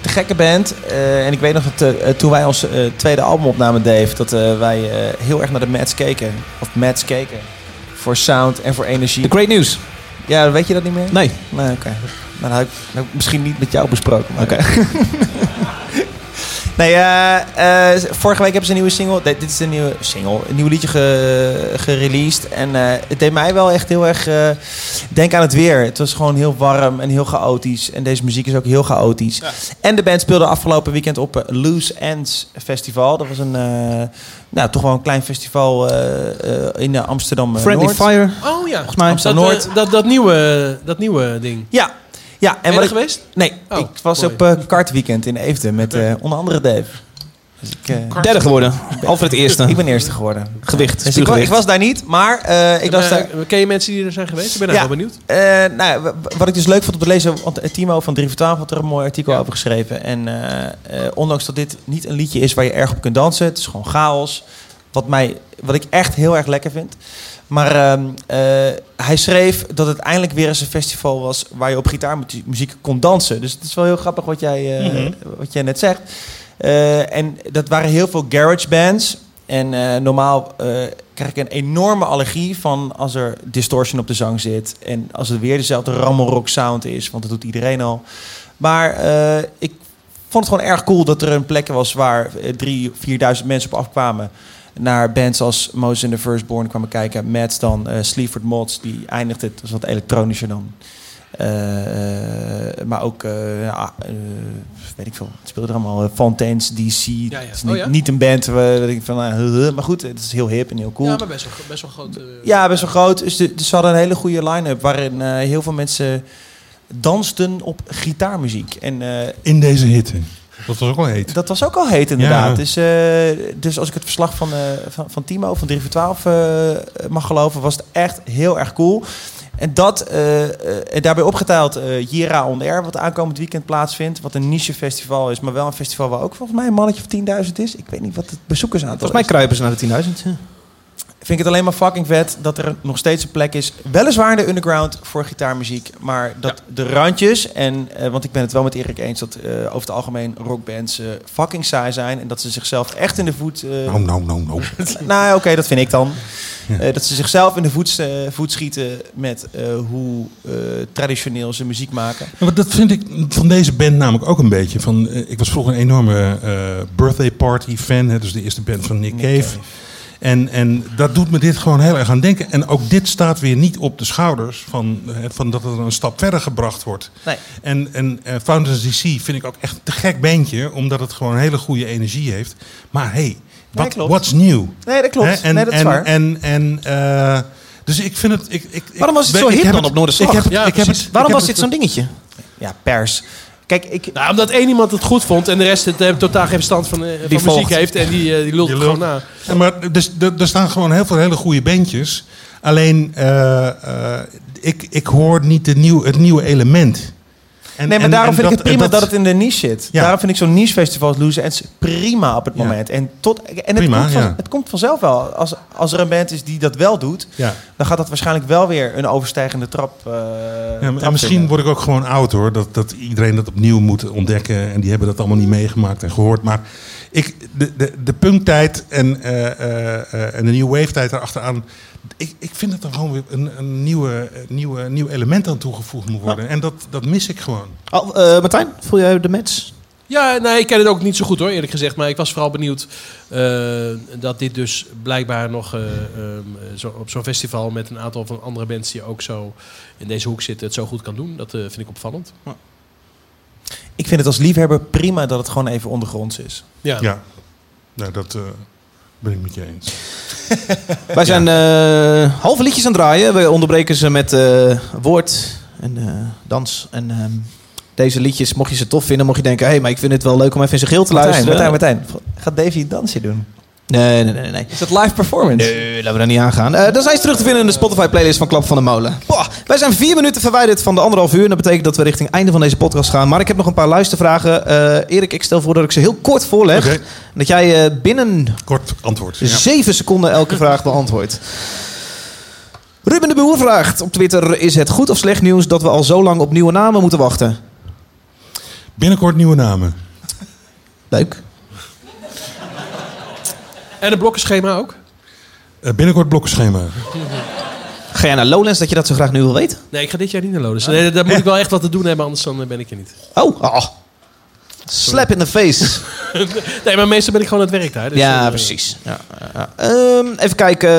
te gekke band. Eh, en ik weet nog dat eh, toen wij ons eh, tweede album opnamen, Dave, dat eh, wij eh, heel erg naar de Mets keken. Of Mets keken. Voor sound en voor energie. The Great News. Ja, weet je dat niet meer? Nee. Nee, oké. Nou, dat heb ik, misschien niet met jou besproken. maar- Oké. Nee, eh, eh, vorige week hebben ze een nieuwe single. Dit dit is een nieuwe single. Een nieuw liedje ge- gereleased. En eh, het deed mij wel echt heel erg eh denken aan het weer. Het was gewoon heel warm en heel chaotisch. En deze muziek is ook heel chaotisch. En de band speelde afgelopen weekend op Loose Ends Festival. Dat was een, eh, nou, toch wel een klein festival eh, eh, in Amsterdam Friendly Noord. Fire. Oh ja, Volgens mij. dat, Amsterdam eh, Noord. dat, dat, nieuwe, dat nieuwe ding. Ja. Ja, en Ben je wat er ik- geweest? Nee, Oh, ik was mooi. op eh kartweekend in Eefde met eh, onder andere Dave. Dus ik, eh, Derde geworden. Alfred eerste. Ik ben eerste geworden. Gewicht, Dus ik, ik was daar niet, maar eh, ik was daar... Ken je mensen die er zijn geweest? Ik ben daar wel benieuwd. Eh, nou, wat ik dus leuk vond om te lezen, want Timo van 3 voor 12 had er een mooi artikel over geschreven. En eh, eh, ondanks dat dit niet een liedje is waar je erg op kunt dansen, het is gewoon chaos. Wat, mij, wat ik echt heel erg lekker vind. Maar ehm, eh, hij schreef dat het eindelijk weer eens een festival was waar je op gitaarmuziek kon dansen. Dus het is wel heel grappig wat jij, eh, Mhm. wat jij net zegt. Eh, en dat waren heel veel garage bands. En normaal krijg ik een enorme allergie van als er distortion op de zang zit. En als het weer dezelfde rammelrock sound is, want dat doet iedereen al. Maar ik vond het gewoon erg cool dat er een plek was waar drie, vierduizend mensen op afkwamen. Naar bands als Moses and the Firstborn kwamen kijken. Mads dan, eh Sleaford Mods, die eindigde, het was wat elektronischer dan. Eh, eh, maar ook, ja, weet ik veel, het speelde er allemaal. Fontaines, DC. ja. Het is Oh, niet, ja? niet een band waar ik van, maar goed, het is heel hip en heel cool. Ja, maar best wel, best wel groot. Ja, best wel groot. Dus, de, dus ze hadden een hele goede line-up waarin eh, heel veel mensen dansten op gitaarmuziek. En, eh, In deze hitte. Dat was ook wel heet. dat was ook al heet inderdaad. Ja. Dus, eh, dus als ik het verslag van, eh, van, van Timo van 3 voor 12 eh, mag geloven, was het echt heel erg cool. En dat, en daarbij opgeteld eh Jira On Air, wat aankomend weekend plaatsvindt. Wat een niche festival is, maar wel een festival waar ook volgens mij een mannetje van 10.000 is. Ik weet niet wat het bezoekersaantal Volgens mij is. kruipen ze naar de 10.000. ja. Vind ik het alleen maar fucking vet dat er nog steeds een plek is. Weliswaar in de underground voor gitaarmuziek. Maar dat de randjes. En, eh, want ik ben het wel met Erik eens dat eh, over het algemeen rockbands eh, fucking saai zijn. En dat ze zichzelf echt in de voet. eh, Nou, nou, nou, nou. nou, oké, dat vind ik dan. Eh, dat ze zichzelf in de voet, eh, voet schieten met eh, hoe eh, traditioneel ze muziek maken. Ja, maar dat vind ik van deze band namelijk ook een beetje. Van, ik was vroeger een enorme eh, birthday party fan. Hè, dus de eerste band van Nick, Cave. En, en dat doet me dit gewoon heel erg aan denken. En ook dit staat weer niet op de schouders van, van dat het een stap verder gebracht wordt. Nee. En, en eh, Founders DC vind ik ook echt een te gek bandje, omdat het gewoon een hele goede energie heeft. Maar hey, wat, klopt. what's new? Nee, dat klopt. Hè, En, Nee, dat is en, waar. En, en, eh, dus ik vind het. Ik, ik, ik- Waarom was het zo hip dan het- op Noorderslag? Ik heb het, Ja, ik heb het, Waarom ik was dit zo'n dingetje? Ja, pers. Kijk, ik, Nou, omdat één iemand het goed vond en de rest het eh, totaal geen verstand van, eh, van muziek volgt. heeft. En die, eh, die lult het lult. gewoon na. Ja, maar dus, er, er staan gewoon heel veel hele goede bandjes. Alleen, eh, eh, ik, ik hoor niet de nieuw, het nieuwe element. En- nee, maar en- daarom en vind ik het prima dat, dat- het in de niche zit. Ja. Daarom vind ik zo'n niche festival als Loose Ends prima op het Ja. moment. En, tot, en het, Prima, komt van, ja. het komt vanzelf wel. Als, als er een band is die dat wel doet, Ja. dan gaat dat waarschijnlijk wel weer een overstijgende trap. eh, Ja, maar- trap misschien vinden. word ik ook gewoon oud hoor. Dat, dat iedereen dat opnieuw moet ontdekken. En die hebben dat allemaal niet meegemaakt en gehoord. Maar ik, de, de, de punktijd en, eh, eh, eh, en de nieuwe wave tijd erachteraan. Ik, ik vind dat er gewoon weer een, een nieuwe, nieuwe, nieuw element aan toegevoegd moet worden. En dat, dat mis ik gewoon. Al, eh, Martijn, voel jij de match? Ja, nee, ik ken het ook niet zo goed hoor, eerlijk gezegd. Maar ik was vooral benieuwd eh, dat dit dus blijkbaar nog eh, ehm, zo, op zo'n festival met een aantal van andere bands die ook zo in deze hoek zitten, het zo goed kan doen. Dat eh, vind ik opvallend. Ik vind het als liefhebber prima dat het gewoon even ondergronds is. Ja. Ja, nou, dat eh, ben ik met je eens. Wij zijn eh, halve liedjes aan het draaien. We onderbreken ze met eh, woord en eh, dans. En ehm, deze liedjes, mocht je ze tof vinden, mocht je denken... hé, hey, maar ik vind het wel leuk om even in zijn geel te Martijn, luisteren. Martijn, Martijn, gaat Davy dansje doen? Nee, nee, nee, nee. Is dat live performance? Nee, laten we daar niet aan gaan. Eh dan zijn ze terug te vinden in de Spotify-playlist van Klap van de Molen. Boah, wij zijn vier minuten verwijderd van de anderhalf uur. En dat betekent dat we richting het einde van deze podcast gaan. Maar ik heb nog een paar luistervragen. Eh Erik, ik stel voor dat ik ze heel kort voorleg. Oké. En dat jij eh, binnen Kort antwoord. Ja. zeven seconden elke vraag beantwoordt. Ruben de Boer vraagt op Twitter... is het goed of slecht nieuws dat we al zo lang op nieuwe namen moeten wachten? Binnenkort nieuwe namen. Leuk. En een blokkenschema ook? Eh, binnenkort blokkenschema. Ga jij naar Lowlands dat je dat zo graag nu wil weten? Nee, ik ga dit jaar niet naar Lodens. Nee, daar moet ik wel echt wat te doen hebben, anders dan eh, ben ik er niet. Oh, ah. slap in the face. nee, maar meestal ben ik gewoon aan het werk daar. dus, ja, eh, precies. Ja, ja, ja. Ehm, even kijken.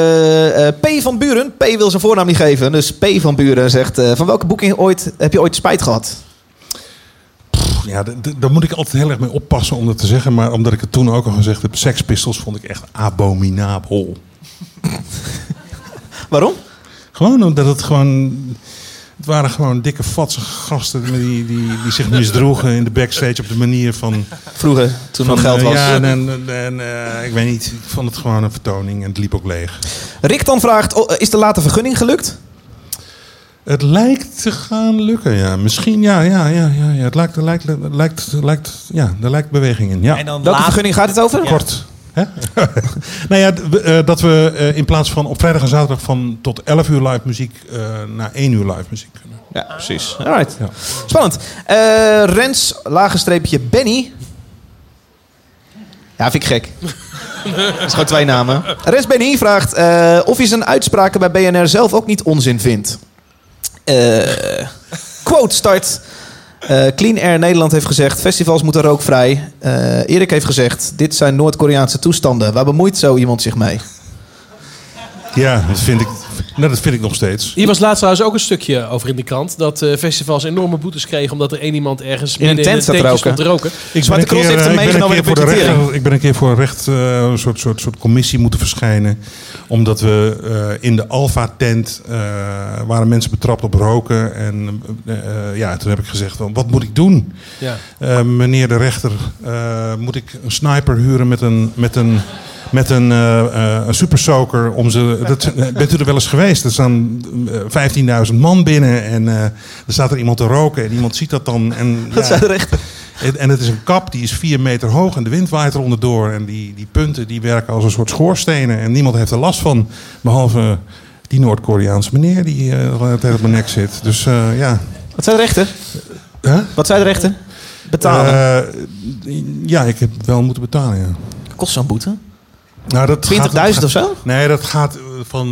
P van Buren. P wil zijn voornaam niet geven. Dus P van Buren zegt... eh, van welke boeking ooit, heb je ooit spijt gehad? Ja, daar moet ik altijd heel erg mee oppassen om dat te zeggen. Maar omdat ik het toen ook al gezegd heb, Sex Pistols vond ik echt abominabel. Waarom? Gewoon omdat het gewoon... Het waren gewoon dikke, vatsige gasten die, die, die zich misdroegen in de backstage op de manier van... Vroeger, toen van, nog geld eh, was. Ja, en, en, en, eh, ik weet niet, ik vond het gewoon een vertoning en het liep ook leeg. Rick dan vraagt, oh, is de late vergunning gelukt? Het lijkt te gaan lukken, ja. Misschien, ja, ja, ja, ja. ja. Het lijkt, er lijkt, er lijkt, lijkt, ja, er lijkt beweging in. Ja. En dan Welke laat- vergunning gaat het over? Kort. Hè? nou ja, eh, dat we eh, in plaats van op vrijdag en zaterdag van tot 11 uur live muziek eh, naar 1 uur live muziek kunnen. Ja, precies. Alright. Ja. Spannend. Eh, Rens, lagenstreepje Benny. Ja, vind ik gek. Dat is gewoon twee namen. Rens Benny vraagt eh, of hij zijn uitspraken bij BNR zelf ook niet onzin vindt. Eh, quote start. Eh, Clean Air Nederland heeft gezegd: festivals moeten rookvrij. Eh Erik heeft gezegd: dit zijn Noord-Koreaanse toestanden. Waar bemoeit zo iemand zich mee? Ja, dat vind ik, nou, dat vind ik nog steeds. Hier was laatst trouwens ook een stukje over in de krant. Dat eh, festivals enorme boetes kregen omdat er één iemand ergens In een tent roken. stond roken. Ik een Cross keer, heeft hem eh, ik, ben een meegenomen keer in voor de de budgettering. ik ben een keer voor een recht, eh, een soort, soort, soort commissie moeten verschijnen. Omdat we eh, in de Alfa-tent eh, waren mensen betrapt op roken. En ja, toen heb ik gezegd, van, wat moet ik doen? Ja. Meneer de rechter, eh, moet ik een sniper huren met een... Met een met een, eh, eh, een super soaker om ze. Dat, bent u er wel eens geweest? Er staan eh, 15.000 man binnen en eh, er staat er iemand te roken en iemand ziet dat dan. En, Dat ja, zei de rechter. en, en het is een kap die is vier meter hoog en de wind waait er onderdoor. En die, die punten die werken als een soort schoorstenen. En niemand heeft er last van. Behalve die Noord-Koreaanse meneer die eh het hele op mijn nek zit. Dus eh, ja. Wat zei de rechter? Huh? Wat zei de rechter? Betalen. Eh, ja, ik heb wel moeten betalen, ja. Kost zo'n boete? Nou, dat 20.000 gaat- of zo? Nee, dat gaat eh, van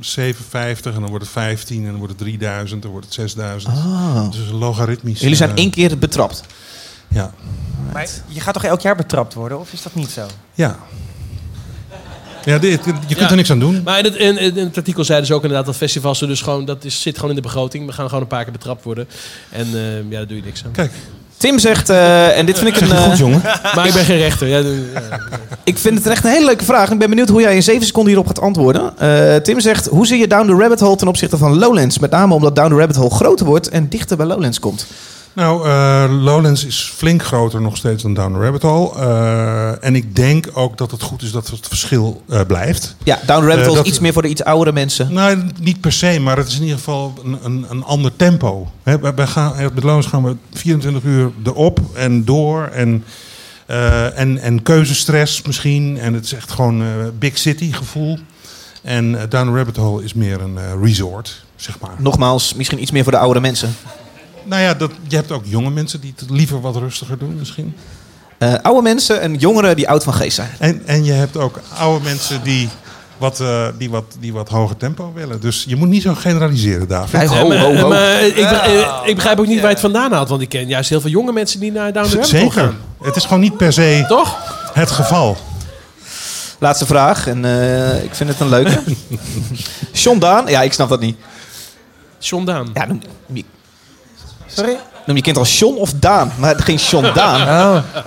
750 en dan wordt het 15 en dan wordt het 3000, dan wordt het 6000. Ah. Dus logaritmisch. Jullie zijn eh, één keer betrapt. Ja. Maar je gaat toch elk jaar betrapt worden, of is dat niet zo? Ja. Ja, dit, je kunt Ja. er niks aan doen. Maar in het, in, in het artikel zeiden ze ook inderdaad dat festivals er dus gewoon... Dat is, zit gewoon in de begroting. We gaan gewoon een paar keer betrapt worden. En eh, ja, daar doe je niks aan. Kijk. Tim zegt, eh, en dit vind ik een... eh, Maar ik ben geen rechter. Ja, doe- ja. Ik vind het echt een hele leuke vraag. Ik ben benieuwd hoe jij in zeven seconden hierop gaat antwoorden. Eh, Tim zegt, hoe zie je Down the Rabbit Hole ten opzichte van Lowlands? Met name omdat Down the Rabbit Hole groter wordt en dichter bij Lowlands komt. Nou, eh, Lowlands is flink groter nog steeds dan Down the Rabbit Hole. Eh, en ik denk ook dat het goed is dat het verschil eh, blijft. Ja, Down the Rabbit Hole dat- is iets meer voor de iets oudere mensen. Nou, niet per se, maar het is in ieder geval een, een, een ander tempo. Wij- wij gaan, met Lowlands gaan we 24 uur erop en door. En, en, en keuzestress misschien. En het is echt gewoon eh, big city gevoel. En eh, Down Rabbit Hole is meer een resort, zeg maar. Nogmaals, misschien iets meer voor de oudere mensen. Nou ja, dat, je hebt ook jonge mensen die het liever wat rustiger doen misschien. Eh, oude mensen en jongeren die oud van geest zijn. En, en je hebt ook oude mensen die wat, eh, die, wat, die wat hoger tempo willen. Dus je moet niet zo generaliseren, David. Ja, maar- maar ik, eh, ik begrijp ook niet waar je het vandaan haalt. Want ik ken juist heel veel jonge mensen die naar Down the Rabbit Hole Zeker. gaan. Het is gewoon niet per se Toch? het geval. Laatste vraag, en eh, ik vind het een leuke. John Daan, ja, ik snap dat niet. John Daan. Ja, Sorry? Noem je kind als John of Daan? Maar geen John Daan.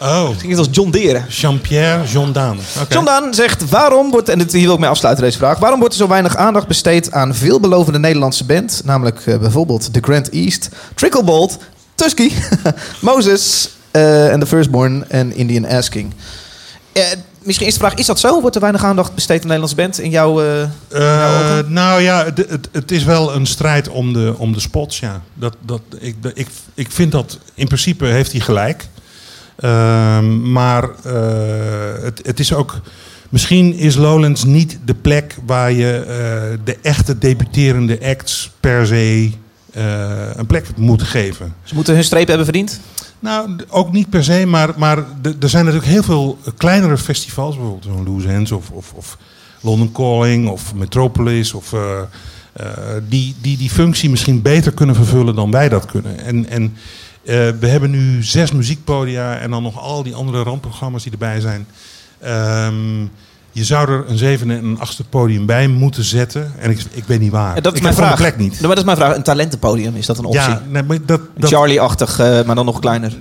Oh. Het klinkt als John Deren. Jean-Pierre John Daan. John Daan zegt, waarom wordt, en dit, hier wil ik mee afsluiten deze vraag, waarom wordt er zo weinig aandacht besteed aan veelbelovende Nederlandse band, namelijk eh, bijvoorbeeld The Grand East, Tricklebolt, Tusky, Moses eh, en The Firstborn en Indian Asking. Eh, misschien is de vraag, is dat zo? Wordt er weinig aandacht besteed aan de Nederlandse band in jouw... eh, Eh, nou ja, het, het, het is wel een strijd om de, om de spots, ja. Dat, dat, ik, ik, ik vind dat, in principe heeft hij gelijk. Ehm, maar eh, het, het is ook... Misschien is Lowlands niet de plek waar je de echte debuterende acts per se een plek moet geven. Ze moeten hun streep hebben verdiend? Nou, ook niet per se, maar, maar er zijn natuurlijk heel veel kleinere festivals, bijvoorbeeld zo'n Loose Hands of, of, of London Calling of Metropolis, of, eh, eh, die, die die functie misschien beter kunnen vervullen dan wij dat kunnen. En, en eh, we hebben nu zes muziekpodia en dan nog al die andere randprogramma's die erbij zijn. Ehm, je zou er een zevende en een achtste podium bij moeten zetten. En ik, ik weet niet waar. Ja, dat is ik mijn vraag. de plek niet. Maar dat is mijn vraag. Een talentenpodium, is dat een optie? Ja, nee, maar dat, dat, Charlie-achtig, eh, maar dan nog kleiner.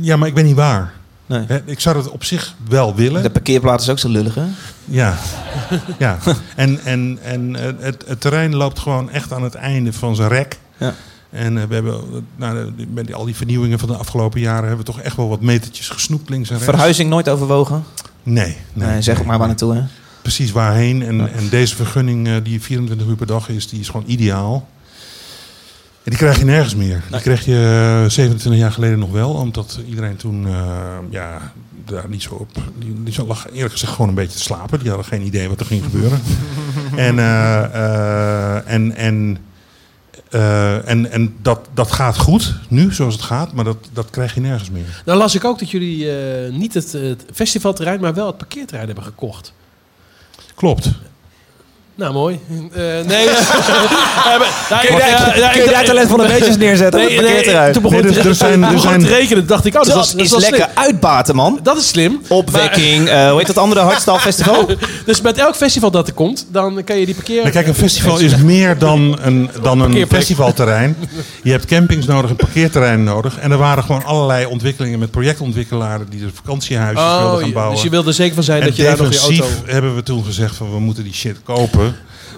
ja, maar ik weet niet waar. Nee. Ik zou dat op zich wel willen. De parkeerplaats is ook zo lullig, hè? Ja, ja. En, en, en eh, het, het terrein loopt gewoon echt aan het einde van zijn rek. Ja. En eh, we hebben, nou, met al die vernieuwingen van de afgelopen jaren... hebben we toch echt wel wat metertjes gesnoept links en rechts. Verhuizing nooit overwogen? Nee. nee, Nee, zeg maar waar naartoe, hè? Precies waarheen. En, en deze vergunning eh, die 24 uur per dag is, die is gewoon ideaal. En die krijg je nergens meer. Die kreeg je eh, 27 jaar geleden nog wel. Omdat iedereen toen eh, ja, daar niet zo op... Die, die lag eerlijk gezegd gewoon een beetje te slapen. Die hadden geen idee wat er ging gebeuren. en eh, eh, en, en, eh, en, en dat, dat gaat goed, nu zoals het gaat. Maar dat, dat krijg je nergens meer. Nou las ik ook dat jullie eh, niet het, het festivalterrein, maar wel het parkeerterrein hebben gekocht. Klopt. Nou, mooi. Eh, nee. Maar- Kun je ik- daar- ja, ja, kun je ik- daar talent van de beetjes neerzetten het parkeerterrein? toen begon Nee, het- dus er zijn- er zijn- te rekenen. dacht ik, oh, dat, Dat is, dat is wel lekker slim. uitbaten, man. Dat is slim. Opwekking, eh, hoe heet dat andere hardstylefestival? Dus met elk festival dat er komt, dan kan je die parkeer... Maar kijk, een festival is meer dan een, dan een festivalterrein. Je hebt campings nodig, een parkeerterrein nodig. En er waren gewoon allerlei ontwikkelingen met projectontwikkelaars die de vakantiehuisjes Oh, wilden gaan bouwen. dus je wilde er zeker van zijn en dat je daar nog je auto... defensief hebben we toen gezegd van we moeten die shit kopen.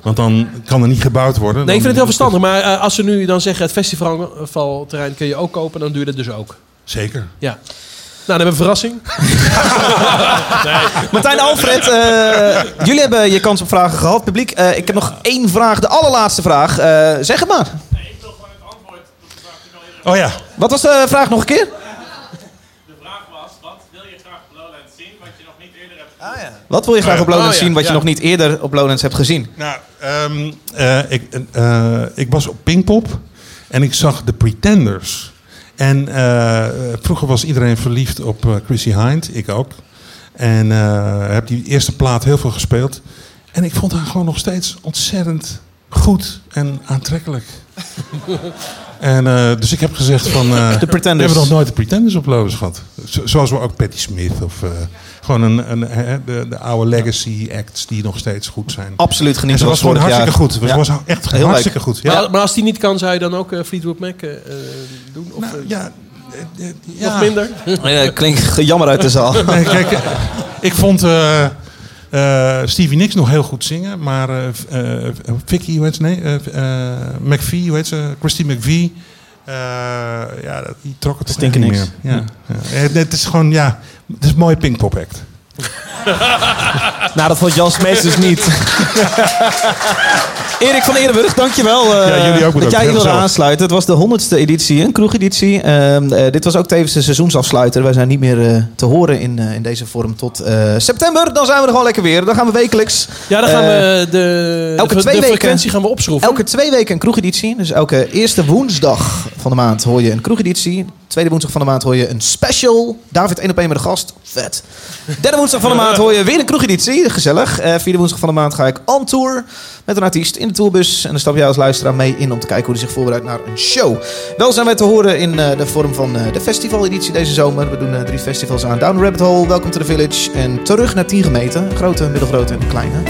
Want dan kan er niet gebouwd worden. Nee, ik vind het heel verstandig. Maar eh, als ze nu dan zeggen het festivalterrein kun je ook kopen, dan doe je dat dus ook. Zeker. Ja. Nou, dan hebben we een verrassing. Martijn Alfred, eh, jullie hebben je kans op vragen gehad, publiek. Eh, ik heb nog één vraag, de allerlaatste vraag. Eh, zeg het maar. Oh ja. Wat was de vraag nog een keer? De vraag was, wat wil je graag op Lowlands zien wat je nog niet eerder hebt Ah, gezien? Wat wil je graag op Lowlands Oh, ja, zien wat je ja. nog niet eerder op Lowlands hebt gezien? Nou, ehm, eh, ik, eh, ik was op Pinkpop en ik zag de Pretenders. En eh, vroeger was iedereen verliefd op eh, Chrissy Hind, ik ook. En eh, heb die eerste plaat heel veel gespeeld. En ik vond haar gewoon nog steeds ontzettend goed en aantrekkelijk. En, eh, dus ik heb gezegd van... eh, De Pretenders. We hebben nog nooit de Pretenders op Lowlands gehad. Zo- zoals we ook Patti Smith of... eh, gewoon een, een, hè, de, de oude legacy acts die nog steeds goed zijn. Absoluut En genieten ze was gewoon hartstikke jaar. goed. Ze Ja. was echt Heel leuk. hartstikke goed. Ja. Maar, maar als die niet kan, zou je dan ook eh, Fleetwood Mac eh, eh, doen? Of, eh, ja, Nog minder? Eh, klinkt jammer uit de zaal. Nee, kijk, ik vond eh, eh, Stevie Nicks nog heel goed zingen. Maar eh eh, Vicky, hoe heet ze? Nee, eh eh, McVie, hoe heet ze? Christine McVie. eh, ja, die trok het toch Stinken niet niks. meer. Ja, ja. Het, het is gewoon, ja, het is een mooie Pinkpop act. nou, dat vond Jan Smeets dus niet. Erik van Eerdenburg, dankjewel eh, Ja, jullie ook dat jij wilde gezellig. aansluiten. Het was de honderdste editie, een kroegeditie. Ehm, eh, dit was ook tevens de seizoensafsluiter. Wij zijn niet meer eh, te horen in, eh, in deze vorm tot eh, september. Dan zijn we er gewoon lekker weer. Dan gaan we wekelijks. Ja, dan gaan we de, elke de, twee de weken- frequentie gaan we opschroeven. Elke twee weken een kroegeditie. Dus elke eerste woensdag van de maand hoor je een kroegeditie. Tweede woensdag van de maand hoor je een special. David één op één met een gast. Vet. Derde woensdag van de maand hoor je weer een kroegeditie. Gezellig. Eh, vierde woensdag van de maand ga ik on tour met een artiest in de tourbus. En dan stap jij als luisteraar mee in om te kijken hoe hij zich voorbereidt naar een show. Wel zijn wij te horen in eh, de vorm van eh, de festivaleditie deze zomer. We doen drie festivals aan. Down the Rabbit Hole, Welcome to the Village en terug naar 10 gemeenten. Grote, middelgrote en kleine.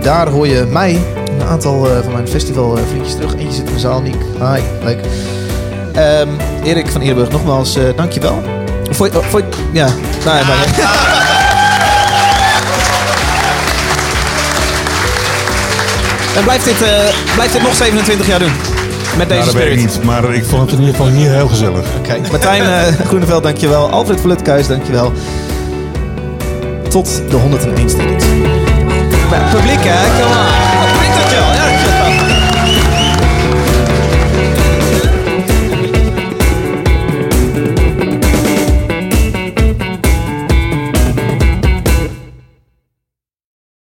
Daar hoor je mij, een aantal van mijn festivalvriendjes terug. Eentje zit in de zaal, Niek. Hi, leuk. Ehm, Erik van Eerburg, nogmaals, dankjewel. Voor, voor, ja, nou, ja, maar, En blijft dit, eh, blijft dit nog 27 jaar doen? Met deze Nou, dat weet ik spirit? niet. Maar ik vond het in ieder geval hier heel gezellig. Oké, Martijn eh, Groeneveld, dankjewel. Alfred Vlutkuis, dankjewel. Tot de 101ste editie. Publiek, hè? Ja,